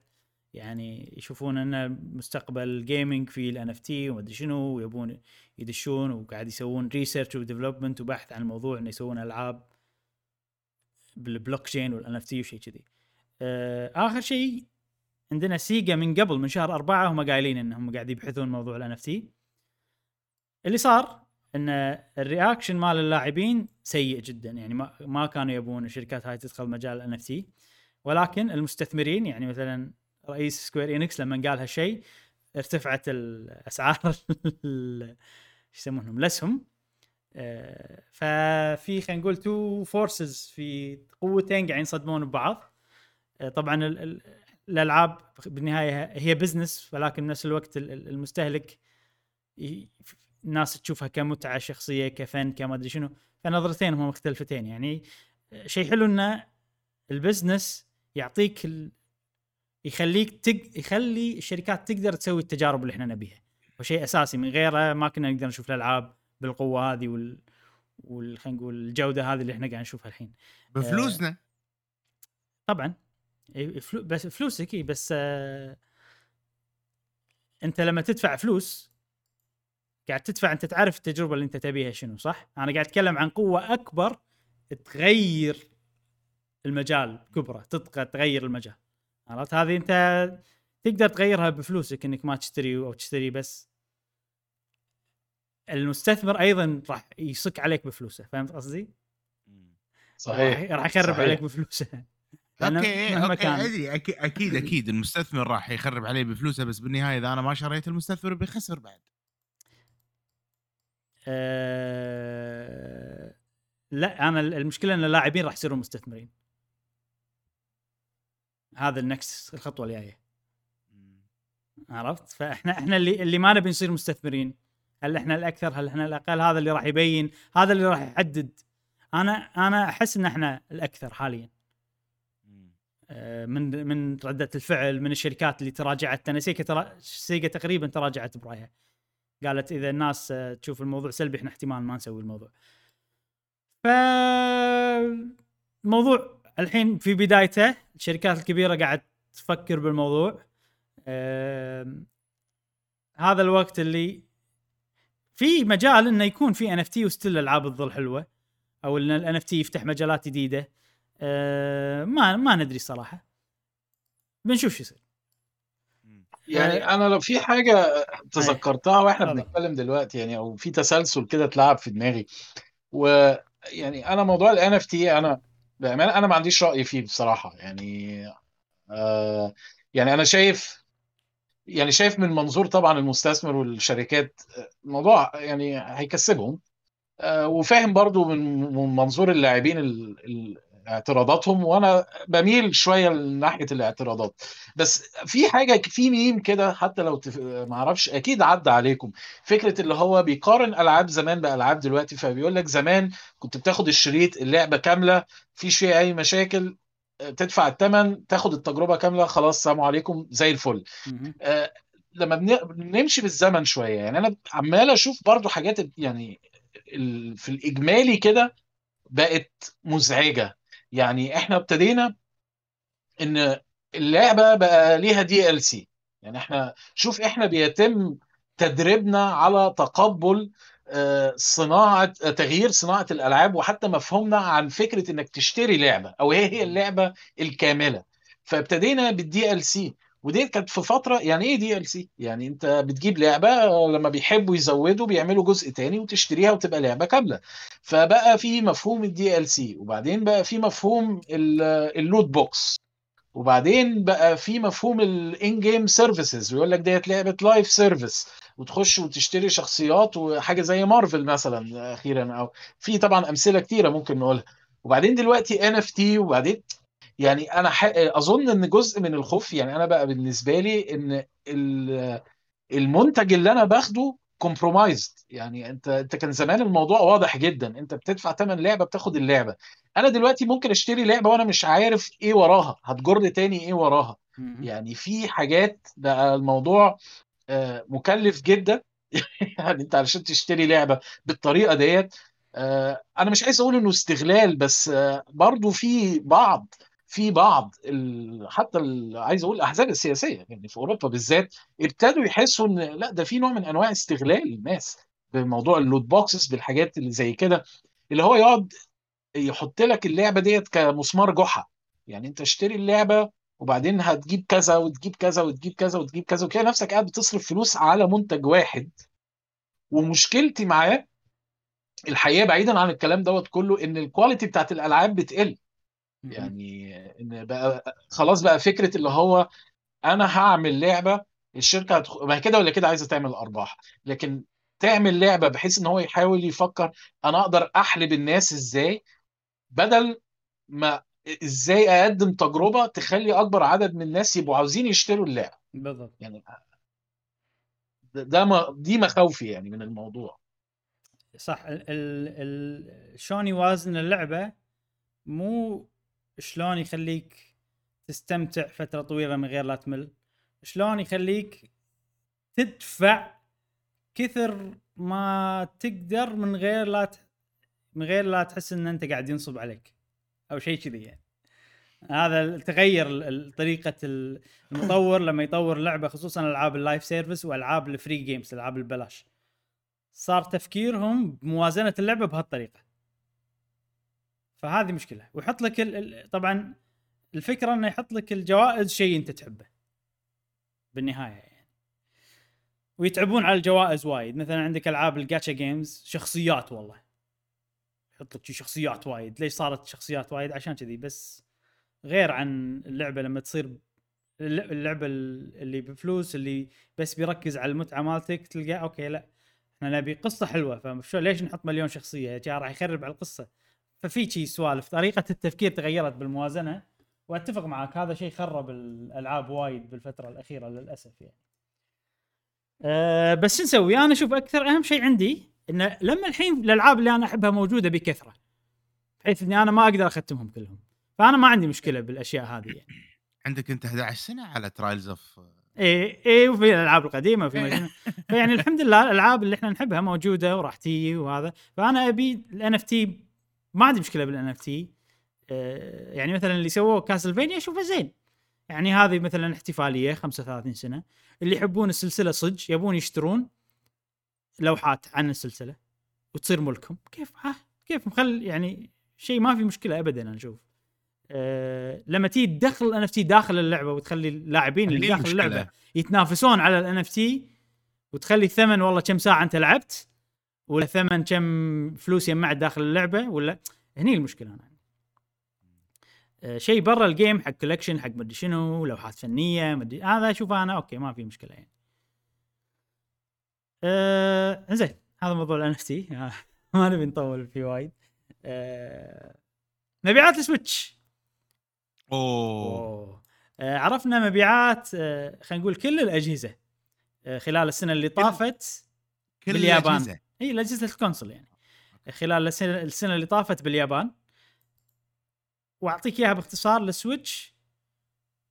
يعني يشوفون إن مستقبل ال gaming في ال NFT وما أدري شنو ويبون يدشون وقاعد يسوون research و development وبحث عن الموضوع إنه يسوون ألعاب بال blockchain وال NFT وشيء كذي. آه آخر شيء عندنا Sega من قبل من شهر أربعة هم قايلين انهم قاعد يبحثون موضوع ال NFT. اللي صار إن ال reaction مال اللاعبين سيء جدا. يعني ما ما كانوا يبون الشركات هاي تدخل مجال ال NF ولكن المستثمرين يعني مثلا رئيس Square Enix لما قال هالشيء ارتفعت الأسعار ال- إيش يسمونهم؟ الاسهم آه، ففي خلينا نقول two forces في قوتين قاعدين يصدمون ببعض. آه، طبعا ال- ال- الألعاب بالنهاية هي business ولكن بنفس الوقت ال- ال- المستهلك الناس تشوفها كمتعة شخصية كفن كما ادري شنو. فنظرتين هم مختلفتين يعني. آه، شيء حلو ان ال business يعطيك ال... يخليك تق... يخلي الشركات تقدر تسوي التجارب اللي إحنا نبيها. وشيء أساسي من غيره ما كنا نقدر نشوف الألعاب بالقوة هذه وال وال خلينا نقول الجودة هذه اللي إحنا قاعد نشوفها الحين. بفلوسنا؟ طبعا. إي، فلو... بس فلوسك بس آه... أنت لما تدفع فلوس قاعد تدفع أنت تعرف التجربة اللي أنت تبيها شنو صح؟ أنا قاعد أتكلم عن قوة أكبر تغير المجال كبرة تبقى تغير المجال عرفت هذه أنت تقدر تغيرها بفلوسك إنك ما تشتري أو تشتري بس المستثمر أيضا راح يصك عليك بفلوسه فهمت قصدي؟ صحيح راح راح يخرب صحيح. عليك بفلوسه okay مهما okay كان. أدري أكيد أكيد أكيد المستثمر راح يخرب عليه بفلوسه بس بالنهايه إذا أنا ما شريت المستثمر بيخسر بعد أه... لا أنا المشكلة إن اللاعبين راح يصيرون مستثمرين. هذا ال next الخطوة الجاية. عرفت؟ فإحنا إحنا اللي اللي ما نبي نصير مستثمرين. هل إحنا الأكثر؟ هل إحنا الأقل؟ هذا اللي راح يبين هذا اللي راح يحدد. أنا أنا أحس إن إحنا الأكثر حاليا. آه، من من ردة الفعل من الشركات اللي تراجعت أنا سيجا ترا... سيجا تقريبا تراجعت برأيها. قالت إذا الناس آه، تشوف الموضوع سلبي إحنا احتمال ما نسوي الموضوع. ف الموضوع الحين في بدايته الشركات الكبيرة قاعد تفكر بالموضوع. آم، هذا الوقت اللي في مجال إنه يكون في NFT و still العاب تظل حلوة أو إن ال NFT يفتح مجالات جديدة. آه، ما ما ندري صراحة. بنشوف شو يصير. يعني أنا لو في حاجة تذكرتها وإحنا اتفضل. بنتكلم دلوقتي يعني أو في تسلسل كده اتلعب في دماغي ويعني أنا موضوع ال NFT أنا بأمانة أنا ما عنديش رأي فيه بصراحة يعني آه يعني أنا شايف يعني شايف من منظور طبعا المستثمر والشركات آه، الموضوع يعني هيكسبهم آه، وفاهم برضو من من منظور اللاعبين ال- ال- اعتراضاتهم وأنا بميل شوية لناحية الاعتراضات. بس في حاجة في ميم كده حتى لو تف... ما أعرفش أكيد عدى عليكم. فكرة اللي هو بيقارن ألعاب زمان بألعاب دلوقتي فبيقول لك زمان كنت بتاخد الشريط اللعبة كاملة فيش فيها أي مشاكل تدفع الثمن تاخد التجربة كاملة خلاص سلام عليكم زي الفل. آه، لما بن- بنمشي بالزمن شوية يعني أنا عمال أشوف برضو حاجات يعني في الإجمالي كده بقت مزعجة. يعني إحنا ابتدينا إن اللعبة بقى ليها دي ال سي يعني إحنا شوف إحنا بيتم تدريبنا على تقبل آه، صناعة آه، تغيير صناعة الألعاب وحتى مفهومنا عن فكرة إنك تشتري لعبة أو إيه هي اللعبة الكاملة. فابتدينا بال DLC ودي كانت في فترة يعني إيه DLC يعني أنت بتجيب لعبة لما بيحبوا يزودوا بيعملوا جزء تاني وتشتريها وتبقى لعبة كاملة. فبقى في مفهوم ال DLC وبعدين بقى في مفهوم ال- ال loot box وبعدين بقى في مفهوم ال in-game services ويقول لك ديت لعبة live service وتخش وتشتري شخصيات وحاجة زي مارفل مثلا أخيرا أو في طبعا أمثلة كتيرة ممكن نقولها. وبعدين دلوقتي NFT وبعدين يعني أنا ح... أظن إن جزء من الخوف يعني أنا بقى بالنسبة لي إن ال- المنتج اللي أنا باخده compromised يعني أنت أنت كان زمان الموضوع واضح جدا. أنت بتدفع ثمن لعبة بتاخد اللعبة. أنا دلوقتي ممكن أشتري لعبة وأنا مش عارف إيه وراها. هتجر تاني إيه وراها. يعني في حاجات بقى الموضوع آه، مكلف جدا. يعني أنت علشان تشتري لعبة بالطريقة ديت آه، أنا مش عايز أقول إنه استغلال بس آه، برضو في بعض في بعض ال... حتى ال... عايز أقول الأحزاب السياسية يعني في أوروبا بالذات ابتدوا يحسوا إن لأ ده في نوع من أنواع استغلال الناس بموضوع ال loot boxes بالحاجات اللي زي كده اللي هو يقعد يحط لك اللعبة ديت كمسمار جحا يعني أنت اشتري اللعبة وبعدين هتجيب كذا وتجيب كذا وتجيب كذا وتجيب كذا وكده نفسك قاعد بتصرف فلوس على منتج واحد ومشكلتي معاه الحقيقة بعيدا عن الكلام دوت كله إن الكواليتي بتاعت الألعاب بتقل. يعني إن بقى خلاص بقى فكرة اللي هو أنا هعمل لعبة الشركة هتخ... ما هي كده ولا كده عايزة تعمل أرباح لكن تعمل لعبة بحيث إن هو يحاول يفكر أنا أقدر أحلب الناس إزاي بدل ما إزاي أقدم تجربة تخلي أكبر عدد من الناس يبقوا عاوزين يشتروا اللعبه بالضبط. يعني ده ده ما دي مخاوفي يعني من الموضوع. صح ال ال ال شلون يوازن اللعبة مو شلون يخليك تستمتع فترة طويلة من غير لا تمل؟ شلون يخليك تدفع كثر ما تقدر من غير لا ت... من غير لا تحس إن أنت قاعد ينصب عليك أو شيء كذي يعني. هذا تغير طريقة ال- المطور لما يطور لعبة خصوصا ألعاب ال live service وألعاب ال free games ألعاب البلاش. صار تفكيرهم بموازنة اللعبة بهالطريقة. فهذه مشكلة. ويحط لك ال... طبعا الفكرة إنه يحط لك الجوائز شيء أنت تحبه. بالنهاية يعني. ويتعبون على الجوائز وايد. مثلا عندك ألعاب ال gacha games شخصيات والله. يحط لك شخصيات وايد. ليش صارت شخصيات وايد؟ عشان كذي. بس غير عن اللعبة لما تصير الل- اللعبة اللي بفلوس اللي بس بيركز على المتعة مالتك تلقى okay لا. إحنا نبي قصة حلوة. فشو ليش نحط مليون شخصية؟ راح يخرب على القصة. ففي شي سوالف. طريقة التفكير تغيرت بالموازنة وأتفق معك هذا شيء خرب الألعاب وايد بالفترة الأخيرة للأسف يعني. أه بس شو نسوي؟ أنا أشوف أكثر أهم شيء عندي إنه لما الحين الألعاب اللي أنا أحبها موجودة بكثرة بحيث إني أنا ما أقدر أختمهم كلهم. فأنا ما عندي مشكلة بالأشياء هذه يعني. عندك أنت 11 سنة على Trails of ييي وفي الألعاب القديمة وفي مجموعة. يعني الحمد لله الألعاب اللي إحنا نحبها موجودة وراح تيجي وهذا. فأنا أبي ال NFT ما عندي مشكلة بال NFT يعني مثلا اللي سووه Castlevania أشوفه زين. يعني هذه مثلا احتفالية 35 سنة. اللي يحبون السلسلة صدق يبون يشترون لوحات عن السلسلة وتصير ملكهم. كيف؟ ها؟ كيف؟ مخل يعني شيء ما في مشكلة ابدا أنا أشوف. أه لما تيجي تدخل ال NFT داخل اللعبة وتخلي اللاعبين اللي داخل. اللعبة يتنافسون على ال NFT وتخلي الثمن والله كم ساعة أنت لعبت ولا ثمن كم فلوس يجمعت داخل اللعبة ولا هني المشكلة أنا آه، شيء برا ال game حق collection حق مدري شنو لوحات فنية مدري هذا اشوفه أنا okay ما في مشكلة يعني. آه زين هذا موضوع ال NFT ما نبي نطول فيه وايد. آه مبيعات ال Switch أوه أوه. آه عرفنا مبيعات آه خلينا نقول كل الأجهزة آه خلال السنة اللي طافت كل باليابان. الأجهزة. إي اجهزه ال console يعني. خلال السنة اللي طافت باليابان. وأعطيك إياها باختصار ال Switch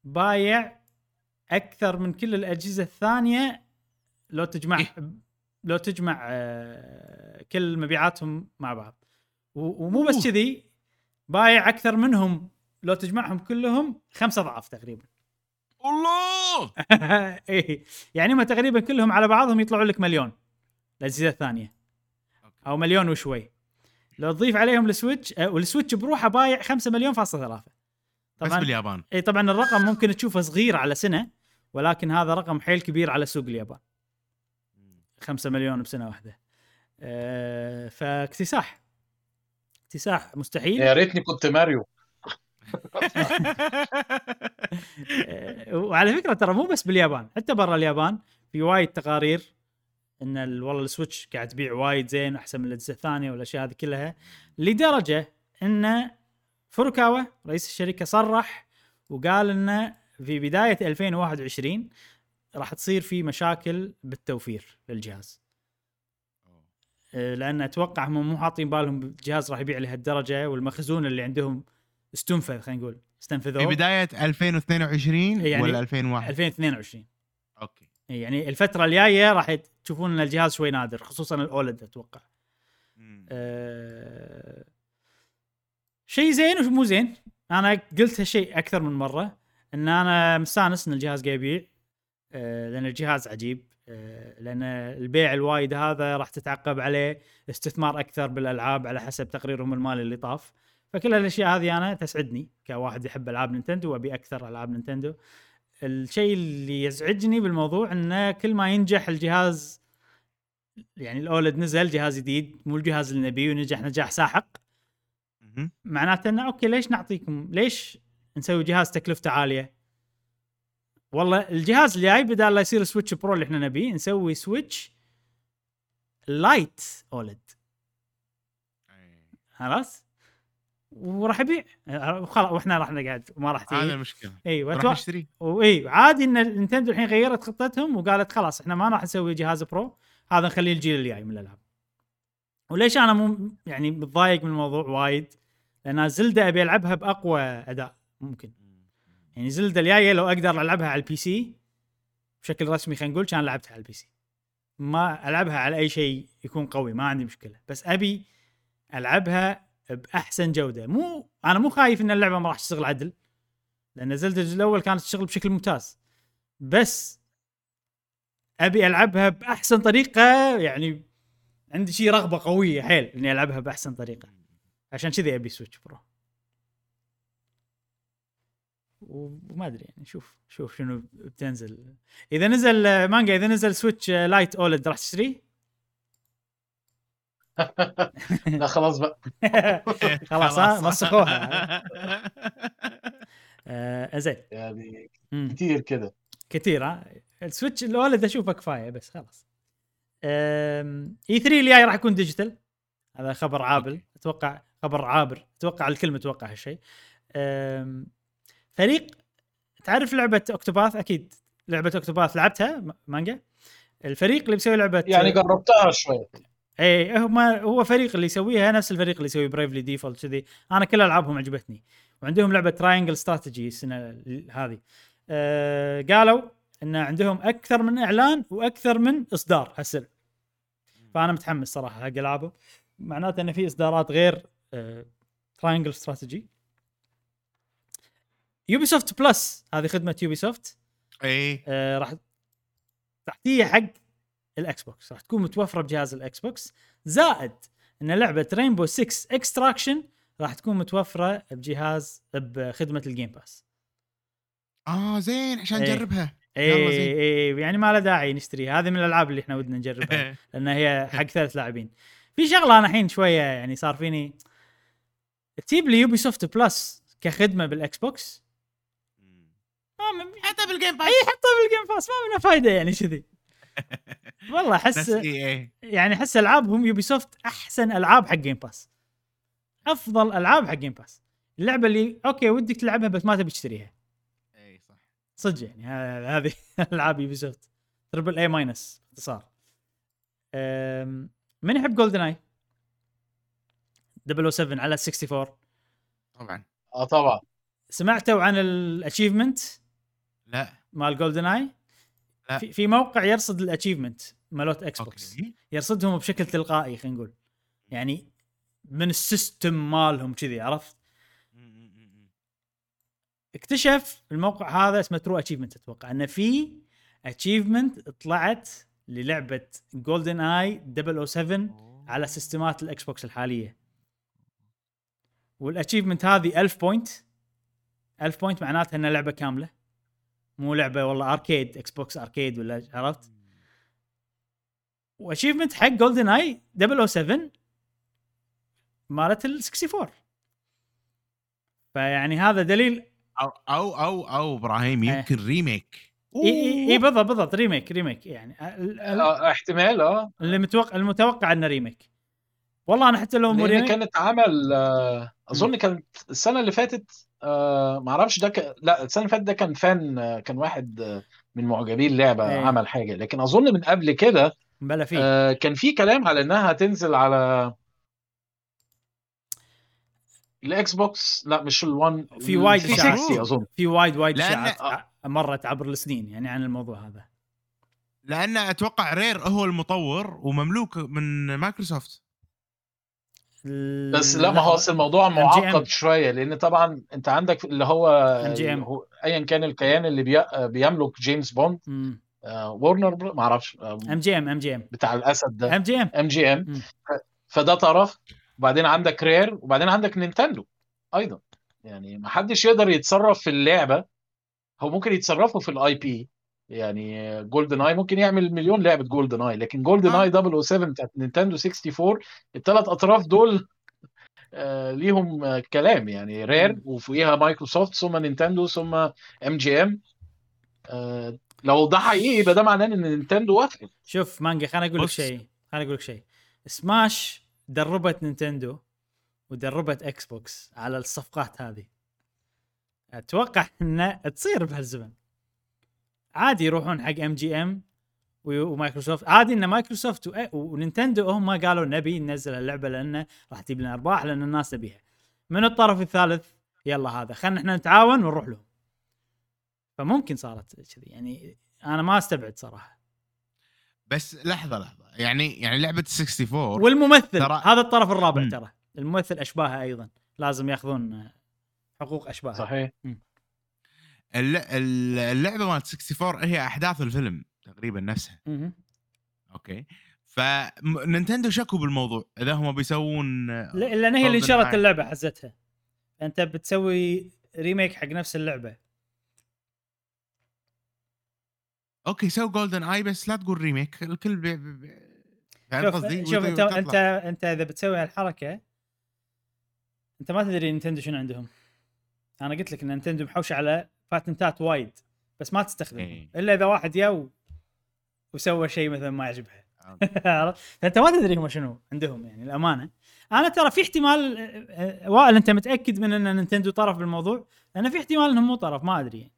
بايع أكثر من كل الأجهزة الثانية لو تجمع إيه. لو تجمع آه، كل مبيعاتهم مع بعض. ومو بس. كذي بايع أكثر منهم لو تجمعهم كلهم خمسة أضعاف تقريبا. الله! إيه. يعني هم تقريبا كلهم على بعضهم يطلعوا لك مليون الاجهزه الثانية. أو مليون وشوي. لو تضيف عليهم ال Switch آه، وال Switch بروحه بايع 5 مليون فاصلة ثلاثة. بس طبعا باليابان. إي طبعا الرقم ممكن تشوفه صغير على سنة ولكن هذا رقم حيل كبير على سوق اليابان. 5 مليون بسنة واحدة. أه فاكتساح. اكتساح مستحيل. يا ريتني كنت ماريو. أه وعلى فكرة ترى مو بس باليابان حتى برا اليابان في وايد تقارير إن ال- والله ال Switch قاعد تبيع وايد زين أحسن من الأجهزة الثانية والأشياء هذه كلها لدرجة إن فوروكاوا رئيس الشركة صرح وقال انه في بداية 2021 راح تصير في مشاكل بالتوفير للجهاز. أه، لأن أتوقع هم مو حاطين بالهم الجهاز راح يبيع لهالدرجة والمخزون اللي عندهم استنفذ خلينا نقول في استنفذوه بدايه 2022 يعني ولا 2001 2022 أوكي إي يعني الفترة الجاية راح تشوفون إن الجهاز شوي نادر خصوصا ال OLED أتوقع. أه... شيء زين ومو زين. أنا قلت هالشيء أكثر من مرة إن أنا مستأنس إن الجهاز قاعد يبيع أه... لأن الجهاز عجيب. أه... لأن البيع الوايد هذا راح تتعقب عليه استثمار أكثر بالألعاب على حسب تقريرهم المالي اللي طاف. فكل هالأشياء هذه أنا تسعدني كواحد يحب ألعاب Nintendo وأبي أكثر ألعاب Nintendo. الشيء اللي يزعجني بالموضوع إنه كل ما ينجح الجهاز يعني ال OLED نزل جهاز جديد مو الجهاز اللي نبيه ونجح نجاح ساحق. معناته إنه أوكي ليش نعطيكم ليش نسوي جهاز تكلفته عالية؟ والله الجهاز اللي جاي بدال لا يصير Switch Pro اللي إحنا نبيه نسوي Switch Lite OLED. خلاص؟ وراح يبيع. خلاص وإحنا راح نقعد ما راح هذا تجي المشكلة اي راح نشتري. وإي عادي إن Nintendo الحين غيرت خطتهم وقالت خلاص إحنا ما راح نسوي جهاز Pro هذا نخليه الجيل اللي جاي من الألعاب. وليش أنا مو يعني متضايق من الموضوع وايد؟ لأن Zelda أبي ألعبها بأقوى أداء ممكن. يعني Zelda الجاية لو أقدر ألعبها على ال PC بشكل رسمي خلينا نقول كان لعبتها على ال PC. ما ألعبها على أي شيء يكون قوي ما عندي مشكلة. بس أبي ألعبها بأحسن جودة. مو أنا مو خايف إن اللعبة ما راح تشتغل عدل لأن Zelda الجزء الأول كانت تشتغل بشكل ممتاز. بس أبي ألعبها بأحسن طريقة يعني عندي شيء رغبة قوية حيل إني ألعبها بأحسن طريقة. عشان كذي أبي Switch Pro وما أدري يعني شوف شوف شنو بتنزل. إذا نزل مانجا إذا نزل Switch Lite OLED راح تشتريه؟ لا خلاص بقى. خلاص ها؟ مسخوها آه زين يعني. كتير كده. كثير ها؟ ال Switch ال OLED أشوفه كفاية بس خلاص. E3 اللي جاي راح يكون digital هذا خبر عابر أتوقع خبر عابر. أتوقع الكل متوقع هالشيء. فريق تعرف لعبة Octopath أكيد لعبة Octopath لعبتها مانجا. الفريق اللي بيسوي لعبة يعني جربتها شوية اي هم هو فريق اللي يسويها نفس الفريق اللي يسوي Bravely Default كذي. أنا كل ألعابهم عجبتني. وعندهم لعبة Triangle Strategy السنة ال- هذه. أه قالوا إن عندهم أكثر من إعلان وأكثر من إصدار هالسنة. فأنا متحمس صراحة حق العابه معناته إن في إصدارات غير أه Triangle Strategy Ubisoft Plus هذه خدمة Ubisoft اي آه، راح تحتيه حق ال Xbox. راح تكون متوفرة بجهاز ال Xbox. زائد إن لعبة Rainbow 6 Extraction راح تكون متوفرة بجهاز بخدمة ال Game Pass آه زين عشان إيه. نجربها. اي يلا زين. اي يعني ما له داعي نشتريها. هذه من الألعاب اللي إحنا ودنا نجربها لأن هي حق ثلاث لاعبين. في شغلة أنا الحين شوية يعني صار فيني تجيب لي Ubisoft Plus كخدمة بال Xbox؟ ما حتى بال Game Pass اي حطها بال Game Pass ما منها فايدة يعني كذي. والله أحس اي اي يعني أحس ألعابهم Ubisoft أحسن ألعاب حق Game Pass أفضل ألعاب حق Game Pass اللعبة اللي أوكي ودك تلعبها بس ما تبي تشتريها. اي صح. صدق يعني ه- هذه ألعاب Ubisoft triple A minus باختصار من يحب GoldenEye 007 على 64 طبعا. آه طبعا. سمعتوا عن ال achievement لا. مال GoldenEye لا. في, في موقع يرصد ال achievement مالوت Xbox يرصدهم بشكل تلقائي خلينا نقول. يعني من ال system مالهم كذي عرفت؟ اكتشف الموقع هذا اسمه True Achievement أتوقع. انه في achievement طلعت للعبة GoldenEye 007 على سيستمات ال Xbox الحالية. وال achievement هذه 1000 point 1000 point معناتها إنها لعبة كاملة. مو لعبة والله arcade Xbox arcade ولا عرفت؟ و achievement حق GoldenEye 007 مالت ال 64 فيعني هذا دليل أو أو أو أو إبراهيم إيه. يمكن remake اي اي اي بالضبط بالضبط remake remake يعني. ال- ال- احتمال آه. اللي متوقع المتوقع إنه remake والله أنا حتى لو مو remake كانت عمل آه أظن كانت السنة اللي فاتت آه ما أعرفش ده ك... لا السنة اللي فاتت ده كان fan آه كان واحد آه من معجبين اللعبه إيه. عمل حاجة لكن أظن من قبل كده بلا فيه آه كان في كلام على إنها هتنزل على الإكس بوكس لا مش ال One في وايد. 360 أظن في وايد وايد ع- مرت عبر السنين يعني عن الموضوع هذا لأن أتوقع رير هو المطور ومملوك من مايكروسوفت بس لا ما هو أصل الموضوع. معقد شوية لأن طبعا أنت عندك اللي هو ايا كان الكيان اللي بي... بيملك جيمس بوند. آه وورنر بر- ما أعرفش آه ام جي ام ام جي ام. بتاع الأسد ده. ام جي ام. ام جي ام. فده طرف وبعدين عندك رير وبعدين عندك نينتندو أيضا. يعني ما حدش يقدر يتصرف في اللعبة. هو ممكن يتصرفوا في ال IP يعني جولدن اي ممكن يعمل مليون لعبة جولدن اي لكن جولدن. اي 007 بتاعت نينتندو 64 الثلاث أطراف دول آه ليهم آه كلام يعني رير. وفوقيها مايكروسوفت ثم نينتندو ثم ام جي ام آه لو ده حقيقي يبقى ده معناه إن نينتندو وافقت شوف مانجا خليني أقول لك. شيء خليني أقول لك شيء سماش دربت نينتندو ودربت إكس بوكس على الصفقات هذه أتوقع انها تصير بهالزمن عادي يروحون حق ام جي ام ومايكروسوفت. عادي إن مايكروسوفت ونينتندو هم قالوا نبي ننزل اللعبة لأنه راح تجيب لنا أرباح لأن الناس تبيها. من الطرف الثالث يلا هذا خلينا إحنا نتعاون ونروح لهم. فممكن صارت كذي. يعني أنا ما أستبعد صراحة. بس لحظة لحظة. يعني يعني لعبة 64 والممثل ترى- هذا الطرف الرابع مم. ترى. الممثل أشباهه أيضا. لازم يأخذون حقوق أشباهه. صحيح. الل- اللعبة مالت 64 هي أحداث الفيلم تقريبا نفسها. أوكي فنينتندو شكوا بالموضوع إذا هم بيسوون لأن هي اللي Eye. اللعبة حزتها انت بتسوي remake حق نفس اللعبة أوكي سووا جولدن اي بس لا تقول remake الكل بي... بي... بي... فاهم شوف قصدي؟ شوف أنت. أنت أنت إذا بتسوي هالحركة أنت ما تدري نينتندو شنو عندهم أنا قلت لك إن نينتندو محوشة على patentات وايد بس ما تستخدمهم إيه. إلا إذا واحد يا و... وسوى شيء مثلا ما يعجبها؟ فأنت ما تدري هم شنو عندهم يعني الامانه أنا ترى في احتمال آه، آه، وائل أنت متأكد من أن نينتندو طرف بالموضوع؟ لأن في احتمال إنهم مو طرف ما أدري يعني.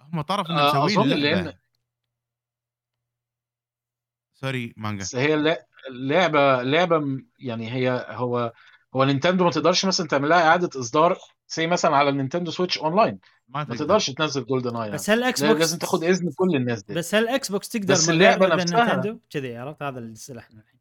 هم طرف انه آه، مسوين sorry مانجا بس هي لعبة م- يعني هي هو هو نينتندو ما تقدرش مثلا تعمل لها إعادة إصدار زي مثلا على النينتندو سويتش أونلاين ما ما تقدر. تقدرش تنزل جولدن آي بس هل إكس بوكس لازم تاخد إذن كل الناس دي. بس هل إكس بوكس تقدر بس إذن نفسها- نينتندو كذي عرفت؟ هذا اللي سلاحنا الحين.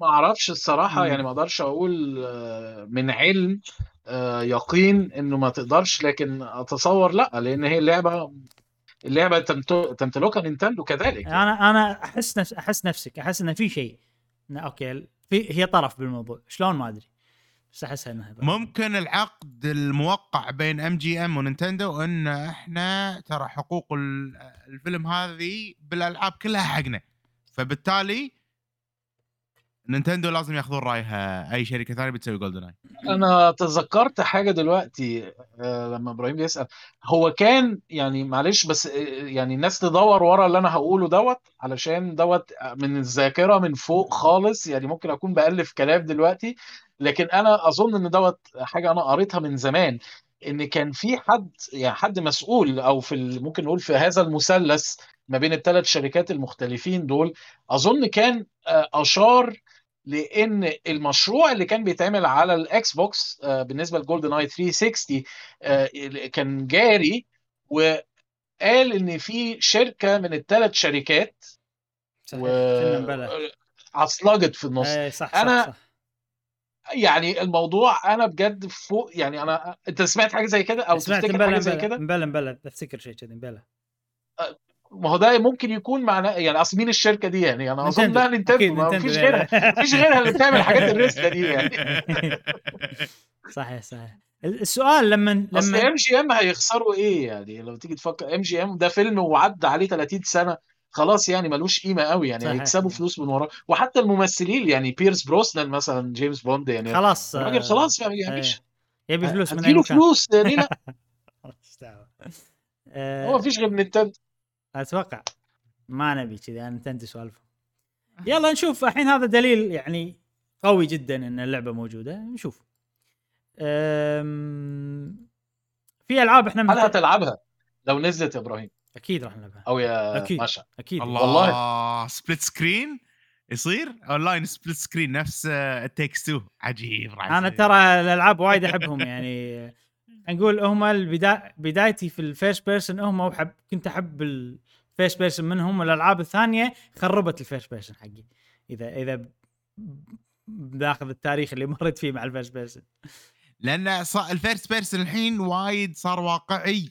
ما أعرفش الصراحة مم. يعني ما أقدرش أقول آه، من علم آه، يقين إنه ما تقدرش لكن أتصور لا لأن هي اللعبة اللعبة تمت- تمتلكها نينتندو كذلك. أنا أنا أحس نفس أحس نفسك أحس انه في شيء. أوكي في هي طرف بالموضوع. شلون؟ ما أدري. احسها إنها ممكن العقد الموقع بين ام جي ام ونينتندو إن إحنا ترى حقوق ال- الفيلم هذه بالألعاب كلها حقنا. فبالتالي نينتندو لازم ياخذون رايها. أي شركة ثانية بتسوي جولدن اي أنا تذكرت حاجة دلوقتي آه، لما إبراهيم بيسأل. هو كان يعني معلش بس آه، يعني الناس تدور ورا اللي أنا هقوله دوت علشان دوت من الذاكرة من فوق خالص. يعني ممكن أكون بألف كلام دلوقتي لكن أنا أظن إن دوت حاجة أنا قريتها من زمان. إن كان في حد يعني حد مسؤول أو في ممكن نقول في هذا المثلث ما بين الثلاث شركات المختلفين دول أظن كان آه، أشار لأن المشروع اللي كان بيتعمل على الاكس بوكس آه، بالنسبة لجولدن آي 360 آه، كان جاري وقال إن في شركة من الثلاث شركات صحيح وبلا عصلجت في النص. اي صح صح أنا صح. يعني الموضوع أنا بجد فوق يعني أنا أنت سمعت حاجة زي كده أو سمعت تفتكر حاجة زي كده؟ مبلا مبلا بفتكر شيء كذي مبلا ما هو ده ممكن يكون معناه يعني أصل مين الشركة دي يعني؟ أنا أظن نينتندو. انها نينتندو ما فيش يعني. غيرها. ما فيش غيرها اللي بتعمل الحاجات الرسله دي يعني. صحيح صحيح. السؤال لما أصل لما إم جي إم هيخسروا إيه يعني؟ لو تيجي تفكر إم جي إم ده فيلم وعدى عليه 30 سنة خلاص يعني ملوش قيمة قوي يعني صحيح، هيكسبوا. فلوس من وراه. وحتى الممثلين يعني بيرس بروسنان مثلا جيمس بوند يعني. خلاص الراجل آه، خلاص يعني مفيش. يبي فلوس من اي فلوس ليه لا. آه، هو مفيش غير نينتندو أتوقع. ما نبي كذي أنا نتندي سوالف. يلا نشوف. الحين هذا دليل يعني قوي جدا إن اللعبة موجودة. نشوف. أم... في ألعاب إحنا هل. هتلعبها لو نزلت يا إبراهيم. أكيد راح نلعبها. أو يا أكيد. مشا أكيد. الله والله. سبليت سكرين يصير؟ اونلاين سبليت سكرين نفس التكس 2 عجيب راح أنا. ترى الألعاب وايد أحبهم يعني. نقول هم البدا... بدايتي في ال first person هم وحب كنت أحب ال first person منهم والألعاب الثانية خربت ال first person حقي. إذا إذا ب- بناخذ التاريخ اللي مريت فيه مع ال first person لأن ال first person الحين وايد صار واقعي.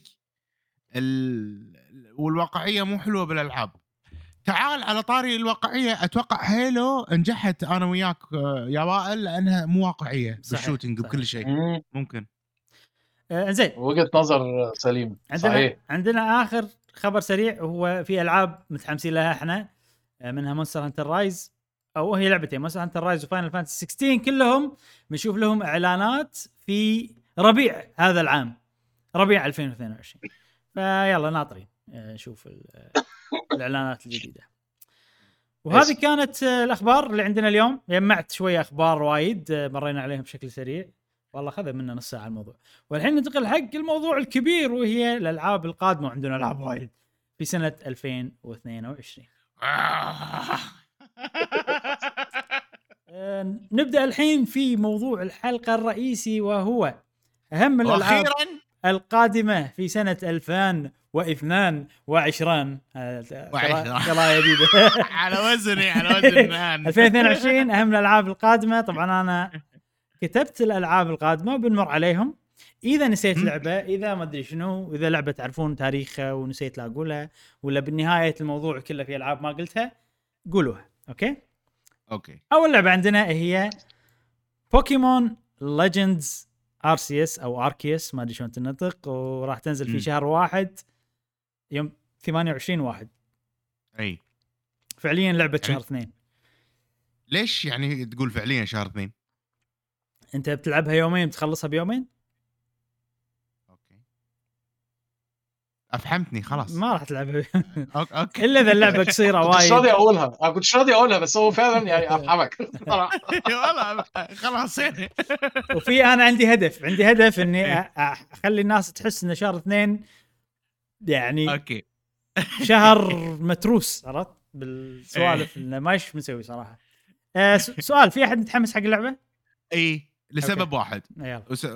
ال... والواقعية مو حلوة بالألعاب. تعال على طاري الواقعية أتوقع Halo نجحت أنا وياك آه، يا وائل لأنها مو واقعية بال shooting. وكل شيء. مم. ممكن. آه زين وجهة نظر سليم عندنا صحيح. عندنا آخر خبر سريع وهو في ألعاب متحمسين لها إحنا آه، منها Monster Hunter Rise أو هي لعبتين Monster Hunter Rise و Final Fantasy 16 كلهم بنشوف لهم إعلانات في ربيع هذا العام ربيع 2022 فيلا ناطرين آه، نشوف ال- الإعلانات الجديدة. وهذه. كانت الأخبار اللي عندنا اليوم. جمعت شوية أخبار وايد مرينا عليهم بشكل سريع. والله خذ منا نص ساعة الموضوع. والحين ننتقل حق الموضوع الكبير وهي الألعاب القادمة. وعندنا ألعاب وايد في سنة 2022 آه، نبدأ الحين في موضوع الحلقة الرئيسي وهو أهم الألعاب وأخيرا؟ القادمة في سنة 2022 هذا وعشرة. قراءه جديده على وزني على وزن مان 2022 أهم الألعاب القادمة. طبعا أنا كتبت الألعاب القادمة وبنمر عليهم إذا نسيت. لعبة إذا ما أدري شنو اذا لعبة تعرفون تاريخها ونسيت لا أقولها ولا بالنهايه الموضوع كله في ألعاب ما قلتها قولوها أوكي أوكي أول لعبة عندنا هي Pokemon Legends Arceus أو Arceus ما أدري شلون تنطق وراح تنزل في. شهر واحد يوم 28 واحد أي فعليا لعبة يعني- شهر اثنين ليش يعني تقول فعليا شهر اثنين؟ انت بتلعبها يومين بتخلصها بيومين؟ أوكي. أفهمتني خلاص. ما راح تلعبها أوكي. إلا إذا اللعبة قصيره كنتش راضي وايد أقولها. أنا كنتش راضي أقولها بس هو فعلا يعني أفهمك. والله خلاص. يعني وفي أنا عندي هدف. عندي هدف إني أ- أخلي الناس تحس إن شهر اثنين يعني أوكي. شهر متروس عرفت؟ بالسوالف انه ما إيش مسوي صراحة. آه سؤال في أحد متحمس حق اللعبة؟ اي لسبب أوكي. واحد. يلا. وس...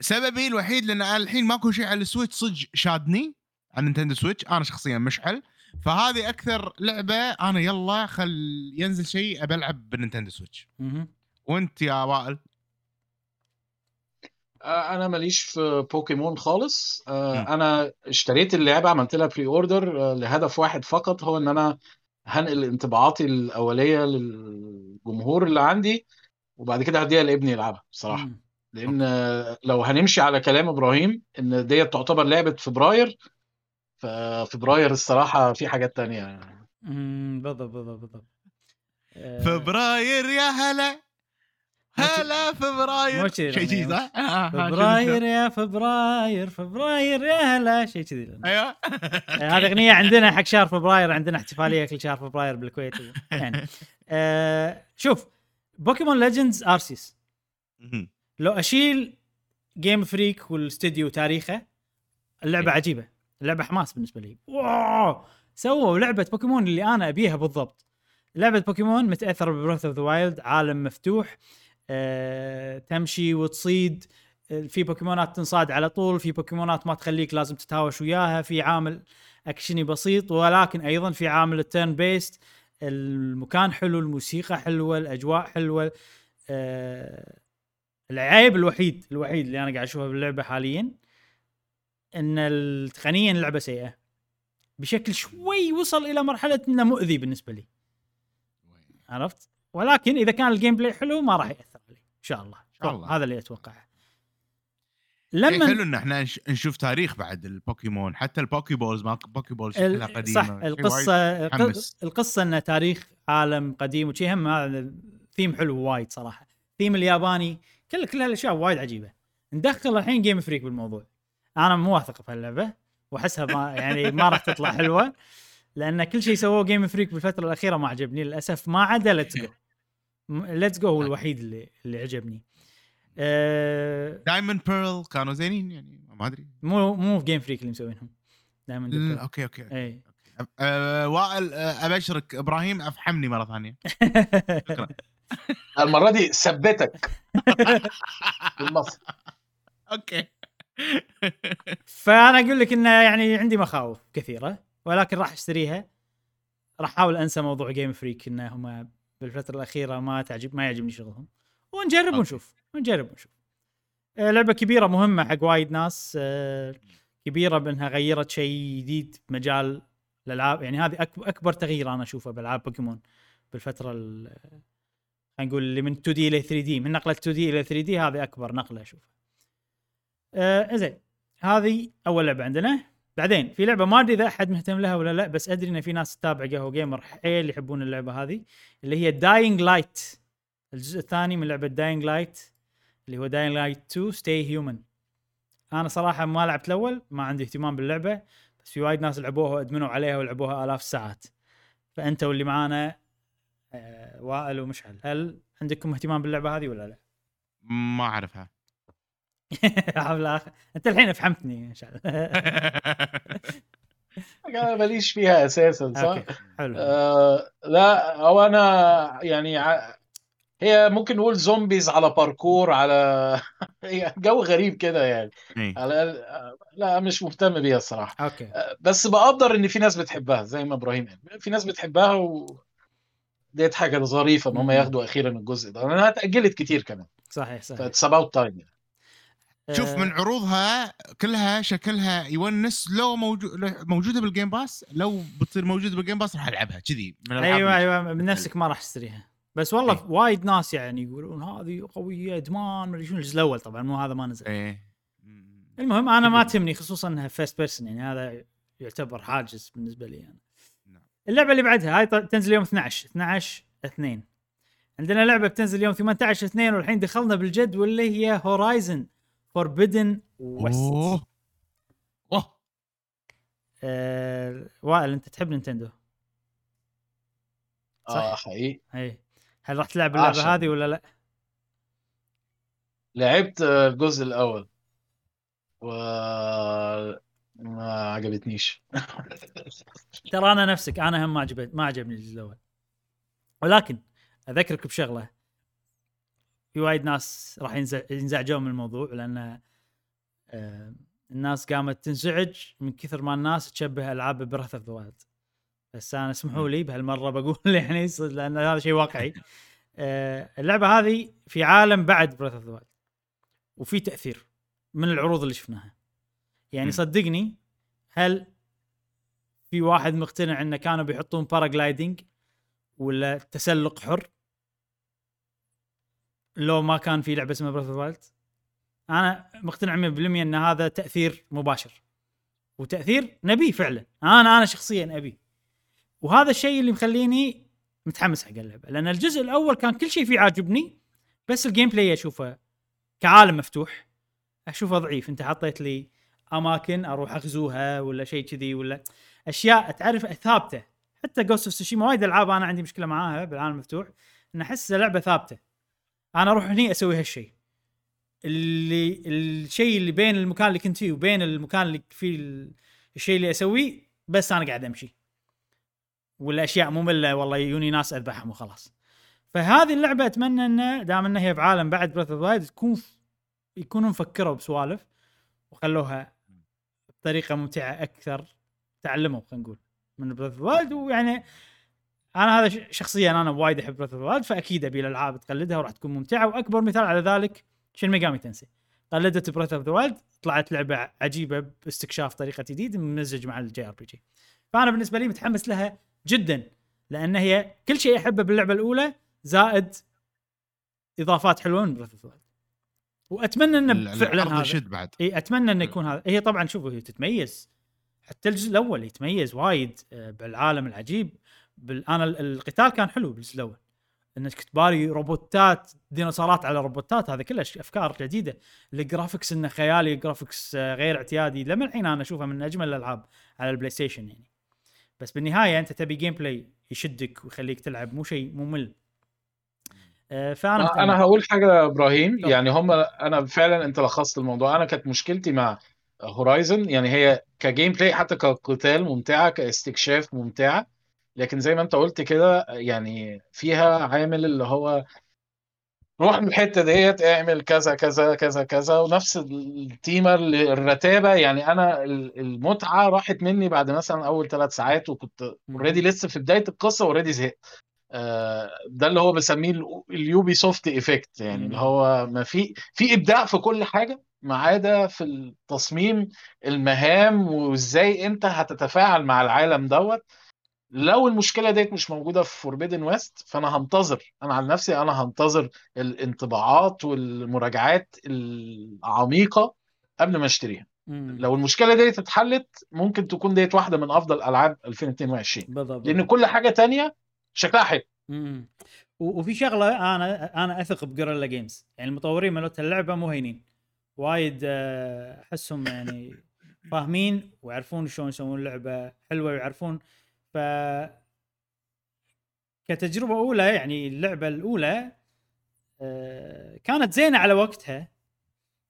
سببي الوحيد لأن الحين ماكو شيء على ال Switch صدق شادني على Nintendo Switch أنا شخصيا مشعل. فهذه أكثر لعبة أنا يلا خل ينزل شيء أبي ألعب بال Nintendo Switch. وأنت يا وائل؟ آه، أنا ماليش في بوكيمون خالص. آه،. أنا اشتريت اللعبة عملت لها pre-order لهدف واحد فقط هو إن أنا هنقل انطباعاتي الأولية للجمهور اللي عندي. وبعد كده هديها لابني يلعبها بصراحة. مم. لأن لو هنمشي على كلام إبراهيم إن دي تعتبر لعبة فبراير ففبراير الصراحة في حاجات تانية. مم، بالضبط بالضبط بالضبط. آه، فبراير يا هلا هلا فبراير. كذي شيء شيء الأغنية. صح؟ آه، آه، فبراير يا فبراير فبراير يا هلا شيء كذي؟ أيوه. هذه أغنية عندنا حق شهر فبراير عندنا احتفالية كل شهر فبراير بالكويت. يعني. آه شوف Pokemon Legends Arceus. لو أشيل Game Freak والاستديو تاريخه اللعبة عجيبة. اللعبة حماس بالنسبة لي. واو! سووا لعبة بوكيمون اللي أنا أبيها بالضبط. لعبة بوكيمون متأثرة ب Breath of the Wild عالم مفتوح آه، تمشي وتصيد. في بوكيمونات تنصاد على طول في بوكيمونات ما تخليك لازم تتهاوش وياها في عامل أكشني بسيط ولكن أيضا في عامل ال turn-based المكان حلو الموسيقى حلوة الأجواء حلوة. آه، العيب الوحيد الوحيد اللي أنا قاعد أشوفه باللعبة حاليا إن تقنيا اللعبه سيئة. بشكل شوي وصل إلى مرحلة إنه مؤذي بالنسبة لي. عرفت؟ ولكن إذا كان ال gameplay حلو ما راح يأثر علي. إن شاء الله. شاء الله. هذا اللي أتوقعه. لما لما حلو إن إحنا نش- نشوف تاريخ بعد البوكيمون حتى ال Poke Balls ما Poke Balls شكلها قديمة صح القصة. القصة إنه تاريخ عالم قديم وشي هم هذا ثيم حلو وايد صراحة. ثيم الياباني كل كل هالأشياء وايد عجيبة. ندخل الحين Game Freak بالموضوع. أنا مو واثق في هاللعبة وأحسها ما يعني ما راح تطلع حلوة لأن كل شيء سووه Game Freak بالفترة الأخيرة ما عجبني للأسف ما عدا Let's Go Let's Go هو الوحيد اللي اللي عجبني. أه Diamond Pearl كانوا زينين يعني ما أدري. مو مو في Game Freak اللي مسوينهم. دائما ل- أوكي أوكي إي. أه وائل أه، أبشرك. إبراهيم أفحمني مرة ثانية. المرة دي ثبتك. بالمصري أوكي. فأنا أقول لك إنه يعني عندي مخاوف كثيرة ولكن راح أشتريها. راح أحاول أنسى موضوع Game Freak انهم بالفترة الأخيرة ما تعجب ما يعجبني شغلهم. ونجرب أوكي. ونشوف. ونجرب ونشوف. آه، لعبة كبيرة مهمة حق وايد ناس آه، كبيرة بأنها غيرت شيء جديد بمجال الألعاب. يعني هذه أكبر تغيير أنا أشوفه بألعاب بوكيمون بالفترة ال- خلينا نقول اللي من 2D إلى 3D. من نقلة 2D إلى 3D هذه أكبر نقلة أشوفها. آه زين هذه أول لعبة عندنا. بعدين في لعبة ما أدري إذا أحد مهتم لها ولا لا بس أدري إن في ناس تتابع قهوة gamer حيل يحبون اللعبة هذه اللي هي Dying Light الجزء الثاني من لعبة Dying Light اللي هو Dying Light 2 Stay Human أنا صراحة ما لعبت الأول ما عندي اهتمام باللعبة بس في وايد ناس لعبوها وأدمنوا عليها ولعبوها آلاف الساعات فأنت واللي معانا آه وائل ومشعل هل عندكم اهتمام باللعبة هذه ولا لا؟ ما أعرفها. أنت الحين افهمتني ان شاء الله أنا ماليش فيها أساسا صح؟ أوكي حلو آه لا هو أنا يعني ع... هي ممكن نقول zombies على باركور على هي جو غريب كده يعني. إيه. على لا مش مهتم بيها الصراحة. أوكي. آه، بس بقدر إن في ناس بتحبها زي ما إبراهيم قال. في ناس بتحبها و ديت حاجة ظريفة إن هم. ياخدوا أخيرا الجزء ده. لأنها اتأجلت كتير كمان. صحيح صحيح. ف it's about time شوف آه، من عروضها كلها شكلها يونس لو موجود موجودة بال Game Pass لو بتصير موجودة بال Game Pass راح ألعبها كذي أيوه أيوه من نفسك ما راح تشتريها. بس والله وايد ناس يعني يقولون هذه قوية إدمان ما أدري شنو الجزء الأول طبعا مو هذا ما نزل. إيه. المهم أنا ما جميل. تهمني خصوصا إنها first person يعني هذا يعتبر حاجز بالنسبة لي أنا. نعم. اللعبة اللي بعدها هاي ط- تنزل يوم 12 12 2 عندنا لعبة بتنزل يوم 18 2 والحين دخلنا بالجد واللي هي Horizon فوربيدن ويست أوه. أوه. آه وائل أنت تحب نينتندو؟ صح. آه حقيقي. اي هل راح تلعب اللعبة عشان. هذه ولا لا؟ لعبت الجزء الأول. و ما عجبتنيش. ترى أنا نفسك أنا هم ما عجبت ما عجبني الجزء الأول. ولكن أذكرك بشغلة. في وايد ناس راح ينزع- ينزعجون من الموضوع لأن آه، الناس قامت تنزعج من كثر ما الناس تشبه ألعاب Breath of the Wild بس أنا اسمحوا لي بهالمرة بقول يعني لأن هذا شيء واقعي. آه، اللعبة هذه في عالم بعد Breath of the وفي تأثير من العروض اللي شفناها. يعني. صدقني هل في واحد مقتنع انه كانوا بيحطون paragliding ولا تسلق حر؟ لو ما كان في لعبة اسمها Breath Wild أنا مقتنع 100% إن هذا تأثير مباشر وتأثير نبي فعلا. أنا أنا شخصيا أبي. وهذا الشيء اللي مخليني متحمس حق اللعبة. لأن الجزء الأول كان كل شيء فيه عاجبني بس ال gameplay أشوفه كعالم مفتوح. أشوفه ضعيف. أنت حطيت لي أماكن أروح أغزوها ولا شيء كذي ولا أشياء تعرف ثابتة. حتى Ghost of Tsushima وايد ألعاب أنا عندي مشكلة معاها بالعالم المفتوح إن أحس لعبه ثابتة. أنا أروح هني أسوي هالشيء. اللي الشيء اللي بين المكان اللي كنت فيه وبين المكان اللي فيه ال- الشيء اللي أسويه بس أنا قاعد أمشي. ولا اشياء ممله والله يجوني ناس أذبحهم وخلاص. فهذه اللعبة أتمنى إنه دام إنها هي بعالم بعد Breath of Wild تكون يكونوا مفكروا بسوالف وخلوها بطريقة ممتعة أكثر تعلموا خلينا نقول من Breath of Wild ويعني أنا هذا شخصيا أنا وايد أحب Breath of Wild فأكيد أبي الألعاب تقلدها وراح تكون ممتعة. وأكبر مثال على ذلك Shin Megami Tensei قلدت Breath of the Wild طلعت لعبة عجيبة باستكشاف طريقة جديد ممزج مع ال JRPG فأنا بالنسبة لي متحمس لها جدا لأن هي كل شيء أحبه باللعبة الأولى زائد إضافات حلوة من Breath وأتمنى إنه فعلا هذا. يشد بعد. إي أتمنى إنه يكون هذا. هي طبعا شوفوا هي تتميز. حتى الجزء الأول يتميز وايد آه، بالعالم العجيب. بال... أنا ال- القتال كان حلو بالجزء الأول. إنك تباري روبوتات ديناصورات على روبوتات هذا كله أفكار جديدة. ال graphics إنه خيالي graphics آه، غير اعتيادي. لما الحين أنا أشوفها من أجمل الألعاب على البلاي ستيشن يعني. بس بالنهاية أنت تبي gameplay يشدك ويخليك تلعب مو شيء ممل آه، فأنا أنا هقول حاجة يا إبراهيم طبعا. يعني هم أنا فعلا أنت لخصت الموضوع. أنا كانت مشكلتي مع Horizon يعني هي ك gameplay حتى كقتال ممتعة كاستكشاف ممتعة. لكن زي ما أنت قلت كده يعني فيها عامل اللي هو روح من الحته ديت اعمل كذا كذا كذا كذا ونفس التيمر الرتابة. يعني أنا ال- المتعة راحت مني بعد مثلا أول ثلاث ساعات وكنت already لسه في بداية القصة already زهقت. آه، ده اللي هو بسميه ال- ال Ubisoft effect يعني اللي. هو ما في في إبداع في كل حاجة ما عدا في التصميم المهام وإزاي أنت هتتفاعل مع العالم دوت. لو المشكلة ديت مش موجودة في Forbidden West فأنا هنتظر. أنا عن نفسي أنا هنتظر الانطباعات والمراجعات العميقة قبل ما أشتريها. مم. لو المشكلة ديت اتحلت ممكن تكون ديت واحدة من أفضل ألعاب 2022 بالضبط. لأن كل حاجة تانية شكلها حلو. وفي شغلة أنا أنا أثق بجوريلا جيمز يعني المطورين مالت اللعبة مو هينين. وايد آه، أحسهم يعني فاهمين ويعرفون شلون يسوون لعبه حلوة ويعرفون ف كتجربة أولى يعني اللعبة الأولى آه، كانت زينة على وقتها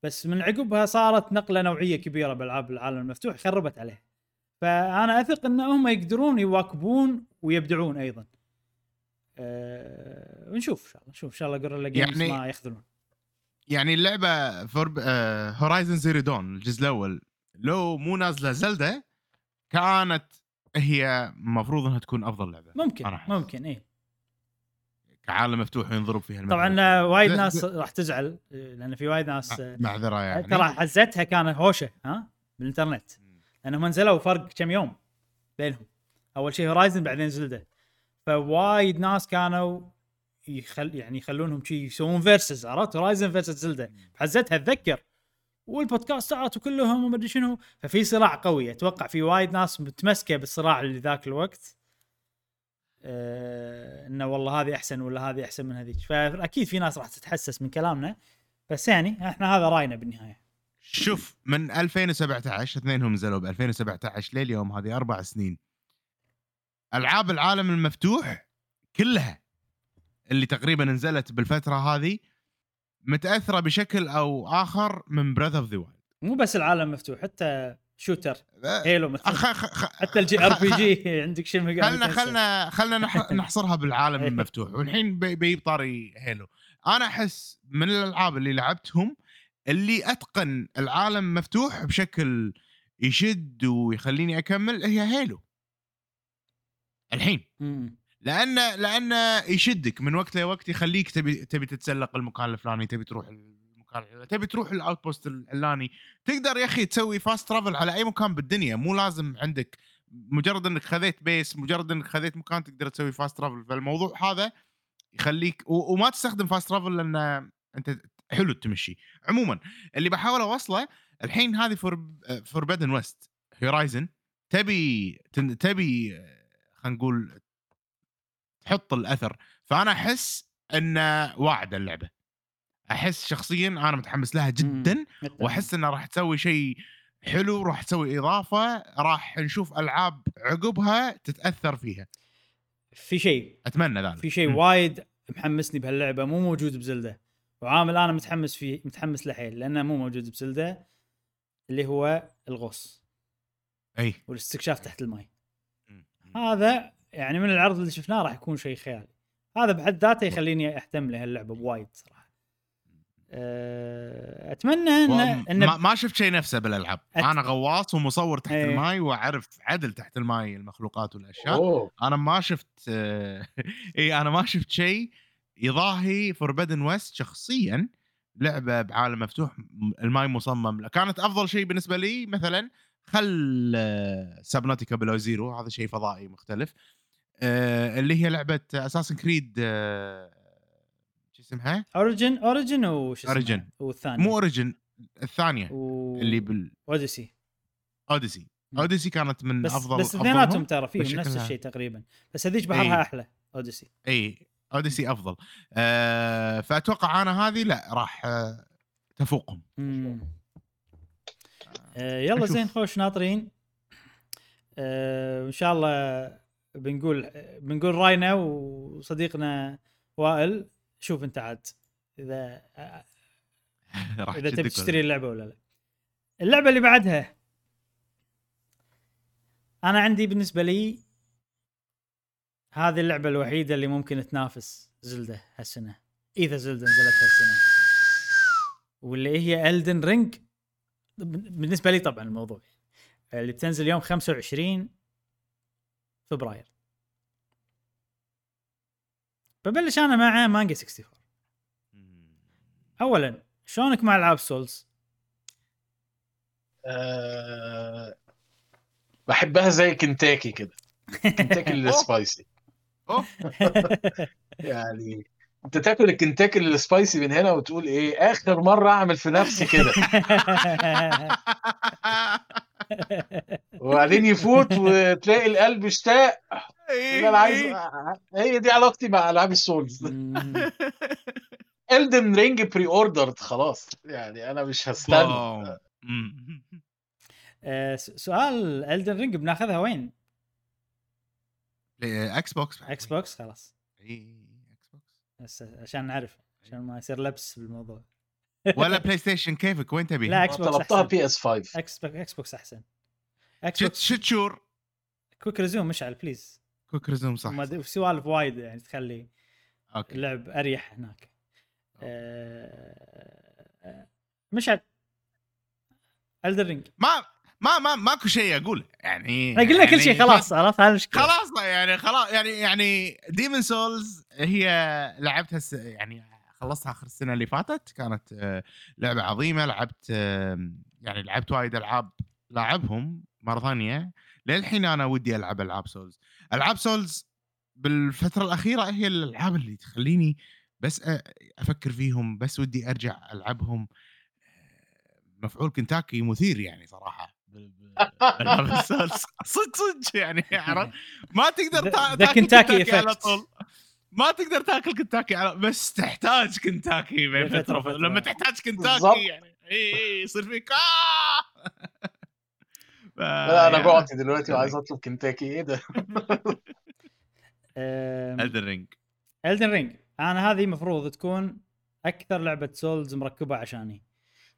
بس من عقبها صارت نقلة نوعية كبيرة بالألعاب العالم المفتوح خربت عليه. فأنا أثق إن هم يقدرون يواكبون ويبدعون أيضا. أه ونشوف إن شاء الله نشوف إن شاء الله games يعني- ما يخذلون. يعني اللعبة for Horizon Zero Dawn الجزء الأول لو مو نازلة Zelda كانت هي المفروض إنها تكون أفضل لعبة. ممكن أنا أحس. ممكن إيه. كعالم مفتوح ينضرب فيها. طبعا آه، وايد ناس راح تزعل آه، لأن في وايد ناس آه، معذره يعني. ترى حزتها كان هوشة ها بالإنترنت. لانهم نزلوا فرق كم يوم بينهم. أول شيء Horizon بعدين Zelda فوايد ناس كانوا يخل يعني يخلونهم شي يسوون versus عرفت؟ Horizon versus Zelda حزتها اتذكر والبودكاستات وكلهم وما أدري شنو. ففي صراع قوي. أتوقع في وايد ناس متمسكة بالصراع اللي ذاك الوقت. آه إنه والله هذه أحسن ولا هذه أحسن من هذيك. فأكيد في ناس راح تتحسس من كلامنا. بس يعني إحنا هذا رأينا بالنهاية. شوف من 2017 اثنينهم نزلوا ب 2017 لليوم هذه أربع سنين. ألعاب العالم المفتوح كلها اللي تقريبا نزلت بالفترة هذه متأثرة بشكل أو آخر من Breath of the Wild مو بس العالم مفتوح حتى shooter هيلو مثلا حتى حتى ال JRPG عندك شنو خلنا خلنا خلنا نح- نحصرها بالعالم المفتوح. والحين بي- بيجيب طاري هيلو أنا أحس من الألعاب اللي لعبتهم اللي أتقن العالم مفتوح بشكل يشد ويخليني أكمل هي هيلو الحين. لأن لأن يشدك من وقت لوقت يخليك تبي تبي تتسلق المكان الفلاني تبي تروح المكان تبي تروح ال outpost العلاني تقدر يا أخي تسوي fast travel على أي مكان بالدنيا. مو لازم عندك مجرد إنك خذيت base مجرد إنك خذيت مكان تقدر تسوي fast travel فالموضوع هذا يخليك. وما تستخدم fast travel لأن أنت حلو التمشي عموما اللي بحاول أوصله الحين هذه فور Forbidden West Horizon تبي تبي خلينا نقول تحط الأثر. فأنا أحس انه واعدة اللعبة. أحس شخصيا أنا متحمس لها جدا وأحس إنها راح تسوي شيء حلو راح تسوي إضافة راح نشوف ألعاب عقبها تتأثر فيها. في شيء. أتمنى ذلك. في شيء مم. وايد محمسني بهاللعبة مو موجود بزلدة. وعامل أنا متحمس فيه متحمس لحيل لأنه مو موجود بزلدة اللي هو الغوص. أي. والاستكشاف تحت الماء. مم. هذا يعني من العرض اللي شفناه راح يكون شيء خيالي. هذا بحد ذاته يخليني أهتم لهاللعبه بوايد صراحة. أه، أتمنى ان إن ما, ما شفت شيء نفسه بالألعاب. أت- أنا غواص ومصور تحت إيه. الماي وأعرف عدل تحت الماي المخلوقات والأشياء. أوه. أنا ما شفت إي أنا ما شفت شيء يضاهي Forbidden West شخصيا لعبة بعالم مفتوح الماي مصمم. كانت أفضل شيء بالنسبة لي مثلا خل Subnautica Below Zero هذا شيء فضائي مختلف. اللي هي لعبة Assassin's Creed شو اسمها؟ Origin Origin وش اسمه Origin. والثاني مو Origin الثانية و... اللي بال Odyssey Odyssey مم. Odyssey كانت من بس أفضل بس. اثنيناتهم ترى فيهم نفس الشيء تقريبا بس هذيك بحرها إيه. أحلى اوديسي اي اوديسي أفضل آه فأتوقع أنا هذه لا راح آه تفوقهم. آه يلا. زين خوش ناطرين آه إن شاء الله بنقول بنقول راينا وصديقنا وائل شوف انت عاد إذا إذا تبي تشتري اللعبة ولا لا. اللعبة اللي بعدها. أنا عندي بالنسبة لي هذه اللعبة الوحيدة اللي ممكن تنافس زلدة هالسنة إذا زلدة نزلت هالسنة. واللي هي Elden Ring بالنسبة لي طبعا الموضوع. اللي بتنزل يوم 25 فبراير. ببلش أنا مع مانجا 64 ولا- اولا شلونك مع ألعاب Souls؟ آه، بحبها زي كنتاكي كده. كنتاكي ال spicy. يعني أنت تاكل الكنتاكي ال spicy من هنا وتقول إيه آخر مرة أعمل في نفسي كده. وبعدين يفوت وتلاقي القلب اشتاق. إيه، أنا عايز إيه. هي دي علاقتي مع ألعاب ال Souls. Elden Ring pre-ordered خلاص. يعني أنا مش هستنى. آه، سؤال Elden Ring بناخذها وين؟ إيه، إكس بوكس Xbox خلاص. إيه، إكس بوكس بس عشان نعرف عشان ما يصير لبس بالموضوع. ولا PlayStation كيفك؟ وين تبي؟ لا Xbox طلبتها PS 5 Xbox Xbox أحسن. Xشت boxشت sure. quick resume مشعل please quick resume صح, ما صح. سوالف وايد يعني تخلي Okay. اللعب أريح هناك. آه، مشعل Elden Ring ما ما ما ماكو شيء أقول. يعني قلنا كل شيء يعني خلاص عرفت؟ هذا المشكلة خلاص يعني خلاص يعني يعني Demon's Souls هي لعبتها س... يعني خلصتها آخر السنة اللي فاتت كانت آه، لعبة عظيمة لعبت آه، يعني لعبت وايد ألعاب لاعبهم مرة ثانية. للحين أنا ودي ألعب ألعاب Souls. ألعاب Souls بالفترة الأخيرة هي الألعاب اللي تخليني بس أ- أفكر فيهم بس ودي أرجع ألعبهم. مفعول كنتاكي مثير يعني صراحة ال Souls. صدق صدق يعني عرفت؟ ما تقدر تاكل Kentucky كنتاكي على. طول. ما تقدر تاكل كنتاكي على بس تحتاج كنتاكي بين فترة فتره وفترة. لما تحتاج. كنتاكي يعني. إي إي يصير فيك. آه! ف- لا أنا يعني جوعت دلوقتي وعايز أطلب كنتاكي. إيه ده؟ Elden Ring. Elden Ring أنا هذه المفروض تكون أكثر لعبة Souls مركبة عشاني.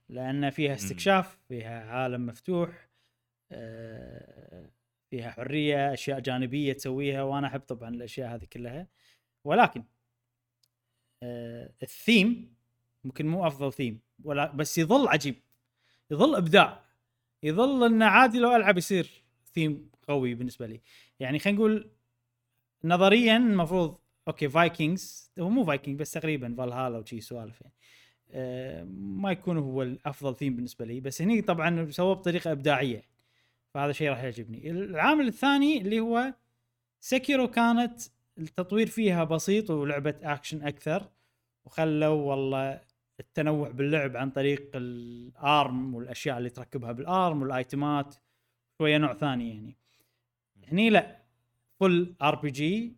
لأن فيها استكشاف فيها عالم مفتوح آه، فيها حرية أشياء جانبية تسويها وأنا أحب طبعا الأشياء هذه كلها. ولكن آه، الثيم ممكن مو أفضل ثيم ولا بس يظل عجيب يظل إبداع يظل انه عادي لو ألعب يصير ثيم قوي بالنسبة لي. يعني خلينا نقول نظريا المفروض okay Vikings هو مو فايكنج بس تقريبا فالهالا وشي سوالف يعني آه، ما يكون هو الأفضل ثيم بالنسبة لي بس هني طبعا سووه بطريقة إبداعية فهذا شيء راح يعجبني. العامل الثاني اللي هو Sekiro كانت التطوير فيها بسيط ولعبة اكشن أكثر وخلوا والله التنوع باللعب عن طريق الارم والأشياء اللي تركبها بالارم وال items شوية نوع ثاني يعني. هني لا full RPG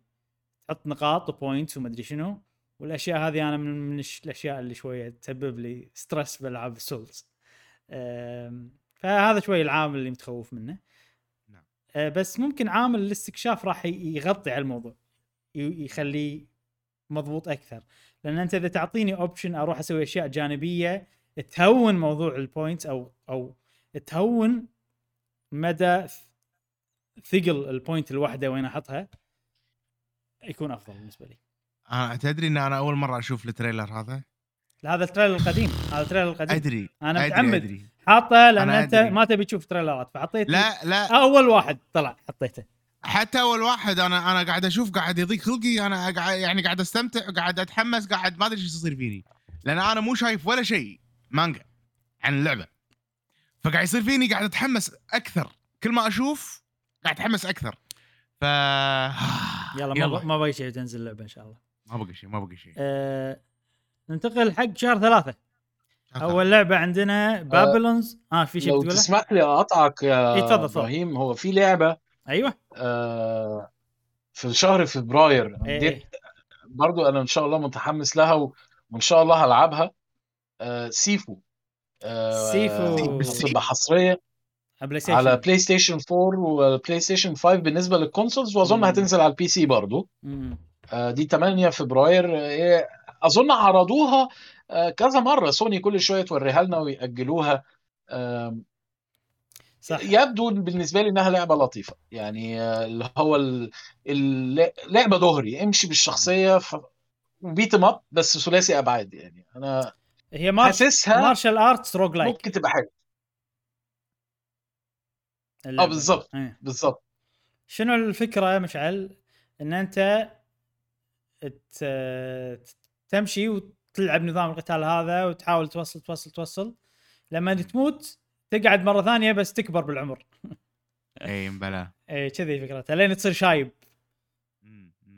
تحط نقاط و points وما أدري شنو والأشياء هذه أنا من, الأشياء اللي شوية تسبب لي stress بألعاب ال souls فهذا شوي العامل اللي متخوف منه. نعم. أه، بس ممكن عامل الاستكشاف راح يغطي على الموضوع. يخليه مضبوط أكثر. لأن أنت إذا تعطيني option أروح أسوي أشياء جانبية تهون موضوع ال points أو أو تهون مدى ثقل ال point الواحدة وين أحطها يكون أفضل بالنسبة لي. أنا تدري إن أنا أول مرة أشوف ال trailer هذا؟ هذا ال trailer القديم. هذا ال trailer القديم. أدري أنا متعمد. أدري. حاطه لأن أنت. ما تبي تشوف trailerات فحطيت لا لا. أول واحد طلع حطيته. حتى أول واحد أنا أنا قاعد أشوف قاعد يضيق خلقي أنا قاعد يعني قاعد أستمتع قاعد أتحمس قاعد ما أدري إيش يصير فيني. لأن أنا مو شايف ولا شيء مانجا عن اللعبة. فقاعد يصير فيني قاعد أتحمس أكثر. كل ما أشوف قاعد أتحمس أكثر. ف يلا ما يلا. ما باقي شيء تنزل اللعبه إن شاء الله. ما بقى شيء ما بقى شيء. أه ننتقل حق شهر ثلاثة. أول لعبة عندنا بابلونز آه في شيء لو بتقوله؟ تسمح لي أقطعك يا إيه، تفضل. إبراهيم هو في لعبة أيوه آه، في شهر فبراير إيه، دي إيه. برضو أنا إن شاء الله متحمس لها و- وإن شاء الله هلعبها آه، سيفو آه، سيفو. بس تبقى حصرية بلاي على بلاي ستيشن 4 وبلاي ستيشن 5 بالنسبة لل consoles وأظن مم. هتنزل على ال PC برضو مم. آه، دي 8 فبراير آه، إيه، أظن عرضوها آه، كذا مرة سوني كل شوية توريها لنا ويأجلوها آم، صح. يبدو بالنسبة لي إنها لعبة لطيفة. يعني آه، اللي هو ال- ال- لعبة دهري امشي بالشخصية ف... beat 'em up بس ثلاثي أبعاد يعني. أنا هي مارش حاسسها مارشال ارتس روج لايك ممكن تبقى حلوة. آه بالظبط إيه. بالظبط شنو الفكرة يا مشعل؟ إن أنت ت- تمشي وتلعب نظام القتال هذا وتحاول توصل توصل توصل. لما تموت تقعد مرة ثانية بس تكبر بالعمر. إي مبلا إي كذي فكرتها لين تصير شايب.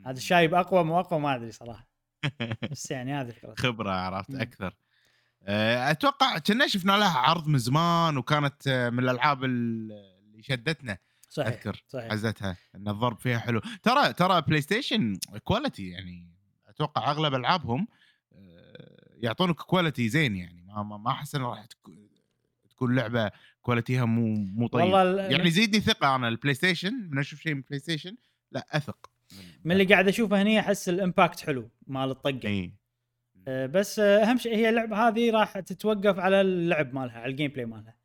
هذا الشايب أقوى مو أقوى ما أدري صراحة. بس يعني هذه فكرتها. خبرة عرفت. أكثر. أتوقع كنا شفنا لها عرض من زمان وكانت آه، من الألعاب اللي شدتنا. صحيح أذكر صحيح. عزتها إن الضرب فيها حلو. ترى ترى بلاي ستيشن quality يعني أتوقع أغلب ألعابهم آه، يعطونك quality زين يعني. ما ما أحس إنه راح تكون لعبة qualityها مو مو طيب. والله ال- يعني يزيدني ثقة أنا البلاي ستيشن من أشوف شيء من بلاي ستيشن لا أثق من اللي قاعد أشوفه هني أحس ال impact حلو مال الطقة. اي آه، بس آه، أهم شيء هي اللعبة هذه راح تتوقف على اللعب مالها على ال gameplay مالها.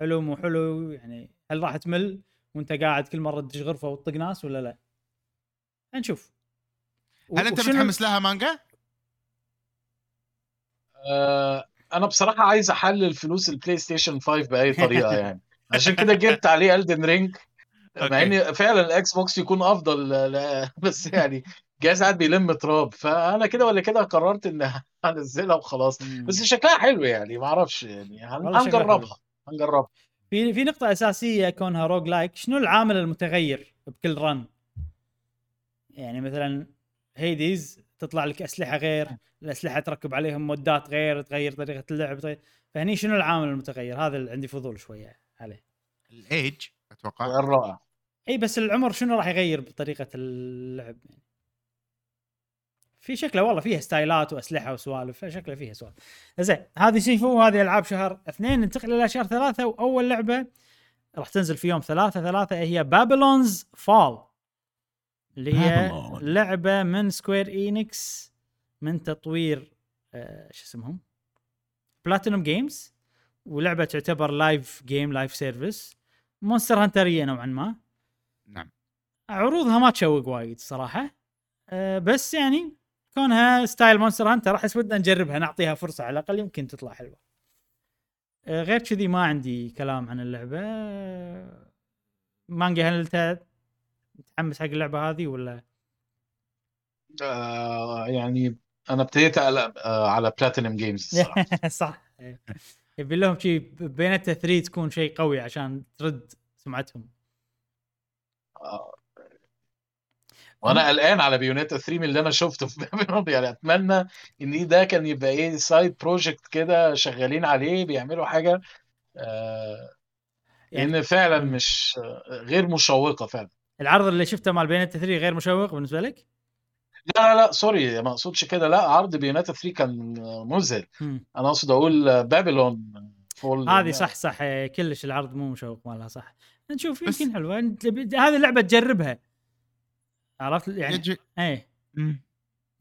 حلو مو حلو؟ يعني هل راح تمل وأنت قاعد كل مرة تدش غرفة وتطق ناس ولا لا؟ نشوف. هل أنت متحمس لها مانجا؟ آه، أنا بصراحة عايز أحلل فلوس البلاي ستيشن 5 بأي طريقة يعني عشان كده جبت عليه الدن رينج مع. إن فعلا الاكس بوكس يكون أفضل لا- بس يعني جهاز قاعد بيلم تراب فأنا كده ولا كده قررت إن هنزلها وخلاص. بس شكلها حلو يعني ما أعرفش يعني هنجربها هنجربها في في نقطة أساسية كونها roguelike، شنو العامل المتغير بكل run؟ يعني مثلا هيديز تطلع لك أسلحة غير، الأسلحة تركب عليهم modات غير، تغير طريقة اللعب، تغير... فهني شنو العامل المتغير؟ هذا اللي عندي فضول شوية عليه. الايج أتوقع رائع إي بس العمر شنو راح يغير بطريقة اللعب؟ يعني. في شكله والله فيها styleات وأسلحة وسوالف فشكله فيها سوالف. زين هذه سيفو وهذه ألعاب شهر اثنين ننتقل إلى شهر ثلاثة وأول لعبة راح تنزل في يوم ثلاثة ثلاثة هي بابلونز فول اللي هي. لعبة من سكوير اينكس من تطوير آه شو اسمهم؟ بلاتينوم جيمز ولعبة تعتبر live game live service مونستر هانترية نوعا ما. نعم. عروضها ما تشوق وايد صراحة. آه بس يعني كونها style مونستر هانتر أحس ودنا نجربها نعطيها فرصة على الأقل يمكن تطلع حلوة. آه غير كذي ما عندي كلام عن اللعبة. آه مانجا هل متحمس حق اللعبة هذه ولا؟ آه يعني أنا ابتديت على آه على بلاتينم جيمز صح. يبي لهم شيء بيونيتا 3 تكون شيء قوي عشان ترد سمعتهم. آه. وأنا قلقان على بيونيتا 3 من اللي أنا شفته. في بابلون يعني أتمنى إن ده كان يبقى إيه side project كده شغالين عليه بيعملوا حاجة آه يعني لأن فعلا. مش آه، غير مشوقة فعلا. العرض اللي شفته مال بيونيتا 3 غير مشوق بالنسبة لك؟ لا لا لا sorry ما اقصدش كده. لا عرض بيونيتا 3 كان مذهل. أنا اقصد أقول بابلون فول هذه صح صح. إيه، كلش العرض مو مشوق مالها صح. نشوف يمكن حلوة. هذه اللعبه تجربها. عرفت؟ يعني إيه. مم.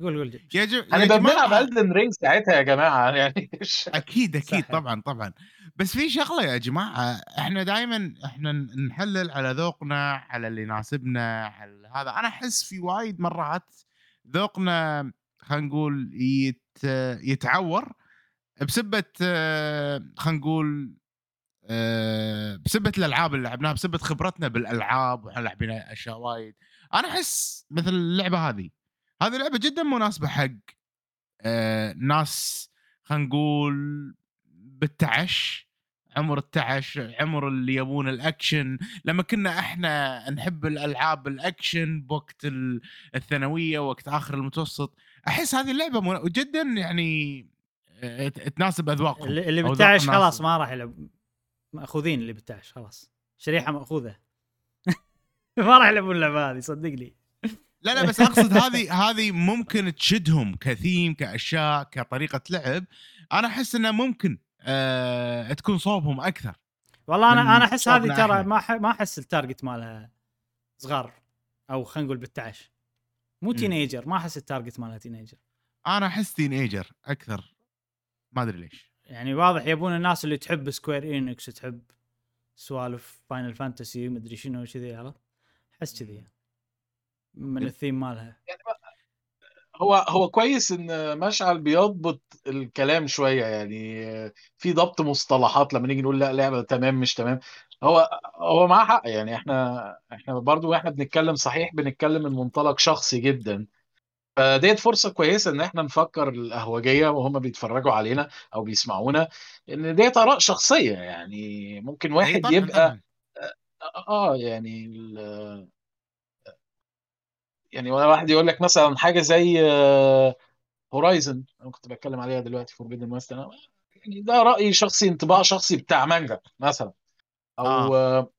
قول قول يجب يعني يا بنلعب جماعة- الدن رينج ساعتها يا جماعة يعني أكيد أكيد. طبعا طبعا. بس في شغلة يا جماعة إحنا دائما إحنا نحلل على ذوقنا على اللي يناسبنا على هذا. أنا أحس في وايد مرات ذوقنا خلينا نقول يت يتعور بسبة خلينا نقول آه، بسبة الألعاب اللي لعبناها بسبة خبرتنا بالألعاب وإحنا لاعبين أشياء وايد. أنا أحس مثل اللعبة هذه. هذه لعبة جدا مناسبة حق آه، ناس خلينا نقول بالتعش عمر التعش عمر اللي يبون الأكشن. لما كنا إحنا نحب الألعاب الأكشن بوقت ال- الثانوية وقت آخر المتوسط أحس هذه اللعبة من- جدا يعني آه، تناسب أذواقهم اللي, بالتعش. خلاص ما راح يلعب مأخوذين اللي بالتعش خلاص. شريحة مأخوذة. ما راح يلعبون اللعبة هذه صدقني لا لا بس أقصد هذه هذه ممكن تشدهم كثيم كأشياء كطريقة لعب. أنا أحس انها ممكن آه تكون صوبهم أكثر. والله أنا أنا أحس هذه ترى إحنا. ما ما أحس ال target مالها صغار أو خلينا نقول بالتعش. مو. teenager ما أحس ال target مالها teenager. أنا أحس teenager أكثر ما أدري ليش. يعني واضح يبون الناس اللي تحب Square Enix تحب سوالف Final Fantasy مدري شنو كذي عرفت؟ أحس كذي من الثيم مالها. هو هو كويس إن مشعل بيضبط الكلام شوية يعني في ضبط مصطلحات لما نيجي نقول لا لعبة تمام مش تمام. هو هو معاه حق يعني إحنا إحنا برضو وإحنا بنتكلم صحيح بنتكلم من منطلق شخصي جدا. فديت فرصة كويسة إن إحنا نفكر الأهوجية وهم بيتفرجوا علينا أو بيسمعونا إن ديت آراء شخصية يعني ممكن واحد يبقى طبعاً. آه يعني يعني واحد يقول لك مثلا حاجة زي Horizon أنا كنت بتكلم عليها دلوقتي Forbidden West أنا يعني ده رأيي شخصي انطباع شخصي بتاع مانجا مثلا أو آه. آه.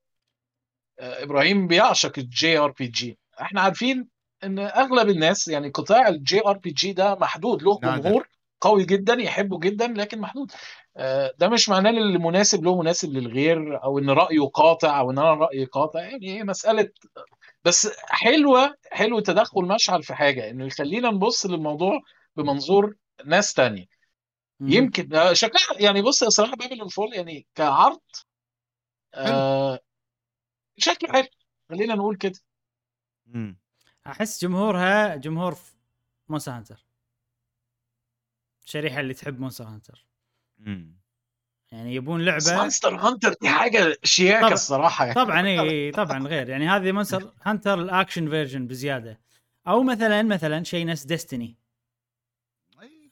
آه إبراهيم بيعشق ال JRPG إحنا عارفين إن أغلب الناس يعني قطاع ال JRPG ده محدود له نادر. جمهور قوي جدا يحبه جدا لكن محدود آه، ده مش معناه إن اللي مناسب له مناسب للغير أو إن رأيه قاطع أو إن أنا رأيي قاطع يعني هي مسألة بس حلوة حلو تدخل مشعل في حاجة إنه يخلينا نبص للموضوع بمنظور ناس تانية مم. يمكن آه، شكلها يعني بص يا صراحة Babylon's Fall يعني كعرض آه شكله حلو خلينا نقول كده مم. أحس جمهورها جمهور Monster Hunter الشريحه اللي تحب Monster Hunter مم. يعني يبون بس لعبة Monster Hunter دي حاجة شياكة طبعا. الصراحة يعني طبعا اي طبعا غير يعني هذه مونستر هانتر ال action version بزيادة أو مثلا مثلا شيء نفس Destiny.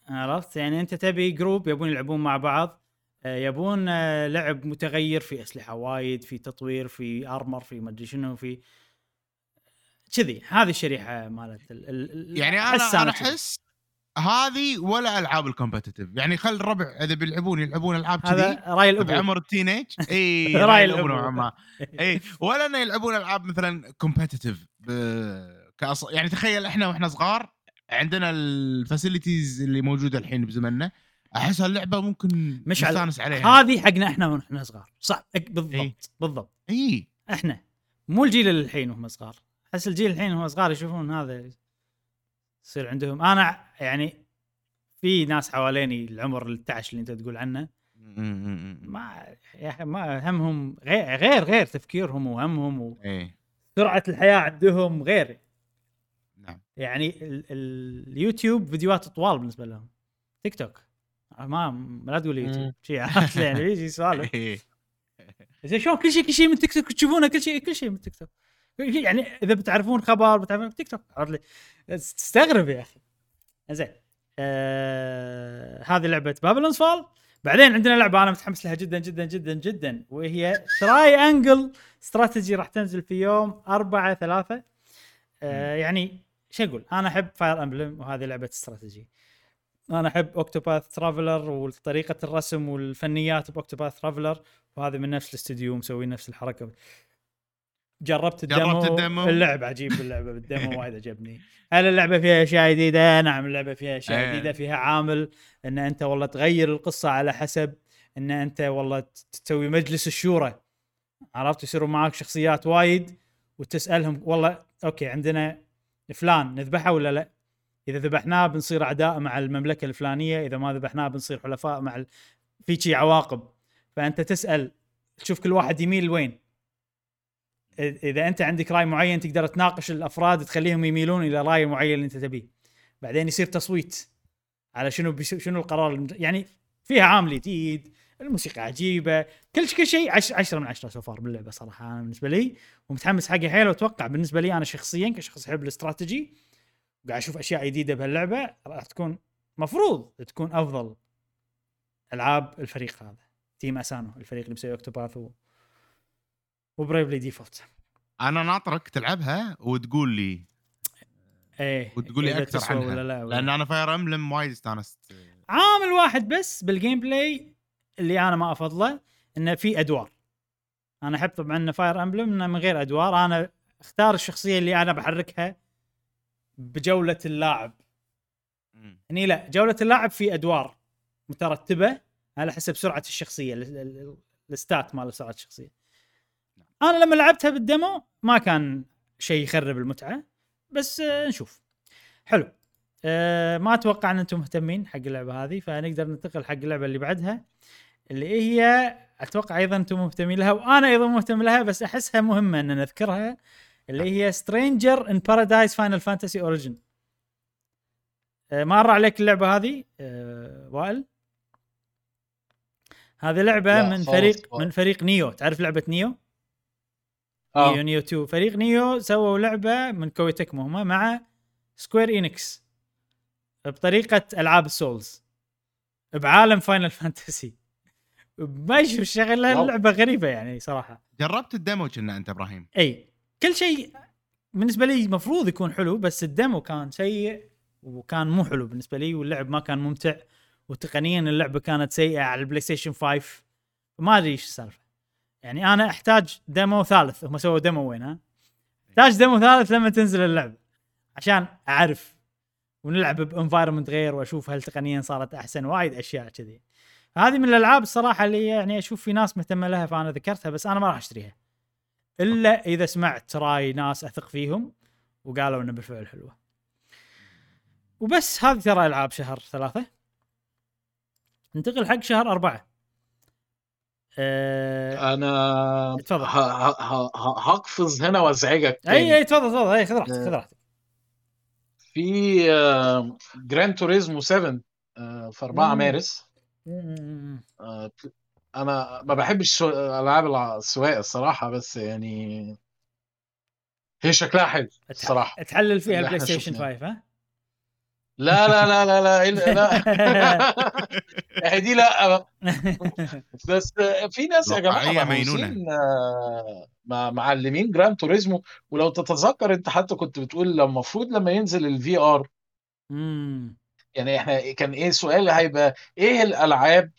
عرفت يعني أنت تبي group يبون يلعبون مع بعض آه، يبون آه، لعب متغير في أسلحة وايد في تطوير في armor في مدري شنو في كذي هذه الشريحة مالت ال- ال- يعني أحس أنا أنا. أحس هذه ولا ألعاب ال competitive يعني خل الربع إذا بيلعبون يلعبون ألعاب كذي رأي الأبو. بعمر ال teenage اي رأي. الأبو نوعا ما. اي ولا إنه يلعبون ألعاب مثلا competitive كأص... يعني تخيل إحنا وإحنا صغار عندنا ال facilities اللي موجودة الحين بزمننا أحس اللعبه ممكن مش نستانس عليها. هذه حقنا إحنا ونحن صغار. صح أك- بالضبط إيه. بالضبط. اي إحنا. مو الجيل الحين وهم صغار. أحس الجيل الحين وهم صغار يشوفون هذا يصير عندهم. أنا يعني في ناس حواليني العمر التعش اللي أنت تقول عنه ما يا أخي ما همهم غير غير غير تفكيرهم وهمهم اي وسرعه الحياة عندهم غير. نعم. يعني ال ال اليوتيوب فيديوهات طوال بالنسبة لهم. تيك توك. ما ما لا تقول يوتيوب. شيء يعني يجي سوالف إيه. زين شلون كل شيء كل شيء من تيك توك تشوفونه كل شيء كل شيء من تيك توك. يعني إذا بتعرفون خبر بتعرفون تيك توك عرفت لي. تستغرب يا أخي. زين. آه هذه لعبة Babylon's Fall بعدين عندنا لعبة أنا متحمس لها جدا جدا جدا جدا وهي Triangle استراتيجي راح تنزل في يوم 4 3 آه يعني شو أقول؟ أنا أحب Fire Emblem وهذه لعبة استراتيجي أنا أحب Octopath Traveler وطريقة الرسم والفنيات ب Octopath Traveler وهذا من نفس الاستديو مسوي نفس الحركة. جربت ال demo, جربت ال demo؟ اللعب عجيب اللعبة بال demo وايد عجبني. هل اللعبة فيها أشياء جديدة؟ نعم اللعبة فيها أشياء إيه. جديدة فيها عامل إن أنت والله تغير القصة على حسب إن أنت والله تسوي مجلس الشورى. عرفت؟ يصيروا معاك شخصيات وايد وتسألهم والله أوكي عندنا فلان نذبحه ولا لا؟ إذا ذبحناه بنصير أعداء مع المملكة الفلانية إذا ما ذبحناه بنصير حلفاء مع ال... في شي عواقب. فأنت تسأل تشوف كل واحد يميل وين. إذا أنت عندك رأي معين تقدر تناقش الأفراد تخليهم يميلون إلى رأي معين اللي أنت تبيه بعدين يصير تصويت على شنو. شنو القرار. يعني فيها عامل جديد الموسيقى عجيبة كل ش- كل شيء 10 من 10 so far باللعبة صراحة أنا بالنسبة لي ومتحمس حقها حيل وأتوقع بالنسبة لي أنا شخصيا كشخص يحب الاستراتيجي وقاعد أشوف أشياء جديدة بهاللعبة راح تكون مفروض تكون أفضل ألعاب الفريق هذا Team Asano الفريق اللي مسوي Octopath و... و Bravely Default أنا ناطرك تلعبها وتقول لي. إيه وتقول لي أكثر عنها. ولا لا ولا. لأن أنا Fire Emblem وايد استانست. عامل واحد بس بال gameplay اللي أنا ما أفضله إنه في أدوار. أنا أحب طبعا Fire Emblem إنه من غير أدوار. أنا أختار الشخصية اللي أنا بحركها بجولة اللاعب. هني لا جولة اللاعب في أدوار مترتبة على حسب سرعة الشخصية ال- ال- ال- ال stat مال سرعة الشخصية. أنا لما لعبتها بال demo ما كان شيء يخرب المتعة بس آه، نشوف. حلو. أه ما أتوقع إن أنتم مهتمين حق اللعبة هذه فنقدر ننتقل حق اللعبة اللي بعدها اللي هي أتوقع أيضا أنتم مهتمين لها وأنا أيضا مهتم لها بس أحسها مهمة إن نذكرها اللي هي Stranger of Paradise Final Fantasy Origin مر عليك اللعبة هذه أه وائل؟ هذه لعبة من فريق. من فريق Nioh. تعرف لعبة Nioh؟ Nioh آه. Nioh 2 فريق Nioh سووا لعبة من Koei Tecmo مع Square Enix بطريقة ألعاب ال Souls بعالم Final Fantasy ما يشوف واو. اللعبة غريبة يعني صراحة. جربت ال demo كنا أنت إبراهيم. أي كل شيء بالنسبة لي المفروض يكون حلو بس ال demo كان سيء وكان مو حلو بالنسبة لي واللعب ما كان ممتع وتقنيا اللعبة كانت سيئة على البلاي ستيشن 5 ما أدري إيش السالفة. يعني أنا أحتاج demo ثالث هم سووا demo وين ها؟ أحتاج demo ثالث لما تنزل اللعبة عشان أعرف ونلعب ب environment غير وأشوف هل تقنيا صارت أحسن وايد أشياء كذي. هذه من الألعاب الصراحه اللي يعني أشوف في ناس مهتمة لها فأنا ذكرتها بس أنا ما راح أشتريها. إلا إذا سمعت رأي ناس أثق فيهم وقالوا إنه بالفعل حلوة. وبس هذه ترى ألعاب شهر ثلاثة. ننتقل حق شهر أربعة. أه... أنا اتفضل. ه- ه- ه- ه- هقفز هنا وأزعجك اي. أي تفضل تفضل أي خذ راحتك خذ راحتك في آه، Gran Turismo 7 آه، في 4 مم. مارس آه، أنا ما بحبش ألعاب الع- السواقة الصراحة بس يعني هي شكلها حلو الصراحة تحلل فيها ال PlayStation شفناه. 5 ها؟ لا لا لا لا لا لا هي دي لا بقى. بس في ناس يا جماعة مينونة. آه، مع- معلمين Gran Turismo ولو تتذكر انت حتى كنت بتقول المفروض لما ينزل ال VR. يعني إحنا كان إيه السؤال هيبقى إيه الألعاب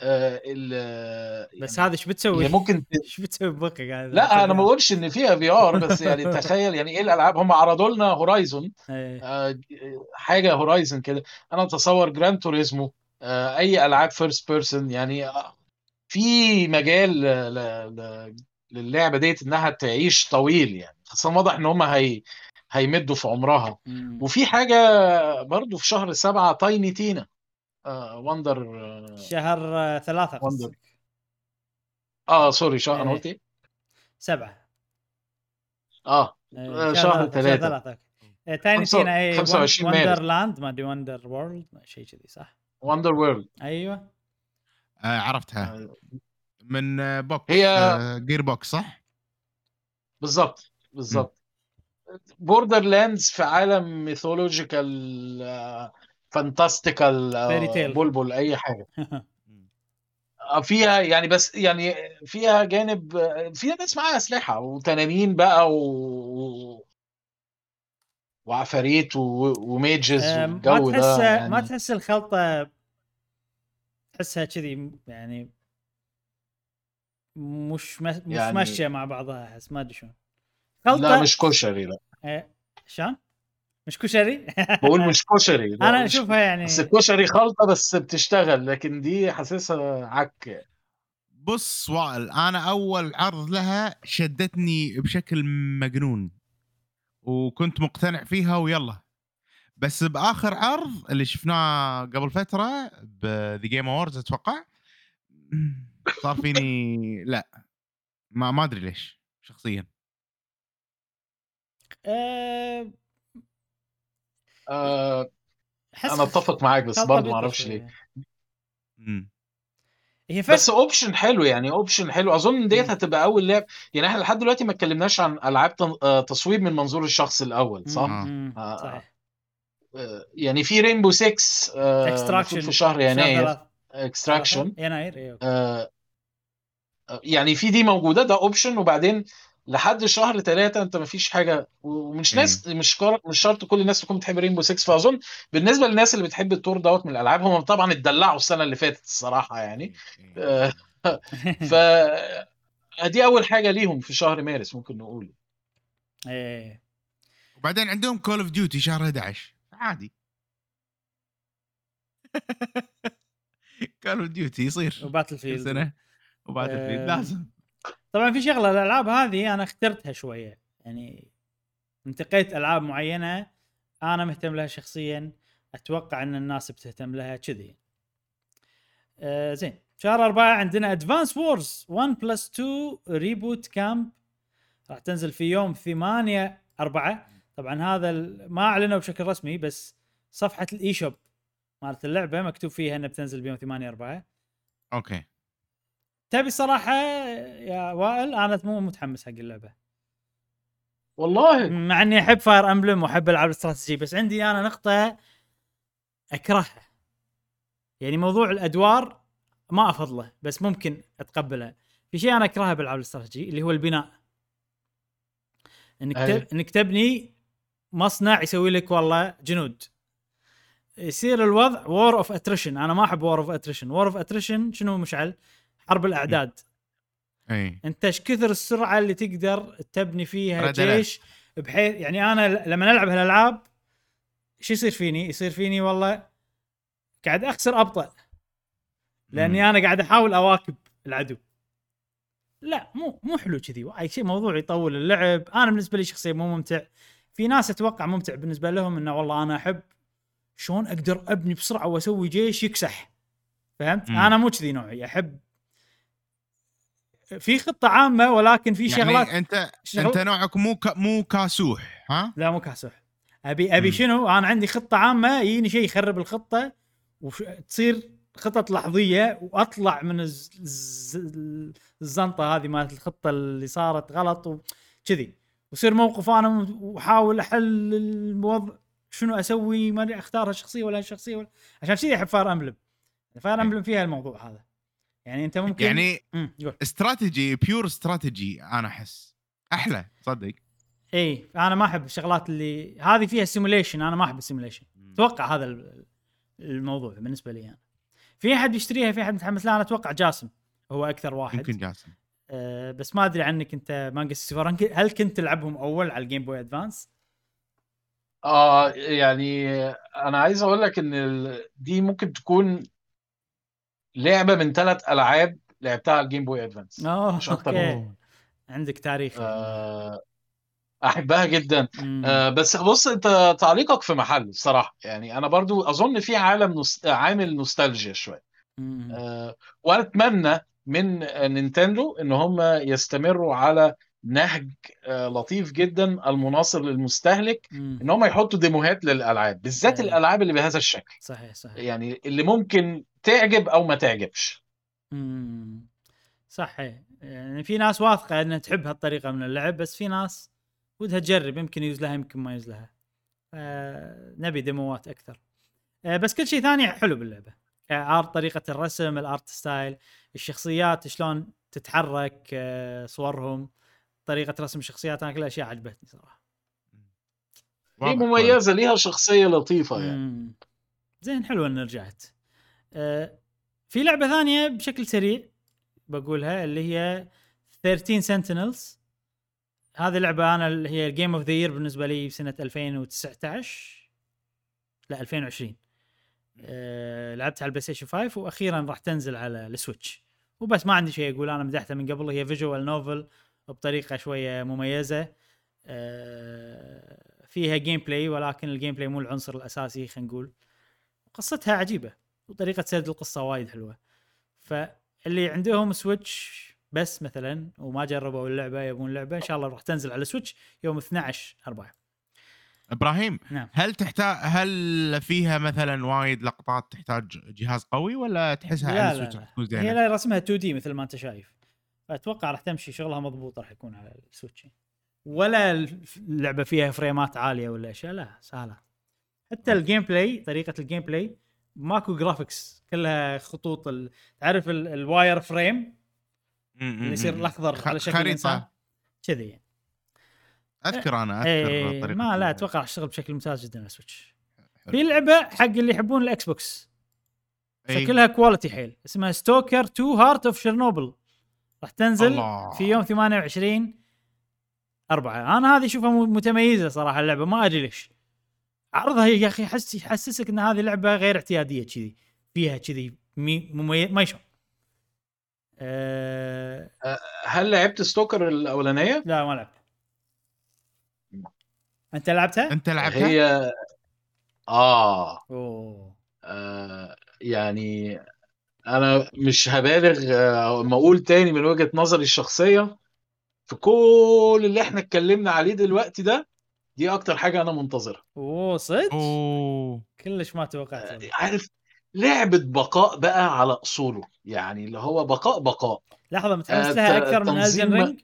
آه، ال- بس يعني هذا إيش بتسوي؟ اللي ممكن إيش بتسوي ببقك؟ قاعد لا أنا ما بقولش إن فيها VR بس يعني تخيل يعني إيه الألعاب؟ هم عرضوا لنا Horizon. آه، حاجة Horizon كده. أنا أتصور Gran Turismo آه، أي ألعاب first person يعني آه، في مجال للعبة ديت إنها تعيش طويل يعني. خاصه واضح إن هم هي هيمدوا في عمرها. مم. وفي حاجة برضو في شهر سبعة تايني Tina آه Wonder آه, شهر آه، ثلاثة Wonder. آه sorry شهر أنا. قلت إيه؟ سبعة. آه آه، شهر ثلاثة،. إيه، خمسة- Tina اي 25 مارس. Wonderland ما أدري Wonder World شيء كذي صح؟ Wonder World أيوه. آه عرفتها. من آه، Box هي- آه Gearbox صح؟ بالظبط بالظبط Borderlands في عالم mythological fantastical. بلبل أي حاجة. آه، فيها يعني بس يعني فيها جانب فيها ناس معاها أسلحة وتنانين بقى و وعفاريت و... وميجز آه، ما والجو تحس ده يعني. ما تحس الخلطة تحسها كذي يعني مش مش يعني- ماشية مع بعضها أحس ما أدري شلون. خلطة لا مش كشري لا. إيه، شلون؟ مش كشري؟ بقول مش كشري أنا أشوفها يعني بس الكشري خلطة بس بتشتغل لكن دي حاسسها عك. بص وائل أنا أول عرض لها شدتني بشكل مجنون وكنت مقتنع فيها ويلا. بس بآخر عرض اللي شفناه قبل فترة ب The Game Awards أتوقع صار فيني لا ما ما أدري ليش شخصيا. أه آه أنا أتفق معاك بس برضه ما أعرفش. ليه مم. هي بس option حلو يعني option حلو أظن ديت. هتبقى أول لعب يعني إحنا لحد دلوقتي ما اتكلمناش عن ألعاب آه، تصويب من منظور الشخص الأول صح؟ آه. مم، آه. صحيح آه، يعني في Rainbow 6 آه، في شهر يناير Extraction يناير أيوه يعني في دي موجودة ده option وبعدين لحد شهر ثلاثة انت مفيش حاجة ومش. ناس مش كار- مش شرط كل الناس تكون بتحب Rainbow 6 فأظن بالنسبة للناس اللي بتحب النوع دوت من الألعاب هم طبعا اتدلعوا السنة اللي فاتت الصراحة يعني. آه، ف دي أول حاجة ليهم في شهر مارس ممكن نقول. إيه. وبعدين عندهم Call of Duty شهر 11 عادي. Call of Duty يصير. و Battlefield سنه و Battlefield آه، لازم. طبعا في شغلة الألعاب هذه أنا اخترتها شوية. يعني انتقيت ألعاب معينة أنا مهتم لها شخصيا أتوقع إن الناس بتهتم لها كذي. آه زين. شهر أربعة عندنا Advance Wars 1 plus 2 Re-Boot Camp راح تنزل في يوم 8 4 طبعا هذا ما أعلنوا بشكل رسمي بس صفحة ال eShop مالت اللعبة مكتوب فيها إنها بتنزل بيوم 8 4 okay. تبي صراحة يا وائل أنا مو متحمس حق اللعبة. والله؟ مع إني أحب Fire Emblem وأحب ألعاب الاستراتيجي بس عندي أنا نقطة أكرهها. يعني موضوع الأدوار ما أفضله بس ممكن اتقبلها في شيء أنا أكرهه بالألعاب الاستراتيجي اللي هو البناء. إنك أيوة. تب... إنك تبني مصنع يسوي لك والله جنود. يصير الوضع war of attrition أنا ما أحب war of attrition war of attrition شنو مشعل؟ حرب الأعداد. إي. انت إيش كثر السرعة اللي تقدر تبني فيها. جيش بحيث يعني أنا لما نلعب هالألعاب شو يصير فيني؟ يصير فيني والله قاعد أخسر ابطا لأني أنا قاعد أحاول أواكب العدو. لا مو مو حلو كذي. أي شيء موضوع يطول اللعب. أنا بالنسبة لي شخصيا مو ممتع. في ناس أتوقع ممتع بالنسبة لهم إنه والله أنا أحب شلون أقدر أبني بسرعة وأسوي جيش يكسح. فهمت؟ مم. أنا مو كذي نوعي. أحب في خطة عامة ولكن في يعني شغلات انت شغل- أنت نوعك مو ك... مو كاسوح ها؟ لا مو كاسح ابي أبي مم. شنو؟ أنا عندي خطة عامة يجيني شيء يخرب الخطة وتصير خطط لحظية وأطلع من الز... الز... الزنطة هذه مالت الخطة اللي صارت غلط وكذي ويصير موقف أنا م- وأحاول أحل الوضع شنو أسوي؟ ما أختار هالشخصية ولا هالشخصية ولا عشان كذي أحب Fire Emblem Fire Emblem فيها الموضوع هذا. يعني انت ممكن يعني strategy pure strategy أنا أحس. أحلى صدق. إي أنا ما أحب الشغلات اللي هذه فيها simulation أنا ما أحب ال simulation أتوقع هذا ال- الموضوع بالنسبة لي أنا. في أحد بيشتريها في أحد متحمس لها أنا أتوقع جاسم. هو أكثر واحد. يمكن جاسم. أه بس ما أدري عنك أنت مانجا سيفر هل كنت تلعبهم أول على ال Game Boy Advance؟ آه يعني أنا عايز أقول لك إن دي ممكن تكون لعبة من ثلاث ألعاب لعبتها على ال Game Boy Advance أوه مش أكتر okay. من عندك تاريخ. آه أحبها جدا. مم. آه بس بص أنت تعليقك في محل الصراحه يعني أنا برضو أظن في عالم نوس... عامل نوستالجيا شوية. آه وأتمنى من Nintendo إن هم يستمروا على نهج آه لطيف جدا المناصر للمستهلك مم. إن هم يحطوا ديموهات للألعاب بالذات أيوة. الألعاب اللي بهذا الشكل. صحيح صحيح. يعني اللي ممكن تعجب أو ما تعجبش. مم. صحيح. يعني في ناس واثقة إنها تحب هالطريقة من اللعب بس في ناس ودها تجرب يمكن يوز لها يمكن ما يوز لها. آه نبي ديموات أكثر. آه بس كل شيء ثاني حلو باللعبة. كعرض طريقة الرسم ال art style الشخصيات شلون تتحرك آه صورهم. طريقة رسم الشخصيات أنا كل الأشياء عجبتني صراحة. هي مميزة ليها شخصية لطيفة يعني. مم. زين حلو ان رجعت. آه في لعبة ثانية بشكل سريع بقولها اللي هي 13 Sentinels. هذه لعبة أنا اللي هي ال game of the year بالنسبة لي سنه 2019 لا 2020 أه لعبتها على ال PlayStation 5 وأخيرا راح تنزل على ال Switch. وبس ما عندي شيء أقول أنا مدحتها من قبل هي visual novel بطريقة شوية مميزة. أه فيها gameplay ولكن ال gameplay مو العنصر الأساسي خلينا نقول. قصتها عجيبة وطريقة سرد القصة وايد حلوة. فاللي عندهم Switch بس مثلا وما جربوا اللعبة يبون اللعبه إن شاء الله راح تنزل على Switch يوم 12 4 إبراهيم نعم. هل تحتاج هل فيها مثلا وايد لقطات تحتاج جهاز قوي ولا تحسها لا على لا, ال Switch لا. راح تكون هي؟ لا رسمها 2D مثل ما أنت شايف. فأتوقع راح تمشي شغلها مضبوط راح يكون على ال Switch. ولا اللعبة فيها فريمات عالية ولا أشياء لا سهلة. حتى ال gameplay طريقة ال gameplay ماكو graphics كلها خطوط ال... تعرف ال... ال wire frame اللي يصير. الأخضر على شكل خريطة. كذي. يعني. أذكر أنا أذكر إيه طريقة ما لا أتوقع راح تشتغل بشكل ممتاز جدا على ال Switch. في لعبة حق اللي يحبون ال Xbox. إيه. شكلها quality حيل. اسمها Stalker 2 Heart of Chernobyl راح تنزل الله. في يوم 28 أربعة أنا هذه أشوفها متميزة صراحة اللعبة ما أدري ليش عرضها يا أخي يحس يحسسك أن هذه لعبة غير اعتيادية كذي فيها كذي ما يشوف أه... هل لعبت ستوكر الأولانية؟ لا ما لعبت أنت لعبتها؟ أنت لعبتها؟ هي آه أوه آه، يعني أنا مش هبالغ آه، ما أقول تاني من وجهة نظري الشخصية في كل اللي إحنا اتكلمنا عليه دلوقتي ده دي أكتر حاجة أنا منتظرها أوه صدق؟ أوه كلش ما توقعت آه،. عارف لعبة بقاء بقى على أصوله يعني اللي هو بقاء بقاء لحظة متحمس آه، لها أكثر من ألدن رينج؟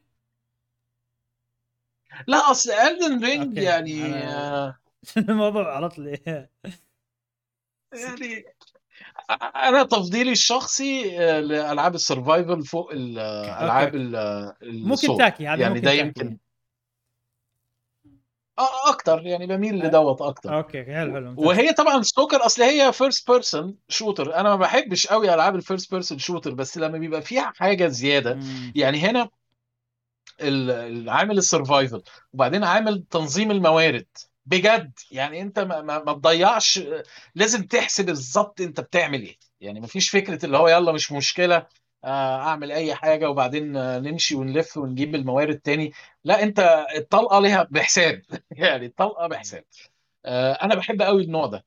لا أصل الدن رينج أوكي. يعني أنا- آه، الموضوع عرض لي يعني أنا تفضيلي الشخصي آه، لألعاب السرفايفل فوق الالعاب مو كنتاكي هذه يعني مو ده كنتاكي. يمكن آه، أكتر يعني بميل لدوت أكتر أوكي حلو حلو. وهي طبعا ستوكر أصل هي فيرست بيرسون شوتر أنا ما بحبش قوي ألعاب الفيرست بيرسون شوتر بس لما بيبقى فيها حاجة زيادة مم. يعني هنا ال- العامل ال survival وبعدين عامل تنظيم الموارد بجد يعني انت ما, ما, ما تضيعش لازم تحسب بالظبط انت بتعمل إيه. يعني مفيش فكرة اللي هو يلا مش مشكلة آه، اعمل اي حاجة وبعدين آه، نمشي ونلف ونجيب الموارد تاني. لا انت الطلقة ليها بحساب. يعني الطلقة بحساب. آه، أنا بحب قوي النوع ده.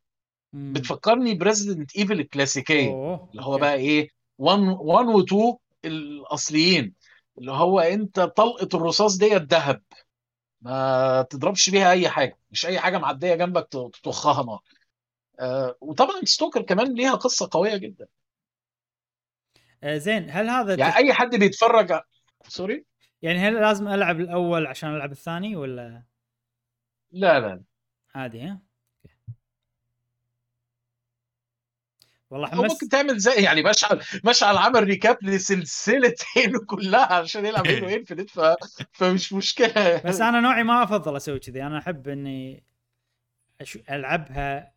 بتفكرني ب Resident Evil الكلاسيكية اللي هو. بقى إيه 1 1 و 2 الأصليين. اللي هو انت طلقة الرصاص ديت ذهب. ما تضربش بيها أي حاجة مش أي حاجة معدية جنبك تطخها نار. آه وطبعا Stalker كمان ليها قصة قوية جدا. آه زين هل هذا يعني تف- أي حد بيتفرج sorry؟ يعني هل لازم ألعب الأول عشان ألعب الثاني ولا؟ لا لا. عادي ها؟ والله أو ممكن حمست تعمل زي يعني مشعل مشعل عمل recap لسلسله Halo كلها عشان يلعب Halo Infinite ف... فمش مشكلة. بس أنا نوعي ما أفضل أسوي كذي. أنا أحب إني أش... ألعبها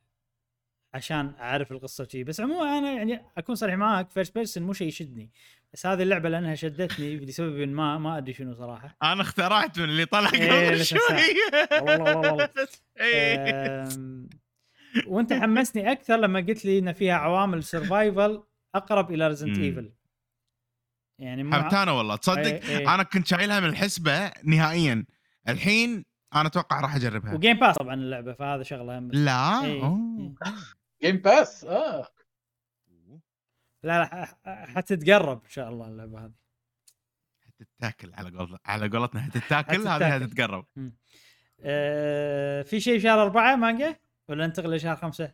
عشان أعرف القصة وكذي بس عموما أنا يعني أكون صريح معك first person مو شيء يشدني. بس هذه اللعبة لأنها شدتني لسبب ما ما أدري شنو صراحة. أنا اخترعت من اللي طلع إيه، قبل شوي. والله والله والله. إيه. وانت حمسني أكثر لما قلت لي إن فيها عوامل survival أقرب إلى Resident. Evil يعني مو حبت أنا والله تصدق إيه، إيه. أنا كنت شايلها من الحسبة نهائيا. الحين أنا أتوقع راح أجربها. و Game Pass طبعا اللعبة فهذا شغلة هم. لا؟ إيه، أوه. إيه. Game Pass آه. لا لا ح- ح- حتتقرب إن شاء الله اللعبة هذه. هتتاكل على قول على قولتنا هتتاكل هذه. هتتقرب أه في شيء شهر أربعة مانجا؟ ولا ننتقل لشهر خمسة؟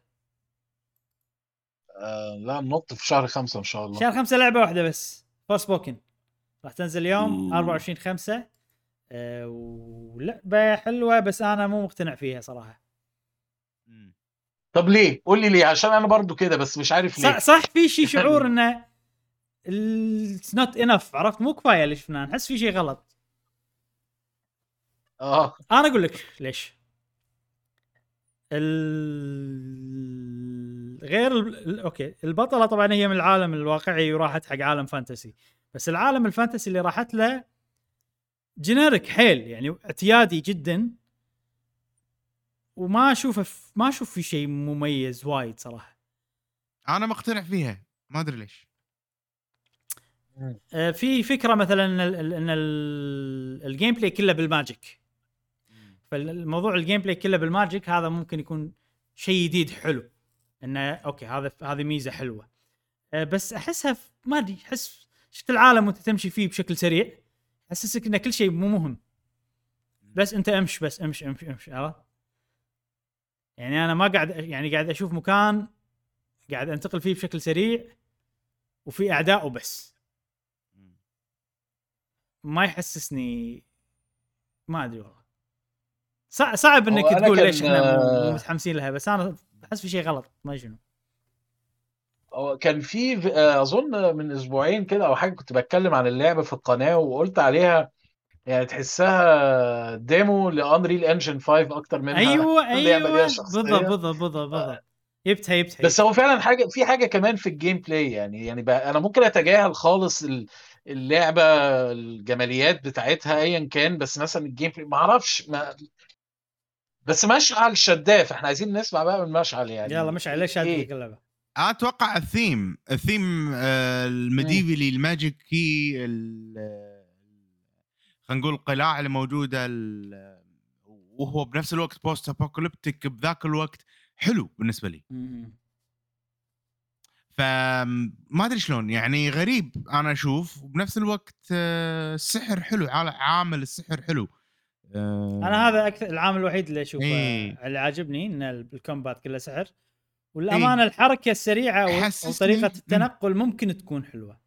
آه، لا ننط في شهر خمسة إن شاء الله. شهر خمسة لعبة واحدة بس Forspoken راح تنزل اليوم أوه. 24 5 أه ولعبة حلوة بس أنا مو مقتنع فيها صراحة. مم. طب ليه؟ قول لي ليه عشان أنا برضو كده بس مش عارف ليه. صح, صح في شيء شعور إنه it's not enough عرفت؟ مو كفاية اللي شفناه نحس في شيء غلط. آه. أنا أقول لك ليش. ال... غير ال... ال- okay البطلة طبعا هي من العالم الواقعي وراحت حق عالم fantasy. بس العالم ال fantasy اللي راحت له generic حيل يعني اعتيادي جدا. وما أشوفه ف- ما أشوف في شيء مميز وايد صراحة. أنا مقتنع فيها ما أدري ليش. آه، في فكرة مثلا إن ال- ال- إن ال- ال gameplay كله بال magic فالموضوع ال gameplay كله بال magic هذا ممكن يكون شيء جديد حلو. إنه okay هذا هذه ميزة حلوة. آه، بس أحسها ما أدري أحس شفت العالم وأنت تمشي فيه بشكل سريع حسسك إن كل شيء مو مهم. بس أنت أمش بس أمش أمش أمش عرفت؟ يعني أنا ما قاعد يعني قاعد أشوف مكان قاعد أنتقل فيه بشكل سريع وفي أعداء وبس. ما يحسسني ما أدري والله. صعب إنك تقول ليش إحنا آه، متحمسين لها بس أنا أحس في شيء غلط ما شنو. كان في آه، أظن من أسبوعين كده أو حاجة كنت بتكلم عن اللعبة في القناة وقلت عليها يعني تحسها ديمو لأنريل انجن 5 أكتر منها أيوه أيوه بالضبط بالضبط بالضبط جبتها جبتها بس هو فعلا حاجة في حاجة كمان في ال gameplay يعني يعني بقى أنا ممكن أتجاهل خالص ال- اللعبة الجماليات بتاعتها ايا كان بس مثلا ال gameplay ما أعرفش ما بس مشعل شداف إحنا عايزين نسمع بقى من مشعل يعني. يلا مشعل إيش شادك إيه؟ اللعبه؟ أنا أتوقع ال theme ال theme آه، الميديفلي الماجيكي ال- آه، خلينا نقول القلاع اللي موجوده ال- وهو بنفس الوقت post-apocalyptic بذاك الوقت حلو بالنسبة لي. فما أدري شلون يعني غريب أنا أشوف وبنفس الوقت آه، السحر حلو عامل السحر حلو. آه، أنا هذا أكثر العامل الوحيد اللي أشوفه إيه. اللي عاجبني إن ال- ال combat كله سحر. والأمانة الحركة السريعة وطريقة التنقل ممكن تكون حلوة.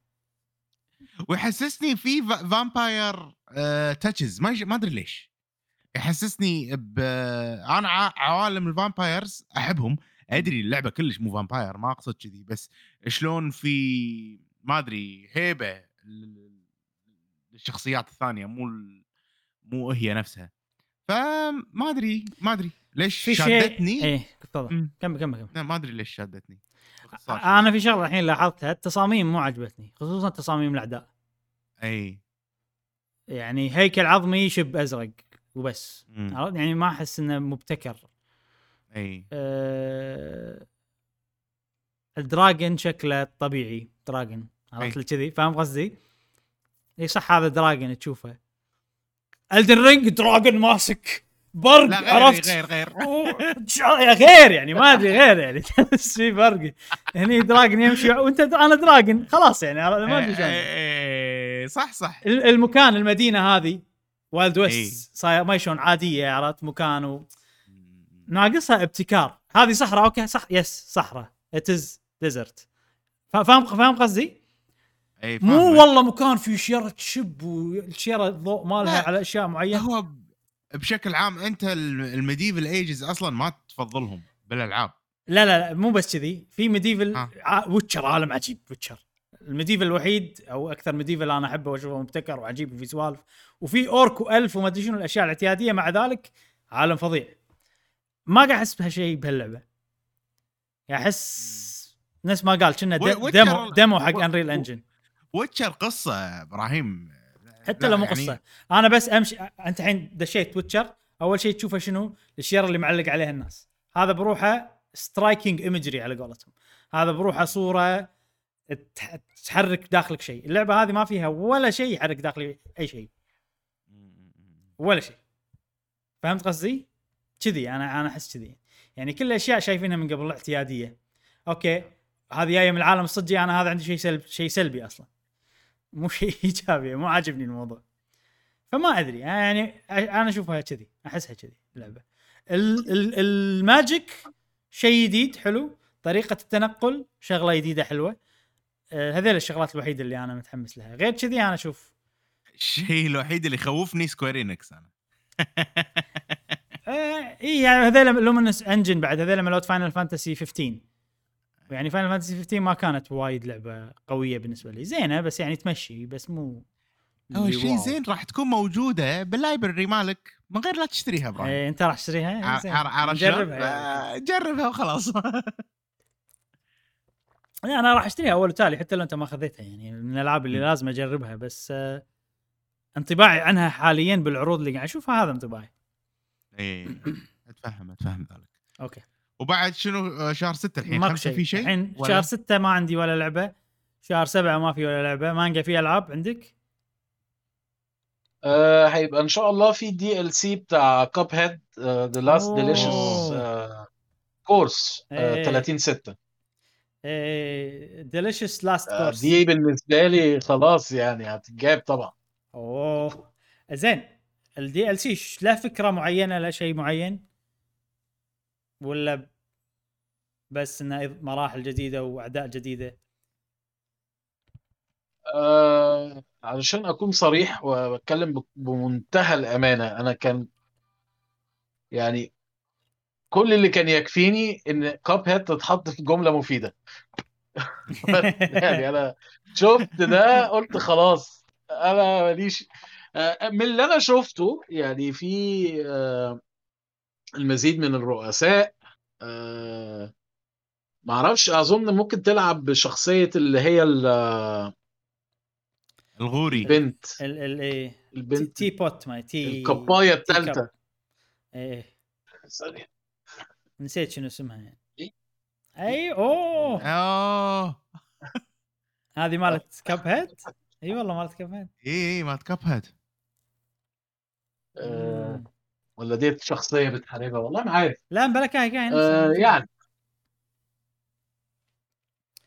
ويحسسني في vam- vampire آه touches ما ما أدري ليش. يحسسني ب أنا عوالم ال vampires أحبهم. أدري اللعبة كلش مو vampire ما أقصد كذي بس شلون في ما أدري هيبة للشخصيات الثانية مو ال- مو هي نفسها. فما أدري ما أدري ليش في شيء شادتني. إيه تفضل. كمل كمل كمل. ما أدري ليش شادتني. أنا في شغلة الحين لاحظتها التصاميم مو عجبتني خصوصا تصاميم الأعداء. أي. يعني هيكل عظمي شبة أزرق وبس. مم. عرفت؟ يعني ما أحس إنه مبتكر. أي. أه... ال dragon شكله طبيعي dragon عرفت؟ كذي فاهم قصدي؟ إي صح هذا dragon تشوفه. Elden Ring dragon ماسك برق لا غير عرفت؟ غير غير. يا غير يعني ما أدري غير يعني. بس في فرق هني dragon يمشي وأنت أنا dragon. خلاص يعني؟ ما أدري شلون إيه، صح صح. ال- المكان المدينة هذه wild. west صاير ما شلون عادية عرفت؟ مكان و... ناقصها ابتكار. هذه صحراء أوكي صح yes صحراء. it's desert فاهم فاهم قصدي؟ اي مو فاهمك. والله مكان فيه شجرة تشب والشجرة الضوء مالها لا. على أشياء معينة. هو بشكل عام أنت ال medieval ages أصلا ما تفضلهم بالألعاب. لا لا لا مو بس كذي. في medieval. ع... Witcher عالم عجيب Witcher. ال medieval الوحيد أو أكثر medieval أنا أحبه وأشوفه مبتكر وعجيب وفي سوالف. وفي orc و elf وما أدري شنو الأشياء الاعتيادية مع ذلك عالم فظيع. ما قاعد أحس بهالشيء بهاللعبة. أحس نفس ما قال كنا demo demo حق Unreal Engine Witcher قصة إبراهيم. حتى لو مو يعني- قصة. أنا بس أمشي أنت الحين دشيت Witcher أول شيء تشوفه شنو؟ الشجرة اللي معلق عليها الناس. هذا بروحه striking imagery على قولتهم. هذا بروحه صورة تح- تحرك داخلك شيء. اللعبة هذه ما فيها ولا شيء يحرك داخلي أي شيء. ولا شيء. فهمت قصدي؟ كذي أنا أنا أحس كذي. يعني كل الأشياء شايفينها من قبل اعتياديه أوكي هذه جاية من العالم الصجي أنا هذا عندي شيء سلبي شيء سلبي أصلا. مو شيء إيجابي مو عاجبني الموضوع. فما أدري يعني أنا أشوفها كذي أحسها كذي اللعبة. ال- ال- ال magic شيء جديد حلو. طريقة التنقل شغلة جديدة حلوة. آه، هذيل الشغلات الوحيدة اللي أنا متحمس لها. غير كذي أنا أشوف الشيء الوحيد اللي يخوفني Square Enix أنا. آه إي يعني هذيل Luminous Engine بعد هذيل مالوت Final Fantasy 15 يعني Final Fantasy 15 ما كانت وايد لعبة قوية بالنسبة لي. زينة بس يعني تمشي بس مو هو شيء. زين راح تكون موجودة بال library مالك من غير لا تشتريها إبراهيم. إيه أنت راح تشتريها؟ عرفت شلون؟ نجربها يعني. آه، جربها وخلاص. لا أنا راح أشتريها أول وتالي حتى لو أنت ما خذيتها يعني. من الألعاب اللي لازم أجربها بس آه انطباعي عنها حاليا بالعروض اللي قاعد اشوفها هذا انطباعي. اي اتفهم أتفهم ذلك. أوكي. وبعد شنو؟ آه، شهر 6 الحين. ماكو خمسة في شيء؟ الحين ولا؟ شهر ستة ما عندي ولا لعبة. شهر سبعة ما في ولا لعبة. مانجا في ألعاب عندك؟ آه هيبقى إن شاء الله في دي ال سي بتاع Cuphead The Last أوه. Delicious Course إيه. 30 6 Delicious Last Course دي بالنسبة لي خلاص يعني هتتجاب طبعا. أوه. زين ال DLC له فكرة معينة له شيء معين؟ ولا بس انه مراحل جديدة وأعداء جديدة؟ آه علشان أكون صريح وبتكلم ب- بمنتهى الأمانة أنا كان يعني كل اللي كان يكفيني إن كاب هيد تتحط في جملة مفيدة. يعني أنا شفت ده قلت خلاص أنا ماليش آه، من اللي أنا شفته يعني في آه، المزيد من الرؤساء آه، معرفش اظن ممكن تلعب بشخصية اللي هي ال- الغوري. البنت. ال ال إيه تي, البنت تي بوت ما تي الكبايه. الثالثة. إيه ثانية. نسيت شنو اسمها. يعني إيه؟ اي أوه. أوه. هذه مالت كاب هيد إي والله مالت كاب هيد إي إي مالت كاب هيد آه، ولا دي شخصية بتحاربها؟ والله ما عارف. لا okay okay آه، يعني.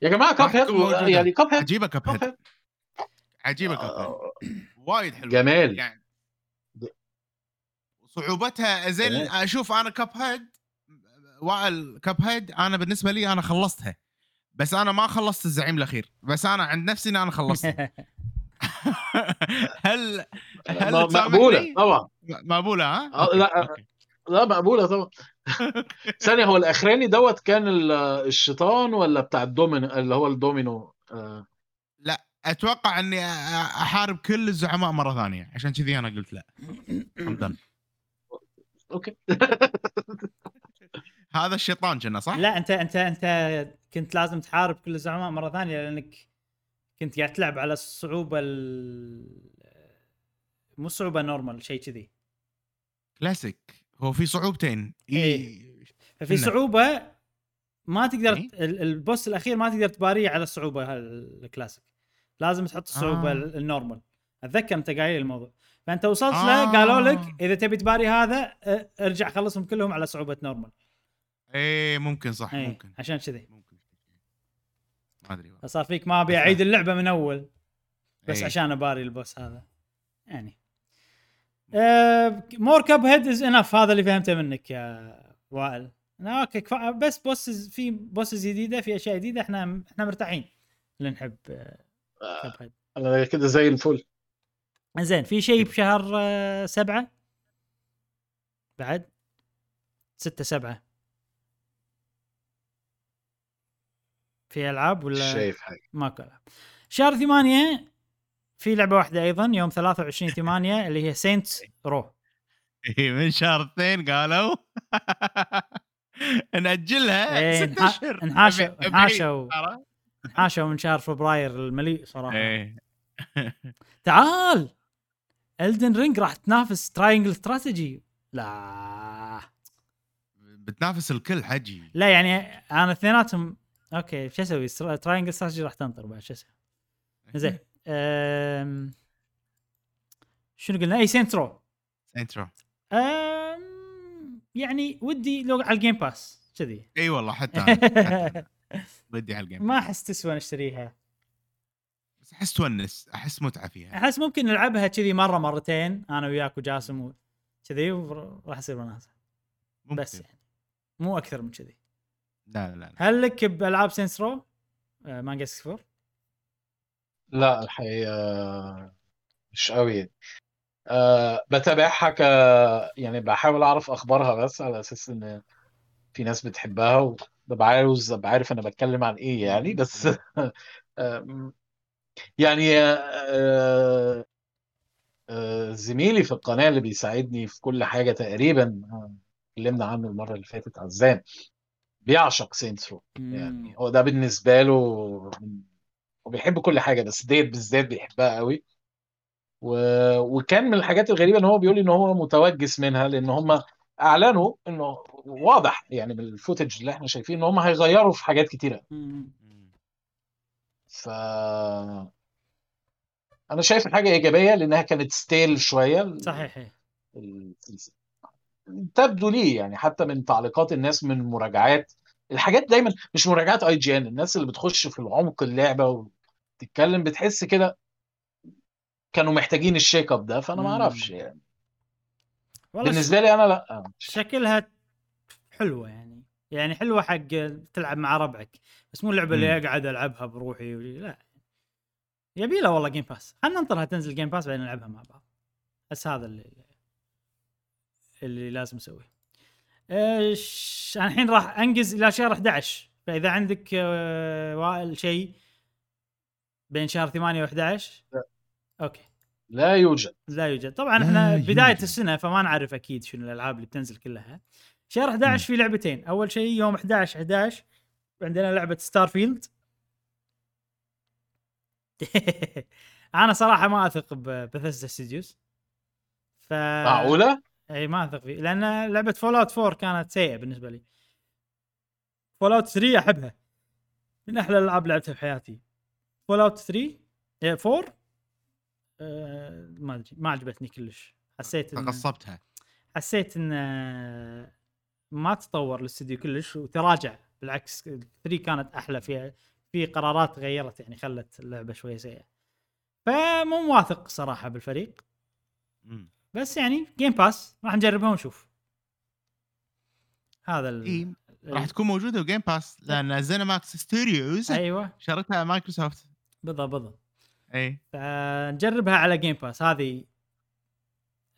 يا جماعة كاب هيد. يعني كاب هيد عجيبة كاب هيد عجيبة كاب هيد آه، وايد حلوة. جمال يعني صعوبتها زين. أشوف أنا Cuphead وائل Cuphead أنا بالنسبة لي أنا خلصتها. بس أنا ما خلصت الزعيم الأخير. بس أنا عند نفسي إن أنا خلصت هل هل؟ مقبولة طبعا. مقبولة ها؟ آه، لا، okay. لا مقبولة طبعا. ثانية هو الأخراني دوت كان ال- الشيطان ولا بتاع الدومينو اللي هو الدومينو؟ آه، أتوقع إني أحارب كل الزعماء مرة ثانية. عشان كذي أنا قلت لا. حمدان أوكي. هذا الشيطان كنا صح؟ لا أنت أنت أنت كنت لازم تحارب كل الزعماء مرة ثانية لأنك كنت قاعد تلعب على الصعوبة ال... مو صعوبة normal شيء كذي كلاسيك هو في صعوبتين إيه. ففي. صعوبة ما تقدر إيه؟ ال- ال boss الأخير ما تقدر تباريه على الصعوبه ال- الكلاسيك لازم تحط الصعوبة آه. ال- ال normal أتذكر أنت قايل الموضوع فأنت وصلت آه. له قالوا لك إذا تبي تباري هذا ارجع خلصهم كلهم على صعوبة normal إيه ممكن صح إيه ممكن عشان كذي ممكن ما أدري. فصار فيك ما ابي اعيد اللعبة من أول بس إيه. عشان أباري ال boss هذا يعني more Cuphead is enough هذا اللي فهمته منك يا وائل. أوكي كفا بس bosses في bosses جديدة في أشياء جديدة إحنا إحنا مرتاحين. اللي نحب Cuphead أنا كده زي الفل زين في شيء بشهر آه، سبعة؟ بعد؟ ستة سبعة. في ألعاب ولا شايف حاجة. ماكو ألعاب. شهر ثمانية في لعبة واحدة أيضا يوم 23 8 اللي هي Saints Row إيه، من شهر اثنين قالوا. نأجلها إيه، ست أشهر. انحاشوا-. انحاشوا. حاشا من شهر فبراير المليء صراحة. إيه. تعال! Elden Ring راح تنافس Triangle Strategy لا. بتنافس الكل حجي. لا يعني أنا اثنيناتهم okay شو أسوي؟ Triangle Strategy راح تنطر بعد شو أسوي؟ زين. أم... شنو قلنا؟ اي Saints Row انترو أم... يعني ودي لو على ال Game Pass كذي. إي والله حتى أنا. حتى أنا. بدي على ال Game ما أحس تسوى نشتريها بس أحس تونس أحس متعة فيها. أحس ممكن نلعبها كذي مرة مرتين أنا وياك وجاسم كذي وراح يصير وناسه. بس يعني مو أكثر من كذي. لا لا لا. هل لك بألعاب Saints Row مانجا 64 لا الحقيقة مش قوي. يعني. أه بتابعها ك يعني بحاول أعرف أخبارها بس على أساس إن في ناس بتحبها وببقى عاوز ابقى عارف أنا بتكلم عن إيه يعني؟ بس يعني آه، آه، زميلي في القناة اللي بيساعدني في كل حاجة تقريبا آه، اتكلمنا عنه المرة اللي فاتت عزام. بيعشق Saints Row يعني هو ده بالنسبة له هو بيحب كل حاجة بس ديت بالذات بيحبها قوي و... وكان من الحاجات الغريبة إن هو بيقول إن هو متوجس منها لأن هم أعلنوا انه واضح يعني من ال footage اللي إحنا شايفين إن هم هيغيروا في حاجات كتيرة. ف أنا شايف حاجة إيجابية لأنها كانت stale شوية صحيح. ال- تبدو لي يعني حتى من تعليقات الناس من مراجعات الحاجات دايما مش مراجعات IGN الناس اللي بتخش في العمق اللعبة وتتكلم بتحس كده كانوا محتاجين ال shake up ده فأنا ما. أعرفش يعني. بالنسبة لي أنا لا شكلها حلوة يعني. يعني حلوة حق تلعب مع ربعك. بس مو اللعبة اللي. أقعد ألعبها بروحي لا. يبي لها والله Game Pass خلينا ننطرها تنزل Game Pass بعدين نلعبها مع بعض؟ بس هذا اللي اللي لازم نسويه إيش؟ أنا الحين راح انجز إلى شهر 11 فإذا عندك آه، وائل شيء بين شهر 8 و11 لا. okay. لا يوجد. لا يوجد. طبعا إحنا يوجد. بداية السنة فما نعرف أكيد شنو الألعاب اللي بتنزل كلها. شهر 11 مم. في لعبتين. أول شيء يوم 11 11 عندنا لعبة Starfield أنا صراحة ما أثق ب Bethesda Studios ف معقولة؟ إي ما أثق فيه لأن لعبة Fallout 4 كانت سيئة بالنسبة لي. Fallout 3 أحبها. من أحلى الألعاب لعبتها بحياتي Fallout 3 إيه، 4 آه ما أدري ما عجبتني كلش. حسيت إن تقصبتها حسيت إن آه، ما تطور الاستوديو كلش وتراجع. بالعكس 3 كانت أحلى فيها في قرارات غيرت يعني خلت اللعبة شوية سيئة. فمو موافق صراحة بالفريق. بس يعني Game Pass راح نجربها ونشوف. هذا ال... إيه، راح تكون موجودة ب Game Pass لأن ZeniMax Studios أيوه. شرتها مايكروسوفت. بالضبط بالضبط. اي فنجربها على Game Pass هذه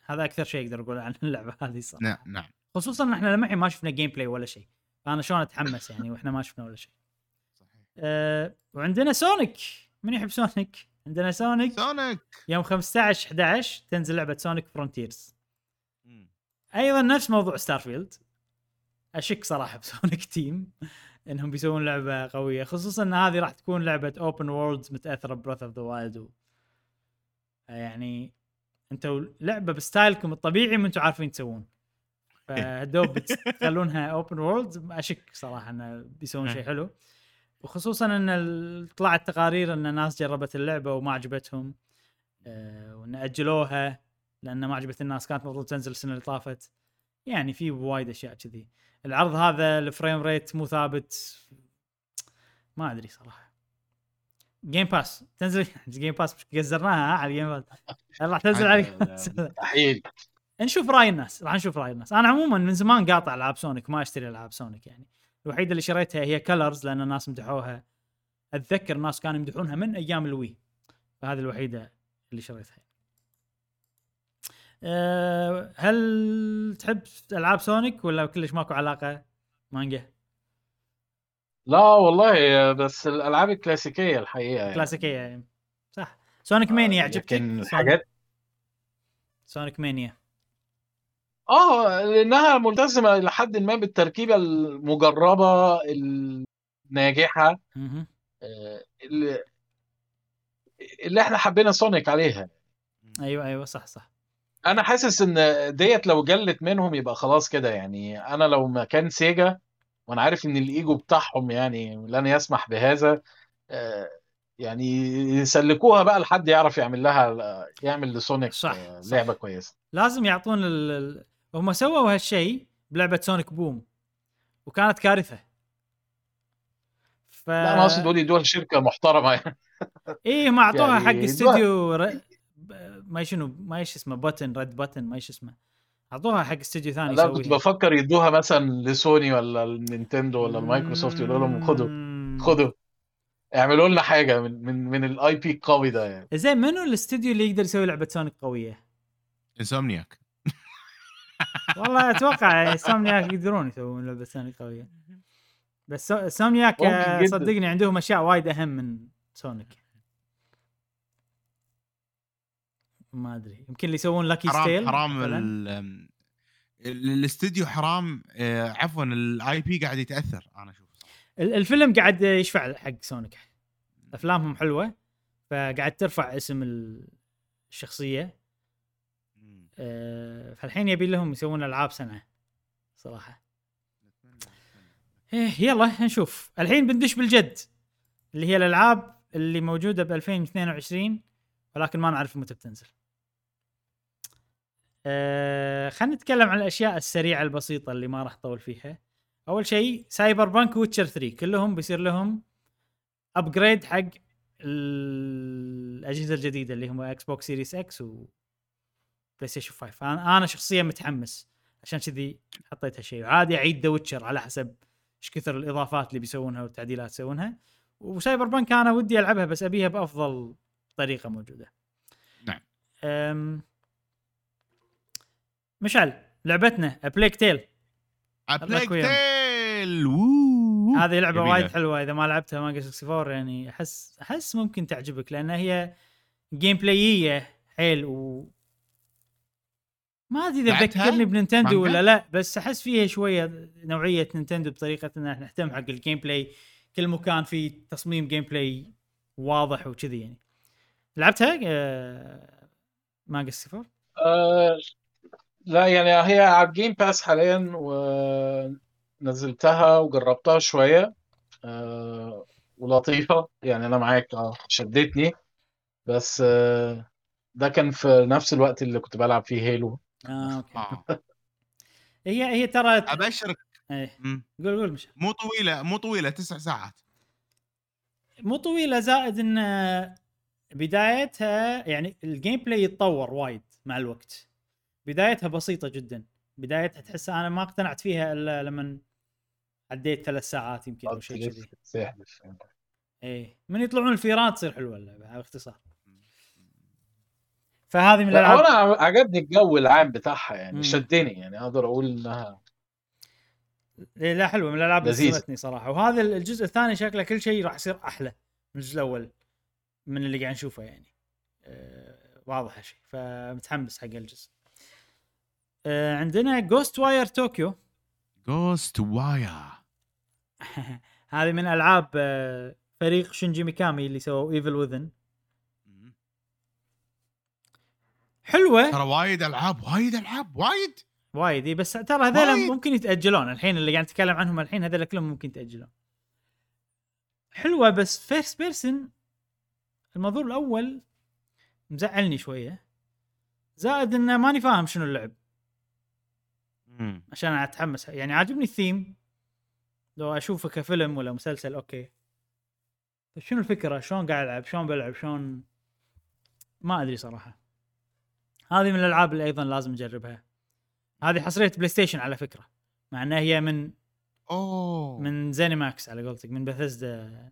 هذا أكثر شيء أقدر أقول عن اللعبة هذه صراحة. نعم نعم. خصوصا إحنا لمحي ما شفنا gameplay ولا شيء. فأنا شلون أتحمس يعني وإحنا ما شفنا ولا شيء. صحيح. أه وعندنا Sonic من يحب Sonic عندنا Sonic Sonic يوم 15 11 تنزل لعبة Sonic Frontiers. أيضا نفس موضوع Starfield أشك صراحة ب Sonic Team إنهم بيسوون لعبة قوية خصوصا إن هذه راح تكون لعبة open world متأثرة ب Breath of the Wild يعني أنتوا لعبة ب style كم الطبيعي ما أنتم عارفين تسوون. فدوب بتخلونها open world أشك صراحة إنه بيسوون شيء حلو. وخصوصا إن طلعت تقارير إن ناس جربت اللعبة وما عجبتهم آه، وإن أجلوها لأن ما عجبت الناس كانت المفروض تنزل السنة اللي طافت. يعني في وايد أشياء كذي. العرض هذا ال frame rate مو ثابت. ما أدري صراحة. Game Pass تنزل Game Pass قزرناها ها على ال Game Pass راح تنزل على. مستحيل نشوف رأي الناس راح نشوف رأي الناس. أنا عموما من زمان قاطع العاب Sonic ما أشتري العاب Sonic يعني. الوحيدة اللي شريتها هي Colors لأن الناس مدحوها. أتذكر الناس كانوا يمدحونها من أيام ال Wii. فهذه الوحيدة اللي شريتها. أه هل تحب ألعاب Sonic ولا كلش ماكو علاقة مانجا؟ لا والله بس الألعاب الكلاسيكية الحقيقة يعني. كلاسيكية يعني. صح Sonic Mania يعجبك لكن Sonic, Sonic Mania آه لأنها ملتزمة إلى حد ما بالتركيبة المجربة الناجحة. آه، اللي اللي إحنا حبينا Sonic عليها أيوه أيوه صح صح أنا حاسس إن ديت لو جلت منهم يبقى خلاص كده يعني أنا لو مكان Sega وأنا عارف إن الإيجو بتاعهم يعني لن يسمح بهذا آه، يعني يسلكوها بقى لحد يعرف يعمل لها يعمل ل Sonic صح، آه، صح. لعبة كويسة لازم يعطون ال... هم سووا هالشيء بلعبة Sonic Boom وكانت كارثة. ف لا أنا أقصد أقول يدوها لشركه محترمة. يعني إيه ما أعطوها يعني حق استوديو ر... ما شنو ما إيش اسمه Button Red Button ما إيش اسمه. أعطوها حق استوديو ثاني لا كنت بفكر يدوها مثلا لسوني ولا ال Nintendo ولا المايكروسوفت يقولوا لهم خدوا مم. خدوا اعملوا لنا حاجة من من من ال IP القوي ده يعني. زين منو الاستوديو اللي يقدر يسوي لعبة Sonic قوية؟ Insomniac والله أتوقع Insomniac يقدرون يسوون لعبة Sonic قوية. بس سو- Insomniac. صدقني عندهم أشياء وايد أهم من Sonic. ما أدري. يمكن اللي يسوون Lucky حرام 's Tale حرام مثلاً. ال- ال- الاستوديو حرام آه، عفوا ال IP قاعد يتأثر أنا أشوف. ال- الفيلم قاعد يشفع حق Sonic. أفلامهم حلوة فقاعد ترفع اسم ال- الشخصية. فالحين يبي لهم يسوون ألعاب زينة صراحة. إيه يلا نشوف. الحين بندش بالجد اللي هي الألعاب اللي موجودة ب 2022 ولكن ما نعرف متى بتنزل. أه خلينا نتكلم عن الأشياء السريعة البسيطة اللي ما راح أطول فيها. أول شيء Cyberpunk Witcher 3 كلهم بيصير لهم upgrade حق الأجهزة الجديدة اللي هم Xbox Series X PlayStation 5 أنا أنا شخصيا متحمس. عشان كذي حطيت هالشيء. عادي أعيد The Witcher على حسب إيش كثر الإضافات اللي بيسوونها والتعديلات يسوونها. و Cyberpunk أنا ودي ألعبها بس أبيها بأفضل طريقة موجودة. نعم. أم مشعل لعبتنا Plague Tale Plague وياهم. Tale هذه لعبة. وايد حلوة. إذا ما لعبتها ماجا 64 يعني احس أحس ممكن تعجبك لأن هي gameplay حيل و ما أدري إذا ب Nintendo مانجا؟ ولا لا بس أحس فيها شوية نوعية Nintendo بطريقة ان إحنا نهتم حق ال gameplay. كل مكان في تصميم gameplay واضح وكذي يعني. لعبتها؟ آه... ماجا 64 آه لا يعني هي على ال Game Pass حاليا ونزلتها وجربتها شوية آه ولطيفة يعني أنا معاك آه شدتني. بس آه ده كان في نفس الوقت اللي كنت بلعب فيه Halo آه okay. آه. هي هي ترى أبشرك. إيه. قول قول مش مو طويلة مو طويلة تسع ساعات. مو طويلة زائد إن بدايتها يعني ال gameplay يتطور وايد مع الوقت. بدايتها بسيطة جدا. بدايتها تحس أنا ما اقتنعت فيها إلا لما عديت ثلاث ساعات يمكن أو شيء كذي. إيه. من يطلعون الفيران تصير حلوة اللعبه باختصار. فهذه من الالعاب أنا عجبني الجو العام بتاعها يعني مم. شدني يعني أقدر أقول إنها إيه لا حلوة من الألعاب اللي. ونستني صراحة. وهذا الجزء الثاني شكله كل شيء راح يصير أحلى من الجزء الأول من اللي قاعد نشوفه يعني. أه واضح هالشيء فمتحمس حق الجزء. أه عندنا Ghostwire Tokyo Ghostwire هذه من ألعاب آه، فريق شينجي ميكامي اللي سووا Evil Within حلوة. ترى وايد ألعاب وايد ألعاب وايد. وايد إي، بس ترى هذول. ممكن يتأجلون. الحين اللي قاعد نتكلم عنهم الحين هذول كلهم ممكن يتأجلون. حلوة بس first person الموضوع الأول مزعلني شوية. زائد إنه ماني فاهم شنو اللعب. عشان أتحمس. يعني عاجبني الثيم. لو أشوفه كفيلم ولا مسلسل okay. بس شنو الفكرة؟ شلون قاعد ألعب؟ شلون بلعب؟ شلون؟ ما أدري صراحة. هذه من الألعاب اللي أيضا لازم نجربها. هذه حصرية PlayStation على فكرة مع إنها هي من أوه. من ZeniMax على قولتك من بثزدا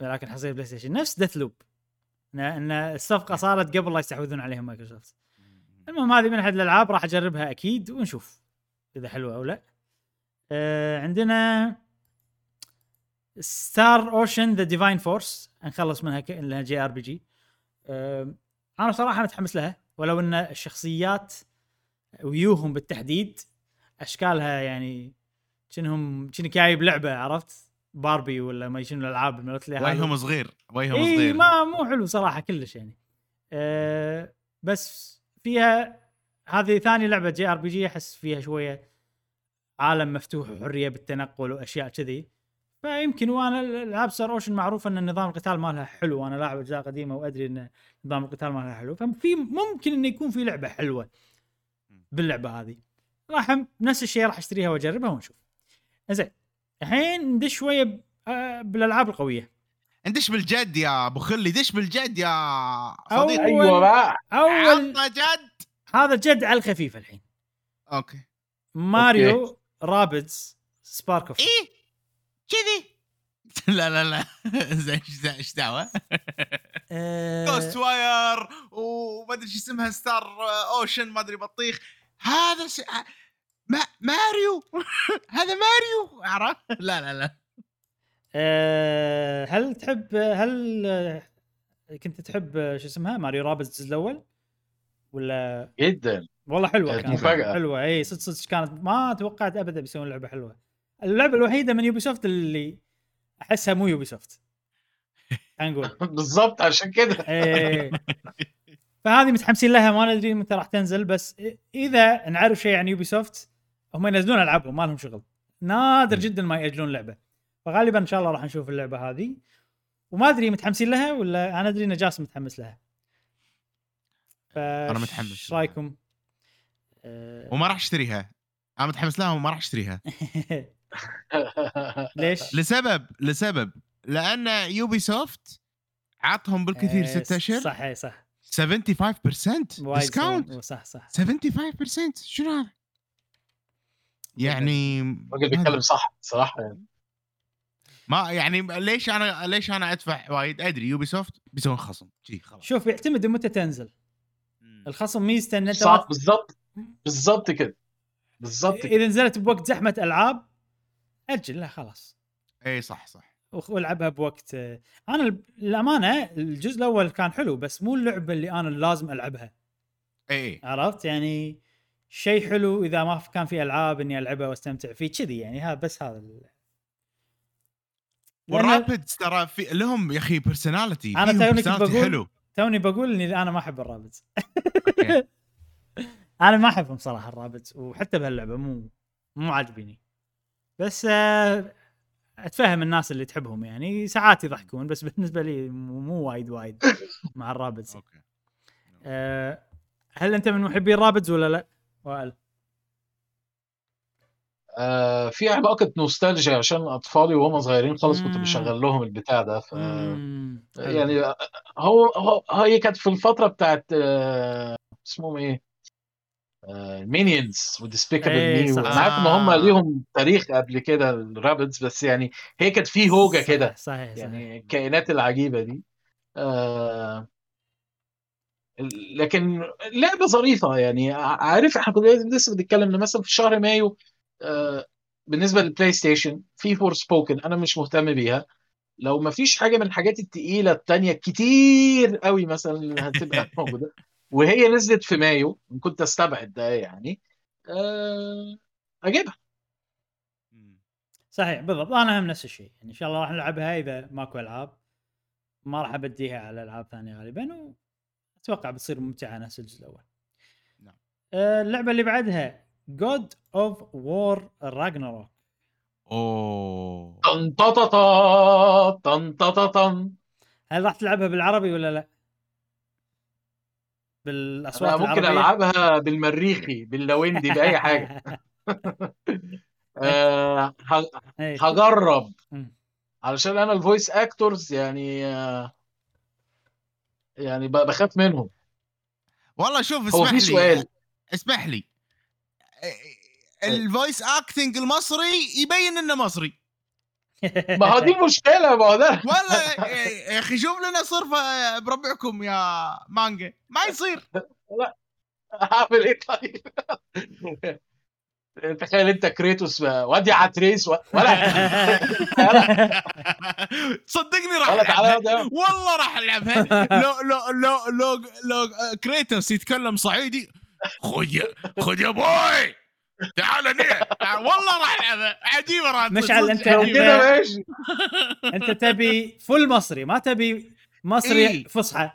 ولكن حصرية PlayStation نفس Deathloop إن الصفقة صارت قبل لا يستحوذون عليها مايكروسوفت المهم هذه من أحد الألعاب راح أجربها أكيد ونشوف إذا حلوة أو لا. آه عندنا Star Ocean The Divine Force نخلص منها ك... لها JRPG. أنا صراحة متحمس لها ولو إن الشخصيات ويوهم بالتحديد أشكالها يعني شنهم شنك جايب لعبة عرفت؟ باربي ولا ما شنو الألعاب مالت لي. وجههم صغير وجههم اي صغير. ما مو حلو صراحة كلش يعني. أه بس فيها هذه ثاني لعبة JRPG أحس فيها شوية عالم مفتوح وحرية بالتنقل وأشياء كذي. فيمكن وأنا العاب Star Ocean معروف إن نظام القتال مالها حلو وأنا لاعب أجزاء قديمة وأدري إن نظام القتال مالها حلو. ففي ممكن انه يكون في لعبة حلوة باللعبة هذه. راح نفس الشيء راح أشتريها وأجربها ونشوف. زين الحين ندش شوية آه، بالألعاب القوية. ندش بالجد يا أبو خلي دش بالجد يا صديقي. أول- أيوه بقى اول عطنا جد. هذا جد على الخفيف الحين. أوكي. ماريو رابدز سبارك أوف. إيه؟ كذي. لا لا لا. زين إيش إيش دعوة؟ آه، Ghostwire وما أدري شو اسمها Star Ocean ما أدري بطيخ. هذا ش... ما ماريو. هذا ماريو. عرفت؟ لا لا لا. آه، هل تحب هل آه، كنت تحب آه، شو اسمها Mario Rabbids الجزء الأول؟ ولا؟ جدا. والله حلوة كانت كانت. مفاجأة. حلوة. إي صدق صدق كانت ما توقعت ابدا بيسوون لعبة حلوة. اللعبة الوحيدة من Ubisoft اللي أحسها مو Ubisoft خلينا نقول. بالظبط عشان كده. إيه. فهذه متحمسين لها ما ندري متى راح تنزل بس إذا نعرف شيء عن Ubisoft هم ينزلون ألعابهم ما لهم شغل. نادر. جدا ما يأجلون لعبة. فغالبا إن شاء الله راح نشوف اللعبة هذه. وما أدري متحمسين لها ولا أنا أدري إن جاسم متحمس لها. ف أنا متحمس إيش. رأيكم؟ وما راح أشتريها. أنا متحمس لها وما راح أشتريها. ليش؟ لسبب لسبب. لأن Ubisoft عطهم بالكثير إيه، ست أشهر. صح إيه، صح. 75% وايد discount صح صح. 75% شنو هذا؟ يعني الراجل بيتكلم صح صراحة. يعني ما يعني ليش أنا ليش أنا أدفع وايد؟ أدري Ubisoft بيسوون خصم. شي خلاص. شوف يعتمد متى تنزل. الخصم ميزته ان انت بالظبط كده بالظبط كده إذا نزلت بوقت زحمة ألعاب أجل لا خلاص. إي صح صح. والعبها بوقت. أنا ال- للأمانة الجزء الأول كان حلو بس مو اللعبة اللي أنا لازم ألعبها. إي عرفت؟ يعني شيء حلو إذا ما كان في ألعاب إني ألعبها وأستمتع فيه كذي يعني هذا بس هذا وال Rabbids ترى في لهم يا أخي personality أنا توني كنت بقول- حلو. توني بقول إني أنا ما أحب ال Rabbids. أنا ما أحبهم صراحة ال Rabbids وحتى بهاللعبة مو مو عاجبيني. بس آه، أتفهم الناس اللي تحبهم يعني ساعات يضحكون بس بالنسبة لي مو مو وايد وايد مع ال Rabbids okay آه، هل أنت من محبي ال Rabbids ولا لا؟ وائل آه في علاقة نوستالجيا عشان أطفالي وهم صغيرين خالص كنت. بشغل لهم البتاع ده ف. يعني هو هو هي كانت في الفترة بتاعت آه اسمهم إيه؟ Minions و Despicable Me. أنا عارف ان هم آه. ليهم تاريخ قبل كده ال Rabbids بس يعني هي كانت في هوجة كده صحيح صحيح يعني الكائنات العجيبة دي. آه لكن لعبة ظريفة يعني. عارف إحنا كنا لسه بنتكلم إن مثلا في شهر مايو آه بالنسبة لل PlayStation في Forspoken أنا مش مهتم بيها. لو ما فيش حاجة من الحاجات التقيلة التانية كتير قوي مثلا هتبقى موجودة. وهي نزلت في مايو كنت أستبعد ده يعني آه أجيبها. صحيح بالضبط. أنا هم نفس الشيء. يعني إن شاء الله راح نلعبها إذا ماكو ألعاب. ما راح أبديها على ألعاب ثانية غالبا وأتوقع بتصير ممتعة نفس الجزء الأول. نعم. آه، اللعبة اللي بعدها God of War Ragnarök أوه. طن طن طن طن طن. هل راح تلعبها بالعربي ولا لا؟ بالأصوات أنا ممكن العربية. ألعبها بالمريخي باللويندي بأي حاجة. آه ه- إيه. هجرب. علشان أنا ال voice actors يعني آه يعني ب- بخاف منهم. والله شوف هو اسمح في لي سؤال. اسمح لي. ال voice acting المصري يبين إنه مصري. ما هو دي المشكلة ما هو ده. والله يا أخي شوف لنا صرفه بربعكم يا مانجا. ما يصير. هعمل إيه طيب؟ تخيل أنت كريتوس ودي عتريس و- ولا صدقني راح. والله راح العبها لو لو لو لو لو كريتوس يتكلم صعيدي خذ خذ يا بوي. تعال هنا والله راح العبها عجيبه راح. مشعل، ماشي أنت تبي فل مصري ما تبي مصري إيه. فصحى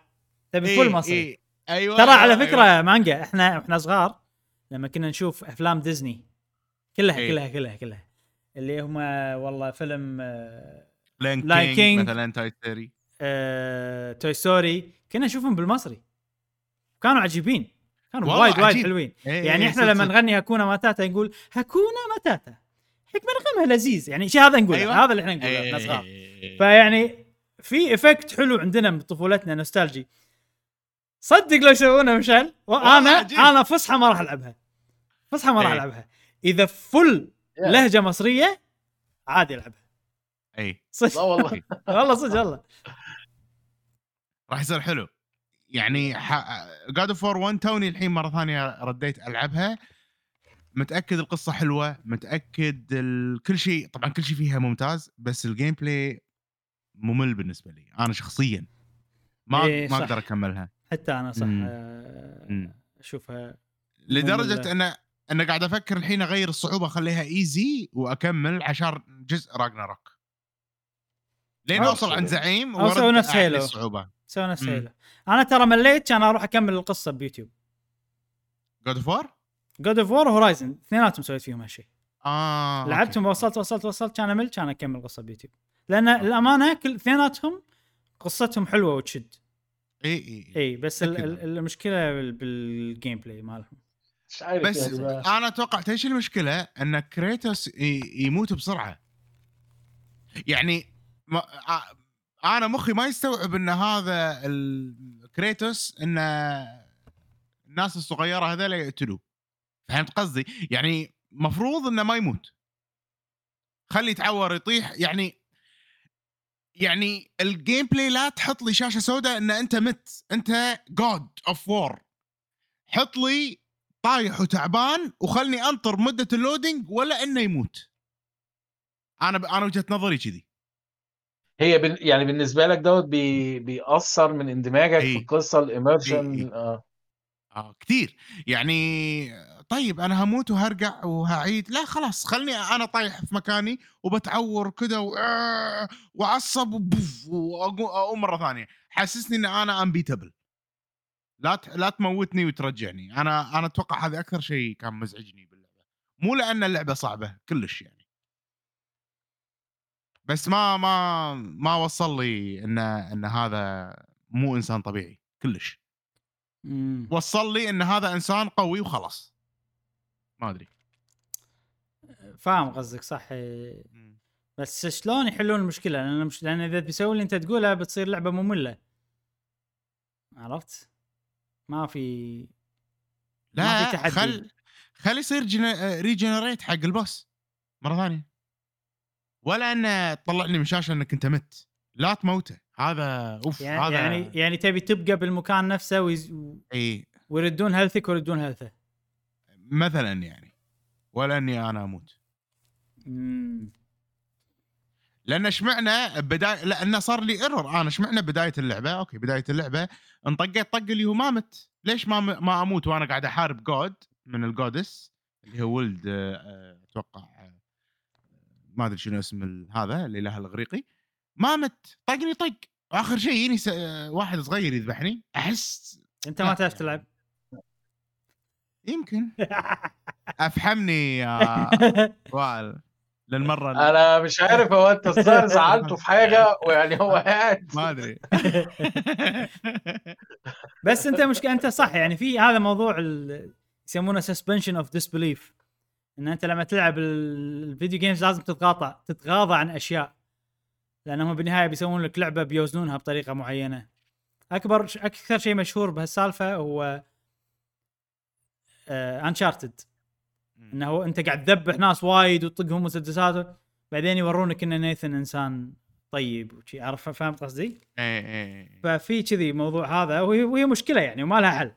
تبي إيه، full مصري إيه. أيوه ترى على أيوة، فكرة أيوة. مانجا إحنا إحنا صغار لما كنا نشوف أفلام ديزني كلها إيه. كلها كلها كلها اللي هم والله فيلم آه، Lion King King. مثلا Toy Story آه، Toy Story كنا نشوفهم بالمصري كانوا عجيبين كانوا وايد وايد. حلوين. إيه، يعني إيه، إحنا لما. نغني هكونا ماتاتا نقول هكونا ماتاتا. حكمة نغمها لذيذ. يعني شيء هذا نقوله أيوة. هذا اللي إحنا نقوله إحنا صغار إيه. فيعني في effect حلو عندنا بطفولتنا nostalgic. صدق لو يسوونه مشعل وأنا. أنا فصحى ما راح ألعبها. فصحى ما راح إيه. ألعبها. إذا فل لهجة مصرية عادي ألعبها. اي لا صدق والله. والله صدق والله. راح يصير حلو. يعني God of War توني الحين مرة ثانية رديت ألعبها متأكد القصة حلوة متأكد ال... كل شيء طبعا كل شيء فيها ممتاز بس ال gameplay ممل بالنسبة لي أنا شخصيا ما إيه، ما. أقدر أكملها حتى أنا صح مم. آه،. أشوفها لدرجة. ان أنا قاعد أفكر الحين أغير الصعوبة أخليها easy وأكمل عشان جزء Ragnarok لين أوصل عند زعيم ورد نفس Halo. الصعوبة سوي نفس. Halo أنا ترى مليت كان أروح أكمل القصة بيوتيوب. God of War God of War و Horizon اثنيناتهم سويت فيهم هالشيء آه أوكي. لعبتهم وصلت وصلت وصلت كان أمل كان أكمل قصه بيوتيوب. لأن الأمانة كل اثنيناتهم قصتهم حلوة وتشد. إي إي إي. بس ال-. ال- المشكلة بال- بال gameplay مالهم بس يعني أنا أتوقع إيش المشكلة؟ أن كريتوس ي- يموت بسرعة. يعني ما آ- أنا مخي ما يستوعب إن هذا الكريتوس إن الناس الصغيرة هذول يقتلوه. فهمت قصدي؟ يعني مفروض إنه ما يموت. خلي يتعور يطيح يعني يعني ال gameplay لا تحط لي شاشة سوداء إن أنت مت. أنت God of War حط لي طايح وتعبان وخلني أنطر مدة ال loading ولا إنه يموت. أنا ب... أنا وجهة نظري كذي. هي بن... يعني بالنسبة لك death بي... بيأثر من اندماجك. في القصة إيه، ال immersion إيه. آه. آه كثير يعني طيب أنا هموت وهرجع وهعيد. لا خلاص خلني أنا طايح في مكاني وبتعور كذا و... وعصب وبوف واقوم مرة ثانية. حسسني إن أنا امبيتبل لا ت... لا تموتني وترجعني. أنا أنا أتوقع هذا أكثر شيء كان مزعجني باللعبة. مو لأن اللعبة صعبة كلش يعني. بس ما ما ما وصل لي إن إن هذا مو إنسان طبيعي كلش. مم. وصل لي إن هذا إنسان قوي وخلاص. ما أدري. فاهم قصدك صح. بس شلون يحلون المشكلة؟ لأن مش لأن إذا بيسوي اللي أنت تقوله بتصير لعبة مملة. عرفت؟ ما في ما في لا تحدي. خل خل يصير جن... ريجنريت حق البوس مرة ثانية. ولا انه تطلعني من شاشة إنك أنت مت. لا تموته. هذا أوف يعني هذا يعني يعني تبي تبقى بالمكان نفسه ويز... إي. ويردون health ك ويردون health ه مثلا يعني. ولا إني أنا أموت. مم. لأن اشمعنى بدايه لأنه صار لي error أنا اشمعنى بداية اللعبة. أوكي بداية اللعبة. انطقيت طق اللي هو ما مت. ليش ما ما أموت وأنا قاعد أحارب god من ال gods اللي هو ولد آه، أتوقع ما أدري شنو اسم ال- هذا الإله الإغريقي. ما مت. طقني طق. واخر شيء يجيني س- واحد صغير يذبحني. أحس أنت ما تعرف تلعب. يمكن. أفحمني يا وائل. للمرة ال- أنا مش عارف هو أنت الظاهر زعلته في حاجة ويعني هو قاعد. ما أدري. بس أنت مش أنت صح يعني في هذا موضوع ال- يسمونه suspension of disbelief إن أنت لما تلعب ال- ال video games لازم تتقاطع تتغاضى عن أشياء. لأنهم بالنهاية بيسوون لك لعبة بيوزنونها بطريقة معينة. أكبر أكثر شيء مشهور بهالسالفة هو Uncharted إنه أنت قاعد تذبح ناس وايد وتطقهم مسدسات بعدين يورونك إن Nathan إنسان طيب وكذي. عارف فهمت قصدي؟ إيه إيه ففي كذي موضوع هذا وهي, مشكلة يعني وما لها حل. آه،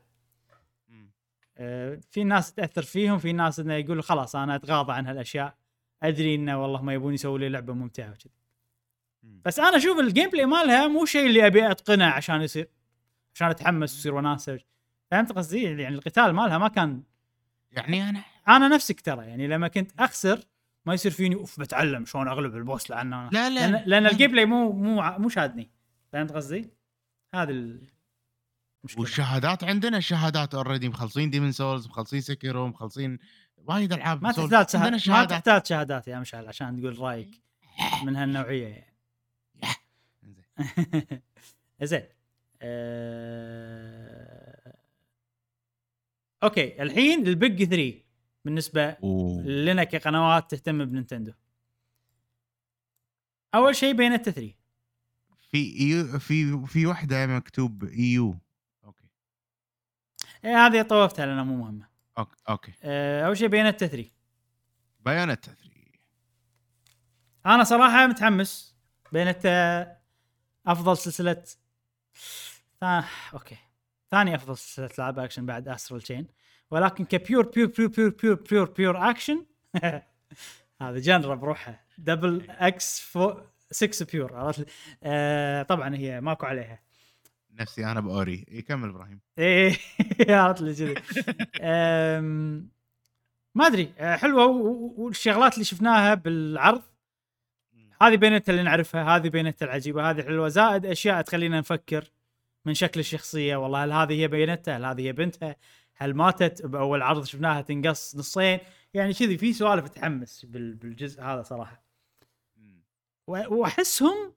في ناس تأثر فيهم في ناس إنه يقول خلاص أنا أتغاضى عن هالأشياء أدري إنه والله ما يبون يسووا لي لعبة ممتعة وكذي. بس أنا أشوف ال gameplay مالها مو شيء اللي أبي أتقنه عشان يصير عشان أتحمس ويصير وناسة. فهمت قصدي؟ يعني القتال مالها ما كان يعني أنا أنا نفسك ترى يعني لما كنت أخسر ما يصير فيني أوف بتعلم شلون أغلب ال boss لأن أنا لا لا. لأن, لأن ال gameplay مو مو مو شادني. فهمت قصدي؟ هذه المشكلة والشهادات عندنا الشهادات already مخلصين Demon's Souls مخلصين Sekiro مخلصين وايد ألعاب ما. تحتاج شهادات ما تحتاج شهادات يا مشعل عشان تقول رأيك من هالنوعية يعني. زين. آه... أوكي. الحين البيج 3 بالنسبة أوه. لنا كقنوات تهتم بنينتندو. أول شيء بينتا 3 في إيو في في وحدة مكتوب ايو أوكي إيه هذه طوفتها لأنها مو مهمة. أوكي أوكي. آه، أول شيء بينتا 3 بايونيتا 3 أنا صراحة متحمس. بينتا أفضل سلسلة ثا... أوكي. ثاني أفضل سلسلة العاب أكشن بعد استرال تشين ولكن كبيور بيور بيور بيور بيور بيور بيور أكشن هذا جنرا بروحها دبل إكس فو 6 بيور عرفت؟ آه طبعا هي ماكو عليها. نفسي أنا باوري يكمل إبراهيم. إيه عرفت لي كذي ما أدري. آه، حلوة. والشغلات اللي شفناها بالعرض هذه بينتا اللي نعرفها هذه بينتا العجيبة هذه حلوة. زائد أشياء تخلينا نفكر من شكل الشخصية. والله هل هذه هي بينتا هل هذه هي بنتها؟ هل ماتت؟ بأول عرض شفناها تنقص نصين. يعني كذي في سوالف تحمس بال- بالجزء هذا صراحة. وأحسهم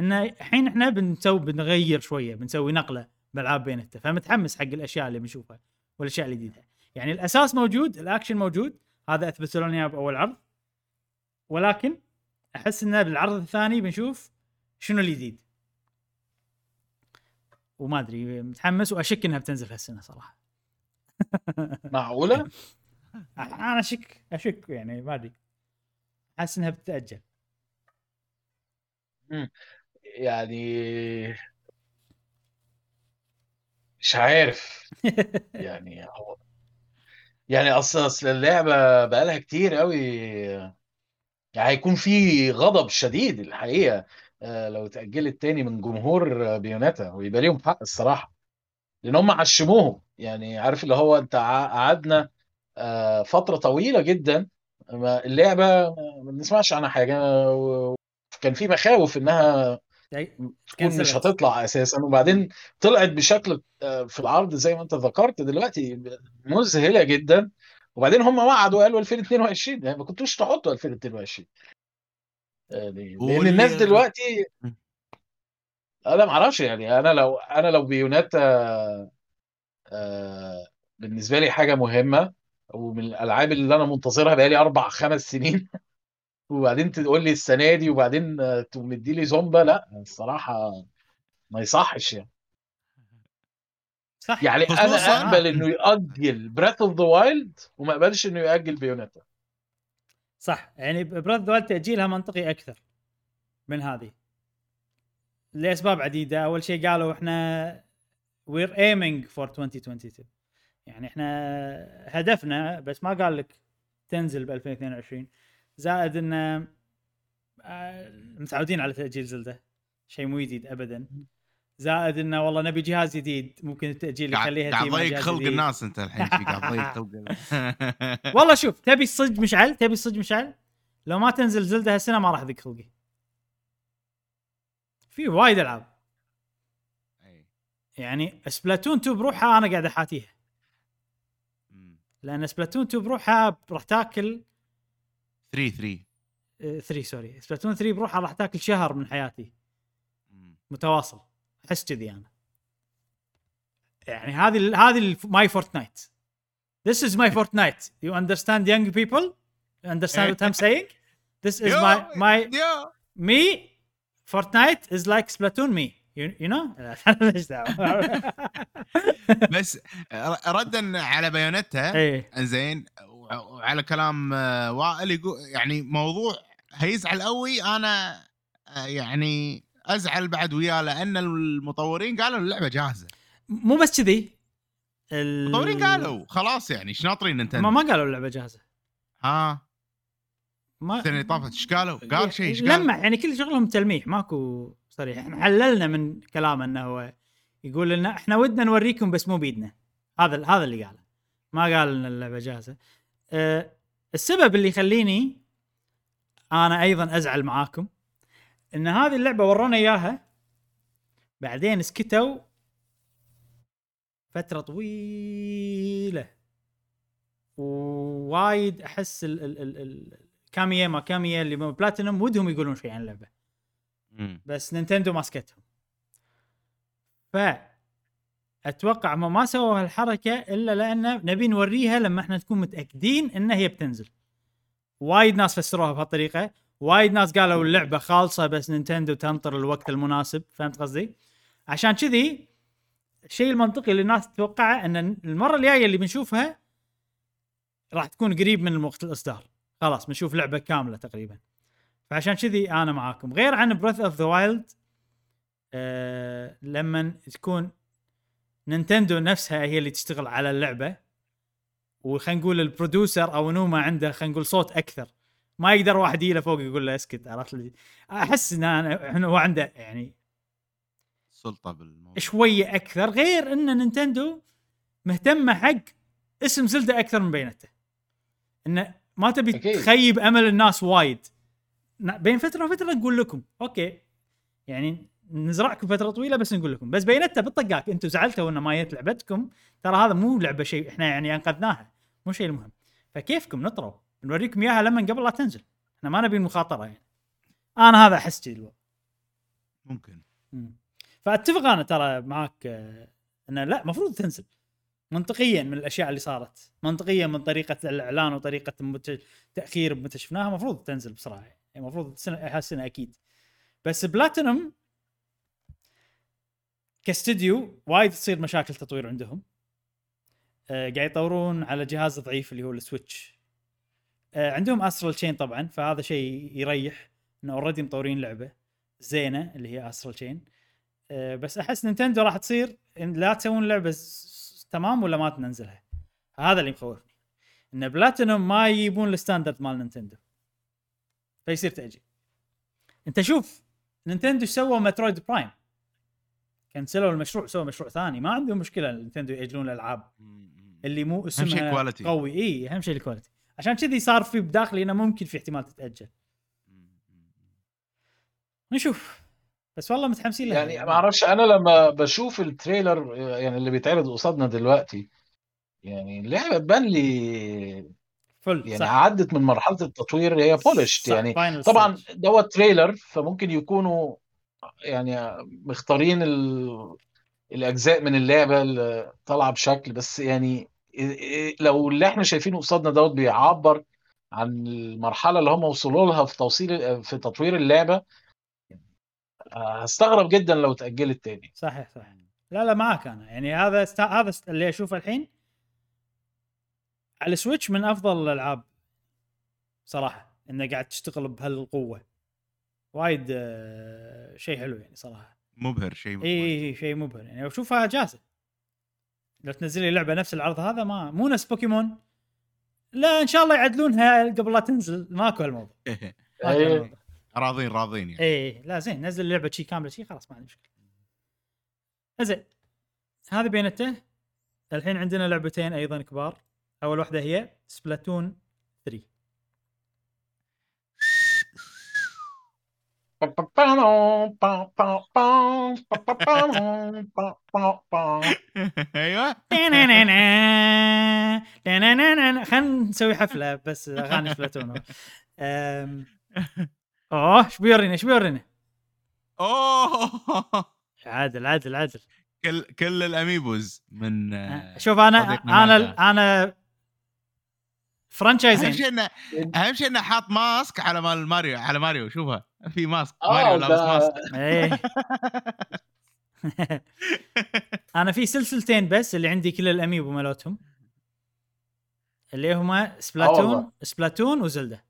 إن الحين إحنا بنسوي بنغير شوية بنسوي نقلة بالعاب بينتا فمتحمس حق الأشياء اللي بنشوفها والأشياء الجديده يعني الأساس موجود الأكشن موجود هذا اثبتوا لنا اياه باول عرض. ولكن أحس انه بالعرض الثاني بنشوف شنو الجديد وما أدري متحمس وأشك إنها بتنزل هالسنة صراحة. معقولة؟ أنا أشك أشك يعني ما أدري. أحس إنها بتتاجل يعني مش عارف. يعني هو يعني أصل أصل اللعبة بقالها كتير قوي يعني هيكون في غضب شديد الحقيقة آه، لو اتأجلت تاني من جمهور بيوناتا ويبقى ليهم حق الصراحة. لأن هم عشموهم. يعني عارف اللي هو أنت قعدنا آه، فترة طويلة جدا اللعبة ما بنسمعش عنها حاجة و- كان في مخاوف إنها تكون مش كنسلت. هتطلع أساسا. وبعدين طلعت بشكل آه، في العرض زي ما أنت ذكرت دلوقتي مذهلة جدا. وبعدين هم وعدوا قالوا 2022 يعني ما كنتوش تحطوا 2022 يعني لأن الناس دلوقتي. أنا ما أعرفش يعني. أنا لو أنا لو بيوناتا آه، بالنسبة لي حاجة مهمة ومن الألعاب اللي أنا منتظرها بقالي أربع خمس سنين. وبعدين تقول لي السنة دي وبعدين آه، تقوم مديلي زومبا. لا الصراحة ما يصحش يعني. صح. يعني أنا اقبل إنه ياجل Breath of the Wild وما أقبلش إنه ياجل Bayonetta صح. يعني Breath of the Wild تأجيلها منطقي أكثر من هذه. لأسباب عديدة. أول شيء قالوا إحنا we're aiming for 2022 يعني إحنا هدفنا بس ما قال لك تنزل ب 2022 زائد ان آه، متعودين على تأجيل زلدة. شيء مو جديد ابدا. زائد إنه والله نبي جهاز جديد ممكن التأجيل يخليها قاعد ضيق خلق جديد. الناس أنت الحين قاعد ضيق خلق والله شوف تبي الصج مشعل؟ تبي الصج مشعل؟ لو ما تنزل زلدة هالسنة ما راح اذق خلقي. في وايد ألعاب. يعني سبلاتون 2 بروحها أنا قاعد أحاتيها. لأن سبلاتون 2 بروحها راح تاكل 3 3 آه، 3 sorry Splatoon 3 بروحها راح تاكل شهر من حياتي. متواصل احس كذي أنا يعني هذه هذه my Fortnite This is my Fortnite. You understand young people? You understand what I'm saying? This is my my me Fortnite is like Splatoon me. You, you know? بس ردا على Bayonetta إيه وعلى كلام آه، وائل يقول يعني موضوع هيزعل قوي أنا آه، يعني أزعل بعد وياه لأن المطورين قالوا اللعبة جاهزة. مو بس كذي. ال- المطورين قالوا خلاص يعني إيش ناطرين ما نتندو ما قالوا اللعبة جاهزة. ها؟ ما السنة اللي طافت إيش قالوا؟ قال شيء إيش قال؟ لمح يعني كل شغلهم تلميح ماكو صريح. إحنا حللنا من كلامه إنه هو يقول لنا إحنا ودنا نوريكم بس مو بيدنا. هذا هذا اللي قاله. ما قال إن اللعبة جاهزة. أه السبب اللي يخليني أنا أيضا أزعل معاكم إن هذه اللعبة ورونا إياها بعدين سكتوا فترة طويلة. ووايد أحس ال ال ال ال كاميا ما كاميا اللي بلاتينوم ودهم يقولون شيء عن اللعبة. بس نينتندو ماسكتهم ف أتوقع هم ما سووا هالحركة إلا لأن نبي نوريها لما إحنا نكون متأكدين إن هي بتنزل. وايد ناس فسروها بهالطريقة. وايد ناس قالوا اللعبة خالصة بس نينتندو تنطر الوقت المناسب. فهمت قصدي؟ عشان كذي الشيء المنطقي اللي الناس تتوقعه إن المرة الجاية اللي بنشوفها راح تكون قريب من وقت الإصدار. خلاص بنشوف لعبة كاملة تقريبا. فعشان كذي أنا معاكم. غير عن Breath of the Wild لما تكون نينتندو نفسها هي اللي تشتغل على اللعبة. وخلينا نقول ال producer أونوما عنده خلينا نقول صوت أكثر. ما يقدر واحد يجي له فوق يقول له اسكت عرفت لي أحس إن إنه هو عنده يعني سلطة بالموضوع. شوية أكثر غير إن نينتندو مهتمة حق اسم زلدة أكثر من بينته انه ما تبي أكيد. تخيب أمل الناس وايد. بين فترة وفترة نقول لكم أوكي. يعني نزرعكم فترة طويلة بس نقول لكم. بس بينتا بالطقاق. أنتم زعلتوا ان ما جت لعبتكم؟ ترى هذا مو لعبة شيء إحنا يعني انقذناها. مو شيء المهم. فكيفكم؟ نطروا نوريكم إياها لما قبل لا تنزل. إحنا ما نبي المخاطره يعني. أنا هذا أحس كذي الوضع. ممكن. مم. فأتفق أنا ترى معك آه، إنه لا المفروض تنزل. منطقيا من الأشياء اللي صارت. منطقيا من طريقة الإعلان وطريقة المت- التاخير متى شفناها المفروض تنزل بسرعة يعني. المفروض السنة أكيد. بس بلاتينوم كاستديو وايد تصير مشاكل تطوير عندهم. آه قاعد يطورون على جهاز ضعيف اللي هو السويتش. آه عندهم Astral Chain طبعا فهذا شيء يريح انه already مطورين لعبة زينة اللي هي Astral Chain آه بس أحس نينتندو راح تصير إن لا تسوون لعبة تمام ولا ما تنزلها. هذا اللي مخوفني. إن بلاتينوم ما يجيبون ال standard مال نينتندو. فيصير تأجيل. أنت شوف نينتندو سووا Metroid Prime كنسلوا المشروع سووا مشروع ثاني. ما عندهم مشكلة نينتندو يأجلون الألعاب. اللي مو اسمها. قوي. إي أهم شيء ال quality عشان كذي صار في بداخلي إنه ممكن في احتمال تتأجل. نشوف. بس والله متحمسين لها. يعني ما أعرفش أنا لما بشوف ال trailer يعني اللي بيتعرض قصادنا دلوقتي يعني اللعبه تبان لي full يعني صح. عدت من مرحلة التطوير هي polished يعني. طبعا. دوت trailer فممكن يكونوا يعني مختارين ال... الأجزاء من اللعبة اللي طالعة بشكل بس يعني لو اللي إحنا شايفينه قصادنا دوت بيعبر عن المرحلة اللي هم وصلوا لها في توصيل في تطوير اللعبة هستغرب جدا لو اتاجلت تاني. صحيح صحيح. لا لا معك أنا. يعني هذا است... هذا است... اللي أشوفه الحين على السويتش من أفضل الألعاب صراحة انه قاعد تشتغل بهالقوة. وايد آه، شيء حلو يعني صراحة. مبهر شيء إي شيء مبهر يعني. اشوفها جاهزة. لو تنزل لي لعبة نفس العرض هذا ما مو نفس بوكيمون. لا إن شاء الله يعدلونها قبل لا تنزل. ماكو هالموضوع. ماكو إيه. راضين راضين يعني. إيه لا زين نزل لعبه شي كاملة شي خلاص ما عندي مشكلة. زين هذه بينته الحين عندنا لعبتين أيضا كبار. أول واحدة هي سبلاتون 3 أيوه. خلينا نسوي حفلة بس أغاني سبلاتون أم، أوه إيش بيورينا إيش بيورينا أوه. عادل عادل عادل. كل كل ال amiibos من آه، شوف أنا صديقنا أنا أنا أهم franchise-ين شيء انه أهم شيء إنه حاط mask على مال ماريو على ماريو شوفها. في mask آه ماريو لابس ده mask. إيه. أنا في سلسلتين بس اللي عندي كل ال amiibo مالتهم اللي هما سبلاتون والله. سبلاتون وزلدا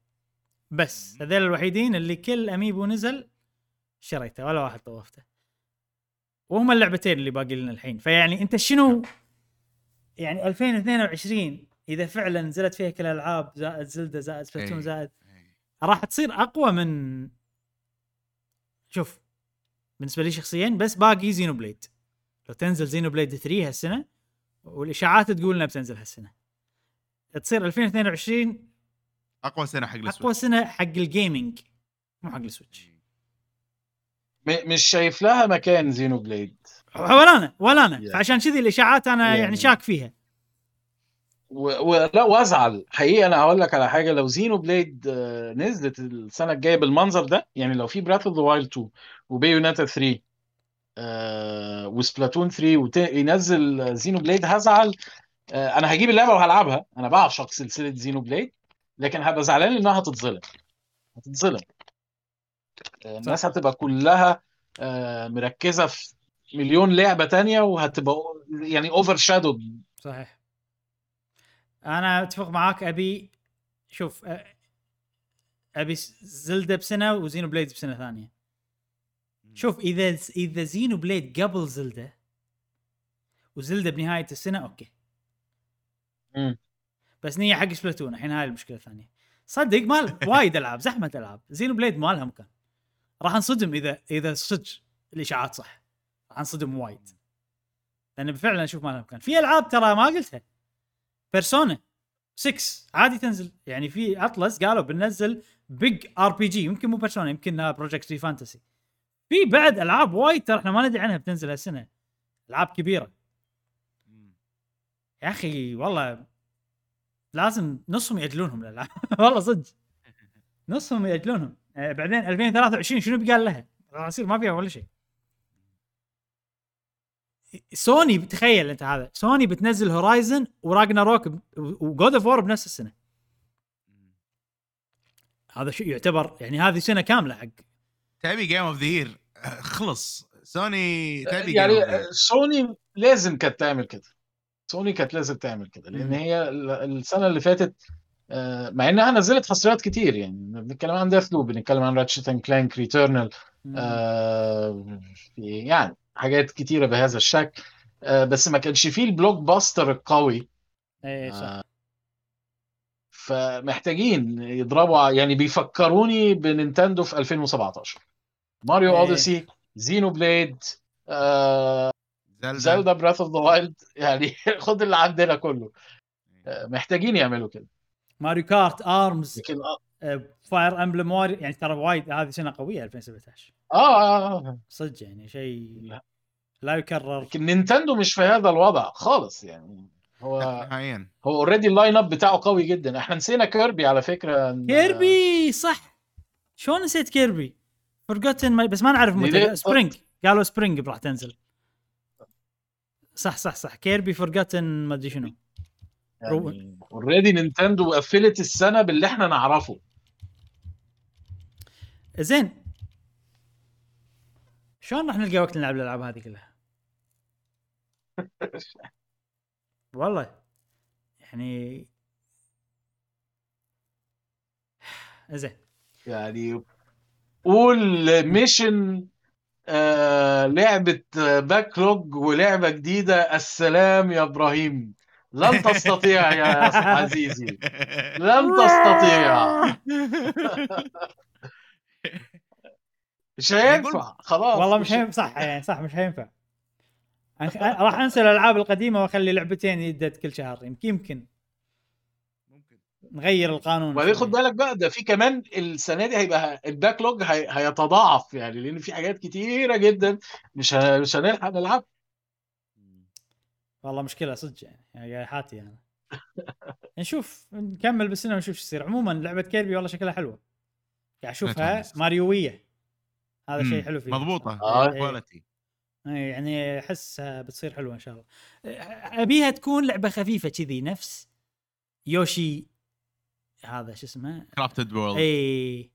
بس هذول الوحيدين اللي كل amiibo نزل شريته ولا واحد طوفته. وهم اللعبتين اللي باقي لنا الحين. فيعني أنت شنو؟ يعني 2022 إذا فعلا نزلت فيها كل الألعاب زائد زلدا زائد سبلاتون إيه. زائد راح تصير أقوى من شوف بالنسبة لي شخصيا بس باقي Xenoblade لو تنزل Xenoblade 3 هالسنة والإشاعات تقول إنها بتنزل هالسنة. تصير 2022 أقوى سنة حق أقوى السويتش سنة حق ال gaming مو حق السويتش. م- مش شايف لها مكان Xenoblade ولا أنا ولا أنا. فعشان كذي الإشاعات أنا يعني يعني- شاك فيها. ولا وأزعل. حقيقه أنا هقول لك على حاجة. لو Xenoblade آه، نزلت السنة الجاية بالمنظر ده يعني لو في Breath of the Wild 2 و Bayonetta 3 آه، وسبلاتون 3 وينزل Xenoblade هزعل. آه، أنا هجيب اللعبة وهلعبها. أنا بعشق سلسلة Xenoblade لكن هبقى زعلان انها هتتظلم. هتتظلم. آه، الناس هتبقى كلها آه، مركزة في مليون لعبة تانية وهتبقى يعني overshadowed صحيح. أنا أتفق معاك أبي شوف أبي زلدا بسنة و Xenoblade بسنة ثانية. شوف إذا إذا Xenoblade قبل زلدا وزلدا بنهاية السنة okay. مم. بس نية حق سبلاتون الحين هاي المشكلة الثانية. صدق مال وايد ألعاب زحمة ألعاب. Xenoblade ما لها مكان. راح انصدم إذا إذا صدق الإشاعات صح. راح انصدم وايد. لأن فعلا أشوف ما لها مكان. في ألعاب ترى ما قلتها. Persona 6 عادي تنزل. يعني في Atlus قالوا بننزل big RPG يمكن مو Persona يمكن Project Re Fantasy في بعد ألعاب وايد ترى إحنا ما ندري عنها بتنزل هالسنة. ألعاب كبيرة. يا أخي والله لازم نصهم ياجلونهم الالعاب والله صدق. نصهم ياجلونهم آه، بعدين 2023 شنو بقال لها؟ راح يصير ما فيها ولا شيء. سوني تخيل انت هذا. سوني بتنزل Horizon و Ragnarok و God of War بنفس السنة. هذا شيء يعتبر يعني هذه سنة كاملة حق. تبي Game of the Year خلص. سوني تبي يعني Game of the Year. سوني لازم كانت تعمل كده. سوني كانت لازم تعمل كده لأن. هي ال- السنة اللي فاتت آه، مع إنها نزلت حصريات كتير يعني بنتكلم عن Deathloop بنتكلم عن Ratchet and Clank Returnal يعني حاجات كتيرة بهذا الشكل. آه، بس ما كانش فيه ال blockbuster القوي. إيه صح. آه، فمحتاجين يضربوا يعني بيفكروني بنينتندو في 2017 ماريو إيه. Odyssey Xenoblade آه، Zelda. Breath of the Wild يعني خد اللي عندنا كله. آه، محتاجين يعملوا كده. Mario Kart ARMS. لكن Fire Emblem Warriors يعني ترى وايد هذه سنه قوية 2017 آه, آه, آه. صدق يعني شيء لا. يكرر. لكن نينتندو مش في هذا الوضع خالص يعني. هو نهائيا. هو already ال line up بتاعه قوي جدا. إحنا نسينا Kirby على فكرة. إن- Kirby صح. شلون نسيت Kirby؟ Forgotten بس ما نعرف؟ متى. spring قالوا spring راح تنزل. صح صح صح. Kirby Forgotten ما أدري شنو. يعني already نينتندو قفلت السنة باللي إحنا نعرفه. زين. شلون راح نلقى وقت نلعب الألعاب هذه كلها؟ والله. يعني زين. يعني قول mission آه لعبة backlog ولعبة جديدة. السلام يا إبراهيم. لن تستطيع يا عزيزي. لن تستطيع. مش هينفع. خلاص والله مش هينفع صح يعني صح مش هينفع. راح أنسى الألعاب القديمة وأخلي لعبتين يدد كل شهر يمكن يمكن. ممكن. نغير القانون وبعدين. خد بالك بقى ده في كمان السنة دي هيبقى ال backlog هي... هيتضاعف يعني لأن في حاجات كتيرة جدا مش ه... مش هنلحق نلعب. والله مشكلة صدق يعني يا حاتي أنا. نشوف نكمل بالسنه ونشوف شو يصير. عموما لعبة كيربي والله شكلها حلوة. قاعد أشوفها. ماريوية. هذا شيء مم. حلو فيه مضبوطة. آه. كواليتي إيه، يعني أحسها بتصير حلوة إن شاء الله. أبيها تكون لعبة خفيفة كذي نفس يوشي هذا شو اسمه؟ Crafted World اي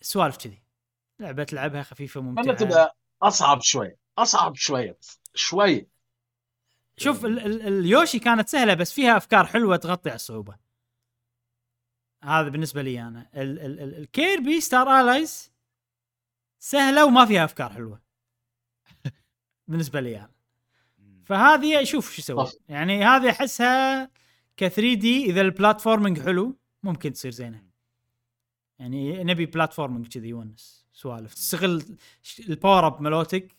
سوالف كذي. لعبة تلعبها خفيفة أنا ممتعة. تبقى أصعب شوية أصعب شوية شوية شوف ال- ال- ال Yoshi كانت سهلة بس فيها أفكار حلوة تغطي على الصعوبة. هذا بالنسبة لي أنا. ال- ال- ال- ال Kirby Star Allies سهلة وما فيها أفكار حلوة. بالنسبة لي أنا. فهذه أشوف شو يسوي. يعني هذه أحسها ك 3D إذا ال platforming حلو ممكن تصير زينة. يعني نبي platforming كذي يونس سوالف. تستغل ال power up مالتك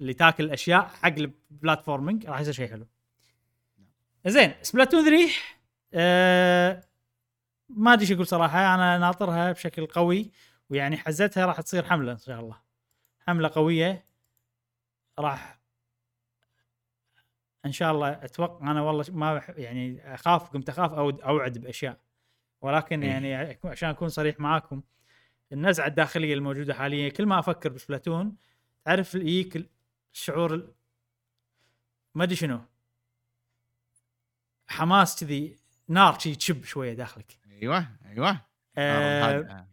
اللي تاكل الاشياء حق ال platforming راح يصير شيء حلو. زين Splatoon 3 آه ما أدري شو أقول صراحة أنا ناطرها بشكل قوي. ويعني حزتها راح تصير حملة إن شاء الله. حملة قوية. راح إن شاء الله أتوقع أنا والله ما يعني أخاف قمت أخاف أو أوعد بأشياء. ولكن إيه. يعني عشان أكون صريح معاكم النزعة الداخلية الموجودة حاليا كل ما أفكر بسبلاتون تعرف يجيك الشعور ال- ما أدري شنو. حماس كذي نار شي تشب شوية داخلك. أيوه أيوه. هذا.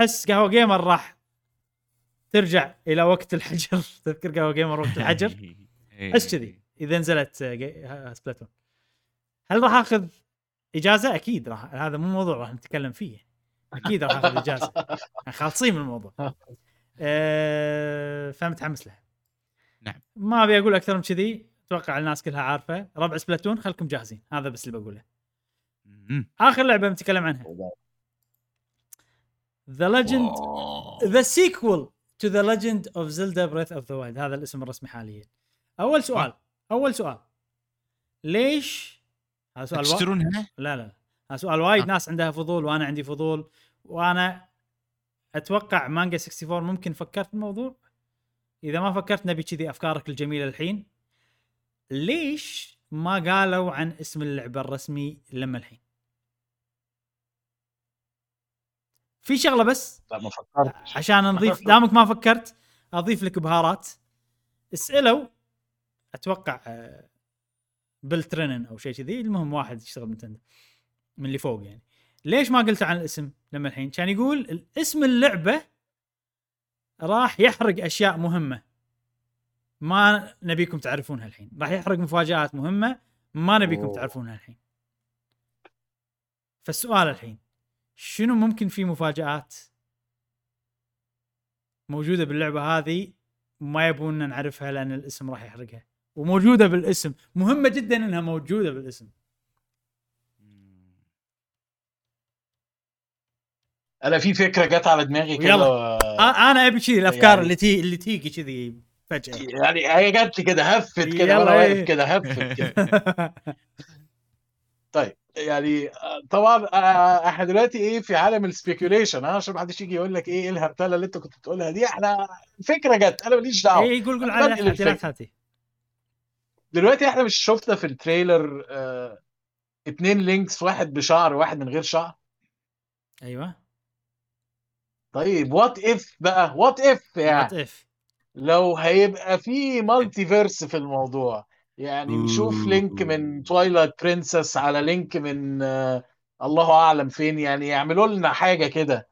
أحس قهوة جيمر راح ترجع إلى وقت الحجر. تذكر قهوة gamer وقت الحجر؟ إيه. أحس كذي إذا نزلت آه، جي- آه، Splatoon هل راح أخذ إجازة؟ أكيد راح هذا مو موضوع راح نتكلم فيه. أكيد راح أخذ إجازة. خالصين من الموضوع. أه فمتحمس له. نعم. ما أبي أقول أكثر من كذي. أتوقع الناس كلها عارفة. ربع Splatoon خلكم جاهزين. هذا بس اللي بقوله. آخر لعبة بنتكلم عنها. The Legend the sequel to The Legend of Zelda Breath of the Wild هذا الاسم الرسمي حاليا. أول سؤال أول سؤال. ليش؟ هذا سؤال. تشترونها؟ لا لا هذا سؤال وايد. آه. ناس عندها فضول وأنا عندي فضول. وأنا أتوقع مانجا 64 ممكن فكرت بالموضوع إذا ما فكرت نبي كذي أفكارك الجميلة الحين. ليش ما قالوا عن اسم اللعبة الرسمي لما الحين؟ في شغلة بس؟ لا ما عشان نضيف دامك ما فكرت أضيف لك بهارات. اسألوا أتوقع آه، بيل ترينن أو شيء كذي. المهم واحد يشتغل نتندو من اللي فوق يعني. ليش ما قلت عن الاسم لما الحين؟ كان يقول اسم اللعبة راح يحرق أشياء مهمة ما نبيكم تعرفونها الحين. راح يحرق مفاجآت مهمة ما نبيكم. تعرفونها الحين. فالسؤال الحين شنو ممكن في مفاجآت موجودة باللعبة هذه ما يبوننا نعرفها لأن الاسم راح يحرقها. وموجودة بالاسم مهمة جدا إنها موجودة بالاسم. أنا في فكرة جت على دماغي كده يلا. آ- أنا أبي كذي الأفكار يعني- اللي تي اللي تيجي كذي فجأة. يعني هي جت كده هفت كده وأنا إيه. واقف كده هفت كده. طيب. يعني آه، طبعا آه، إحنا دلوقتي إيه في عالم ال speculation ها عشان ما حدش يجي يقول لك إيه إيه الهرتلة اللي أنت كنت بتقولها دي. إحنا فكرة جت أنا ماليش دعوة. اي يقول قول أنا على. هاتي. دلوقتي إحنا مش شفنا في ال trailer آه اتنين Links واحد بشعر وواحد من غير شعر. أيوه. طيب what if بقى؟ what if what يعني if لو هيبقى في multiverse في الموضوع. يعني نشوف Link من Twilight Princess على Link من آه الله أعلم فين يعني يعملوا لنا حاجة كده.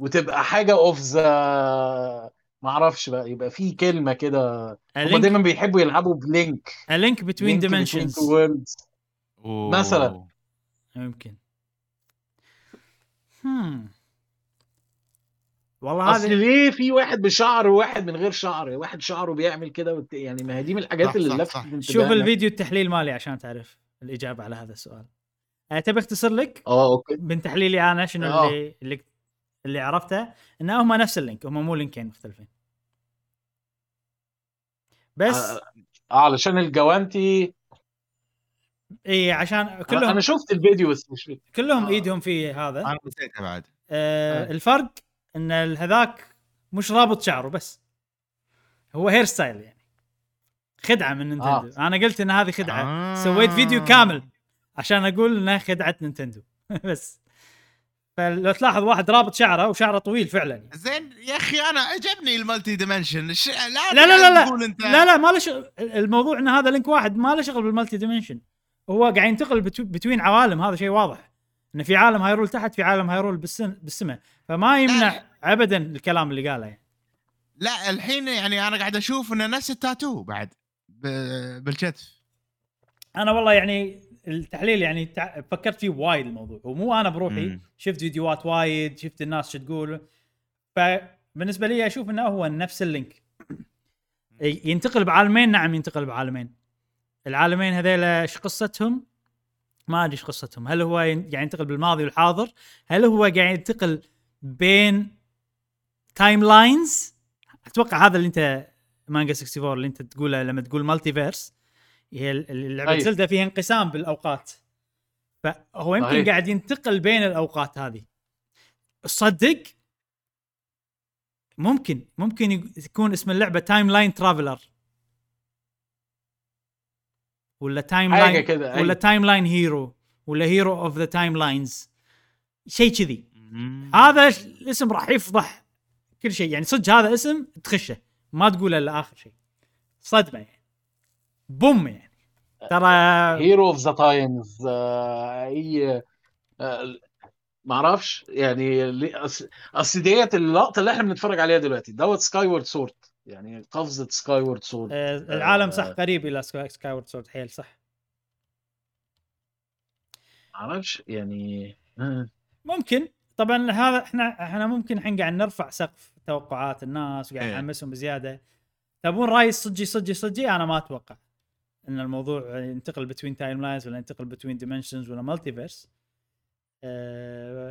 وتبقى حاجة of the ما أعرفش بقى يبقى في كلمة كده. هم دايما بيحبوا يلعبوا ب Link. Link Between. أوه. مثلاً. يمكن هم والله أصل هذه ليه في واحد بشعر وواحد من غير شعر واحد شعره بيعمل كده والت- يعني ما هي دي من الحاجات صح، اللي. انتباهنا شوف الفيديو التحليل مالي عشان تعرف الإجابة على هذا السؤال أه، تبي اختصر لك آه okay من تحليلي أنا شنو آه. اللي اللي اللي عرفته إن هم نفس ال Link هم مو لينكين مختلفين بس آه، آه، علشان الجوانتي إي عشان كلهم أنا شفت الفيديو بس مش فاكر. كلهم آه. إيدهم في هذا أنا نسيتها بعد آه آه. الفرق إن هذاك مش رابط شعره بس. هو hairstyle يعني. خدعة من Nintendo. آه. أنا قلت إن هذه خدعة. آه. سويت فيديو كامل عشان أقول إنها خدعة Nintendo. بس. فلو تلاحظ واحد رابط شعره وشعره طويل فعلا يعني. زين يا أخي أنا عجبني ال multi dimension. الش... لا لا لا لا لا. أنت. لا لا ما له شغل. الموضوع إن هذا Link واحد ما له شغل بال multi dimension. هو قاعد ينتقل betw- between عوالم. هذا شيء واضح. انه في عالم Hyrule تحت في عالم Hyrule بالسماء. فما يمنع ابدا الكلام اللي قاله. يعني لا الحين يعني أنا قاعد أشوف إنه نفس التاتو بعد. بالكتف. أنا والله يعني التحليل يعني. فكرت فيه وايد الموضوع. ومو أنا بروحي مم. شفت فيديوهات وايد شفت الناس شو تقول. فبالنسبة لي أشوف إنه هو نفس ال Link. ينتقل بعالمين نعم ينتقل بعالمين. العالمين هذيلا إيش قصتهم؟ ما أدري إيش قصتهم. هل هو قاعد ينتقل بالماضي والحاضر؟ هل هو قاعد ينتقل بين timelines أتوقع هذا اللي أنت مانجا 64 اللي أنت تقوله لما تقول multiverse هي ال- ال- لعبة أيوة. Zelda فيها انقسام بالأوقات. فهو يمكن صحيح. قاعد ينتقل بين الأوقات هذه. صدق ممكن ممكن يك- يكون اسم اللعبة timeline traveler ولا timeline كده ولا. timeline hero ولا hero of the timelines شيء كذي هذا الاسم راح يفضح كل شيء. يعني صدق هذا اسم تخشه. ما تقوله إلا آخر شيء. صدمة يعني. boom يعني. ترى hero of the times أي آه، ما أعرفش. يعني اصل ديت اللقطة اللي إحنا بنتفرج عليها دلوقتي. دوت Skyward Sword يعني قفزة Skyward Sword آه، العالم صح قريب إلى Skyward Sword حيل صح. ما أعرفش يعني آه. ممكن. طبعا هذا إحنا إحنا ممكن الحين قاعد نرفع سقف توقعات الناس وقاعد إيه. نحمسهم بزيادة. تبون رأي صجي صجي صجي أنا ما أتوقع إن الموضوع ينتقل between timelines ولا ينتقل between dimensions ولا multiverse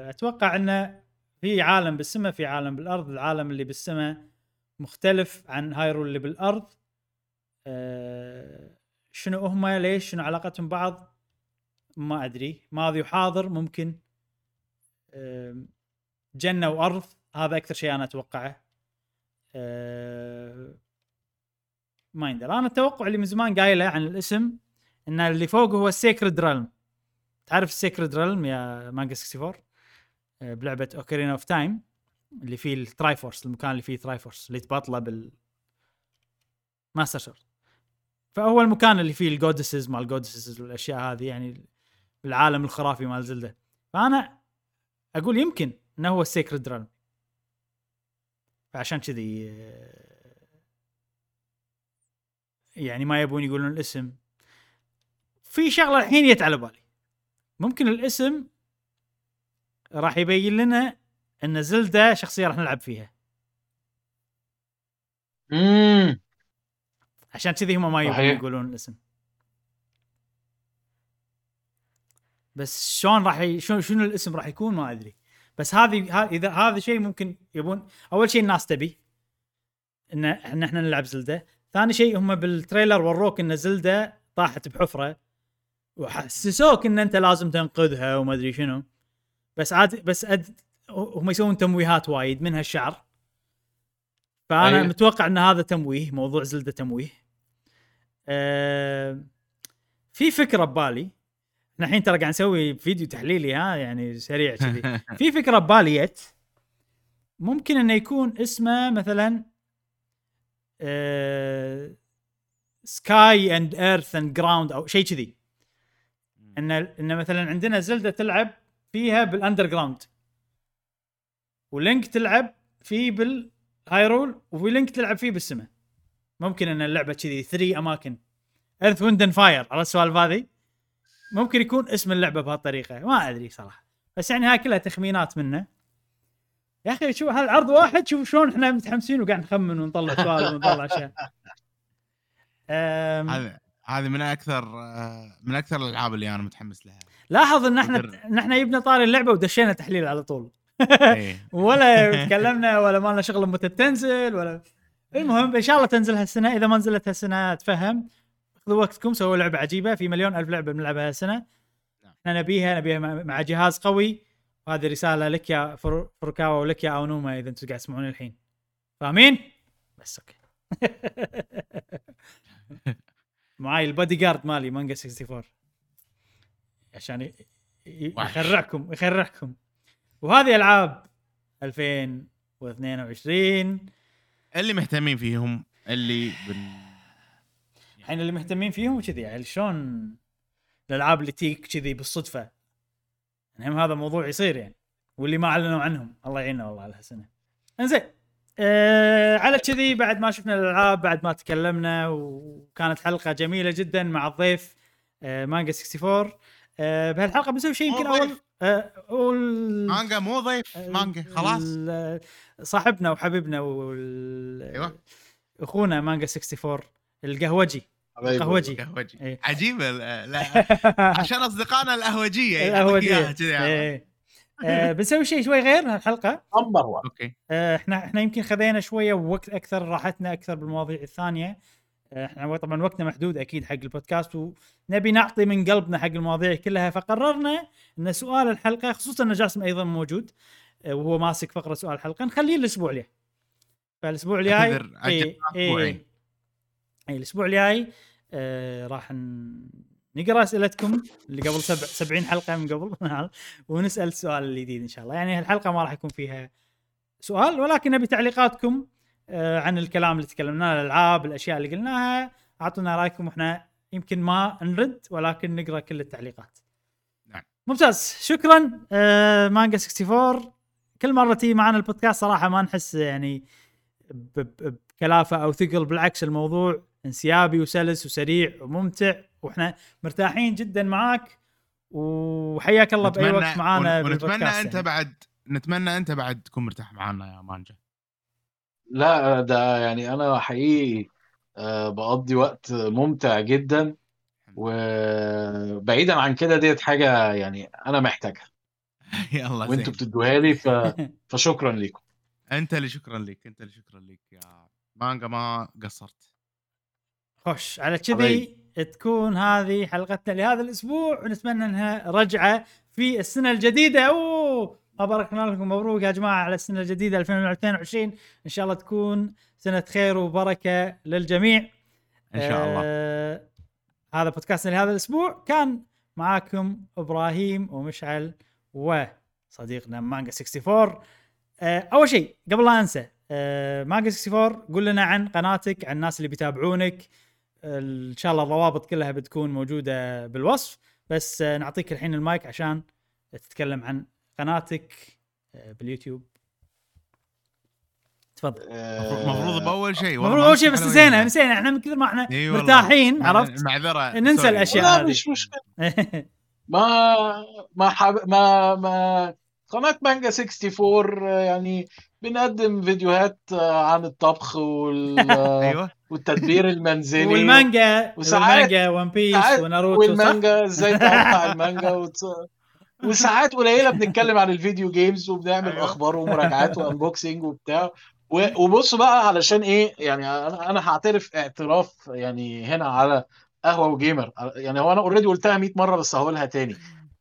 أتوقع إنه في عالم بالسماء في عالم بالأرض العالم اللي بالسماء مختلف عن Hyrule اللي بالأرض. أه، شنو هم ليش شنو علاقتهم ببعض ما أدري. ماضي وحاضر ممكن آم، جنة وأرض هذا أكثر شيء أنا أتوقعه. آه، ما يندرى أنا التوقع اللي من زمان قايله عن الاسم إن اللي فوق هو ال Sacred Realm تعرف ال Sacred Realm يا مانجا 64 آه، بلعبة Ocarina of Time اللي فيه ال Triforce المكان اللي فيه Triforce اللي تبطله بال Master Sword فهو المكان اللي فيه ال goddesses مال ال goddesses والاشياء هذه يعني العالم الخرافي مال Zelda. فأنا أقول يمكن إنه هو السيكرد ريلم فعشان كذي يعني ما يبون يقولون الاسم. في شغلة الحين جت على بالي. ممكن الاسم راح يبين لنا إن زلدة شخصية راح نلعب فيها. امم عشان كذي هم ما يبون. يقولون الاسم. بس شلون راح ي... شنو شنو الاسم راح يكون ما أدري. بس هذه ها- إذا هذا شيء ممكن يبون أول شيء الناس تبي إن إن إحنا نلعب زلدة. ثاني شيء هم بالتريلر وروك إن زلدة طاحت بحفرة. وحسسوك إن أنت لازم تنقذها وما أدري شنو. بس عاد بس أد... هم يسوون تمويهات وايد منها الشعر فأنا أيه. متوقع إن هذا تمويه موضوع زلدة تمويه. أه... في فكرة ببالي. إحنا الحين ترى قاعد نسوي فيديو تحليلي ها يعني سريع كذي. في فكرة ببالي جت ممكن إنه يكون اسمه مثلا sky and earth and ground أو شيء كذي. إن إن مثلا عندنا Zelda تلعب فيها بال underground و Link تلعب فيه بال Hyrule وفي Link تلعب فيه بالسماء ممكن إن اللعبة كذي three أماكن. earth wind and fire على السوالف هذه؟ ممكن يكون اسم اللعبة بهالطريقة ما أدري صراحة. بس يعني هاي كلها تخمينات منه. يا أخي شوف هالعرض واحد؟ شوف شلون إحنا متحمسين وقاعد نخمن ونطلع سؤال ونطلع أشياء. هذا هذه من أكثر آه، من أكثر الألعاب اللي أنا متحمس لها. لاحظ إن إحنا. إن إحنا جبنا طاري اللعبة ودشينا تحليل على طول. ولا تكلمنا ولا ما لنا شغل متى تنزل ولا. المهم إن شاء الله تنزل هالسنة. إذا ما نزلت هالسنة اتفهم خذوا وقتكم سووا لعبة عجيبة. في مليون ألف لعبة بنلعبها هالسنة. نعم. إحنا نبيها نبيها مع جهاز قوي. وهذه رسالة لك يا فر- فروكاوا ولك يا أونوما إذا أنتم قاعد تسمعون الحين. فاهمين؟ بس okay. معاي البودي جارد مالي مانجا 64 عشان. يخرعكم يخرعكم. وهذه ألعاب 2022 اللي مهتمين فيهم اللي بال... الحين اللي مهتمين فيهم كذي يعني شلون الألعاب اللي تيك كذي بالصدفة؟ يعني هم هذا موضوع يصير يعني واللي ما أعلنوا عنهم. الله يعيننا والله على هالسنة. إنزين آه على كذي بعد ما شفنا الألعاب بعد ما تكلمنا وكانت حلقة جميلة جدا مع الضيف آه مانجا 64 آه بهالحلقة بنسوي شيء يمكن اول وال- مانجا مو ضيف مانجا خلاص صاحبنا وحبيبنا وال... أيوة. أخونا مانجا 64 القهوجي قهوجي قهوجي إيه. عجيبه لا- لا عشان أصدقائنا القهوجية. إياها كذي يعني. إيه. آه بنسوي شيء شوي غير هالحلقة number 1 okay آه إحنا إحنا يمكن خذينا شوية وقت أكثر راحتنا أكثر بالمواضيع الثانية إحنا طبعا وقتنا محدود أكيد حق البودكاست ونبي نعطي من قلبنا حق المواضيع كلها فقررنا إن سؤال الحلقة خصوصا إن جاسم أيضا موجود وهو ماسك فقرة سؤال الحلقة نخليه الأسبوع الجاي. فالأسبوع الجاي اي أسبوعين. اي الأسبوع الجاي آه راح نقرأ أسئلتكم اللي قبل سبع 70 حلقة من قبل. ونسأل السؤال الجديد إن شاء الله. يعني هالحلقه ما راح يكون فيها سؤال ولكن نبي تعليقاتكم عن الكلام اللي تكلمناه الألعاب الأشياء اللي قلناها. أعطونا رأيكم وإحنا يمكن ما نرد ولكن نقرأ كل التعليقات. نعم. ممتاز. شكرا. آه، مانجا 64 كل مرة تيجي معنا البودكاست صراحة ما نحس يعني بكلافة أو ثقل بالعكس الموضوع انسيابي وسلس وسريع وممتع وإحنا مرتاحين جدا معاك. وحياك الله بأي وقت معانا ون- ونتمنى بالبودكاست أنت يعني. بعد نتمنى أنت بعد تكون مرتاح معنا يا مانجا. لا ده يعني أنا حقيقي آه، بقضي وقت ممتع جدا وبعيدا عن كده ديت حاجة يعني أنا محتاجها. يلا وأنتوا زين بتدوها لي ف... فشكرا لكم أنت اللي شكرا لك أنت اللي شكرا لك يا مانجا ما قصرت. خوش. على كذي. تكون هذه حلقتنا لهذا الأسبوع ونتمنى أنها رجعة في السنة الجديدة. أوه! باركنا لكم مبروك يا جماعة على السنة الجديدة 2022 إن شاء الله تكون سنة خير وبركة للجميع. إن شاء الله. آه هذا بودكاستنا لهذا الأسبوع. كان معاكم إبراهيم ومشعل وصديقنا مانجا 64 آه أول شيء قبل لا أنسى آه مانجا 64 قول لنا عن قناتك عن الناس اللي بيتابعونك. آه إن شاء الله الروابط كلها بتكون موجودة بالوصف. بس آه نعطيك الحين المايك عشان تتكلم عن قناتك آه باليوتيوب تفضل المفروض بأول شيء والله المفروض اول شيء بس نسينا. نسينا إحنا من كثر ما إحنا. مرتاحين عرفت معذرة ننسى sorry. الأشياء. لا. مش مشكلة ما ما حب... ما ما قناة مانجا 64 يعني بنقدم فيديوهات آه، عن الطبخ وال... أيوه والتدبير المنزلي والمانجا وساعات- والمانجا One Piece وناروتو صح؟ والمانجا إزاي تقطع المانجا وت... وساعات قليلة بنتكلم عن ال video games وبنعمل أيوة. أخبار ومراجعات و unboxing وبتاع وبص بقى علشان إيه يعني أنا أنا هعترف اعتراف يعني هنا على قهوة وجيمر يعني هو أنا already قلتها 100 مرة بس هقولها تاني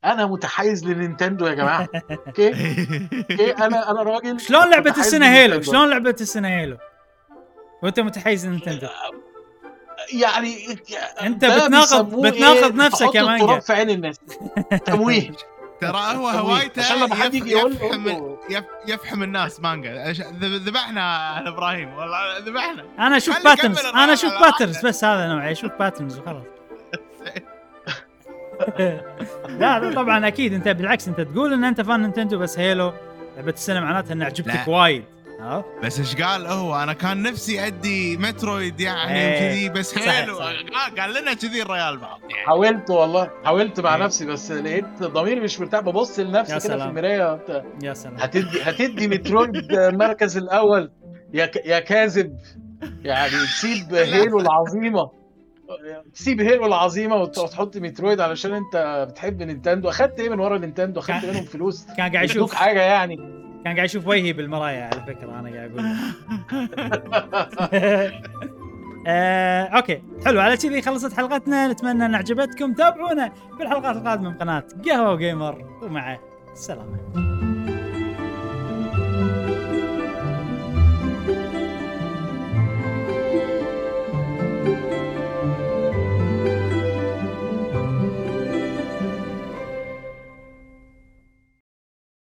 أنا متحيز ل Nintendo يا جماعة okay okay أنا أنا راجل شلون لعبة متحيز السنة Halo؟ ل Nintendo. شلون لعبة السنة Halo؟ وأنت متحيز Nintendo يعني أنت ده بتناقض- بتناقض إيه؟ نفسك يا مانجا. في عين الناس تمويه ترى هو. هوايته عشان لما حد يف- يجي يقول يفحم يفحم الناس مانجا. ذبحنا على إبراهيم. والله ذبحنا. أنا أشوف patterns أنا أشوف patterns. بس هذا نوعي. أشوف patterns وخلاص. لا طبعا أكيد. أنت بالعكس أنت تقول إن أنت fan Nintendo بس Halo. لعبة السنة معناتها ان عجبتك. وايد. بس إيش قال؟ هو أنا كان نفسي ادي Metroid يعني إيه. وكذي بس حلو. آه، قال لنا كذي الريال بعض. يعني حاولت والله حاولت مع إيه. نفسي بس لقيت ضميري مش مرتاح. ببص لنفسي كده في. المراية يا سلام. هتدي هتدي Metroid المركز الأول؟ يا ك- يا كاذب. يعني تسيب Halo العظيمة. تسيب Halo العظيمة وت- وتحط Metroid علشان انت بتحب Nintendo. أخدت إيه من ورا Nintendo؟ أخدت منهم فلوس. كان قاعد يشوف. حاجة يعني. كان قاعد يشوف وجهي بالمرايه على فكرة أنا قاعد أقول. آه، okay. حلو على كذي خلصت حلقتنا. نتمنى أن عجبتكم تابعونا في الحلقات القادمة من قناة قهوه جيمر ومع السلامة.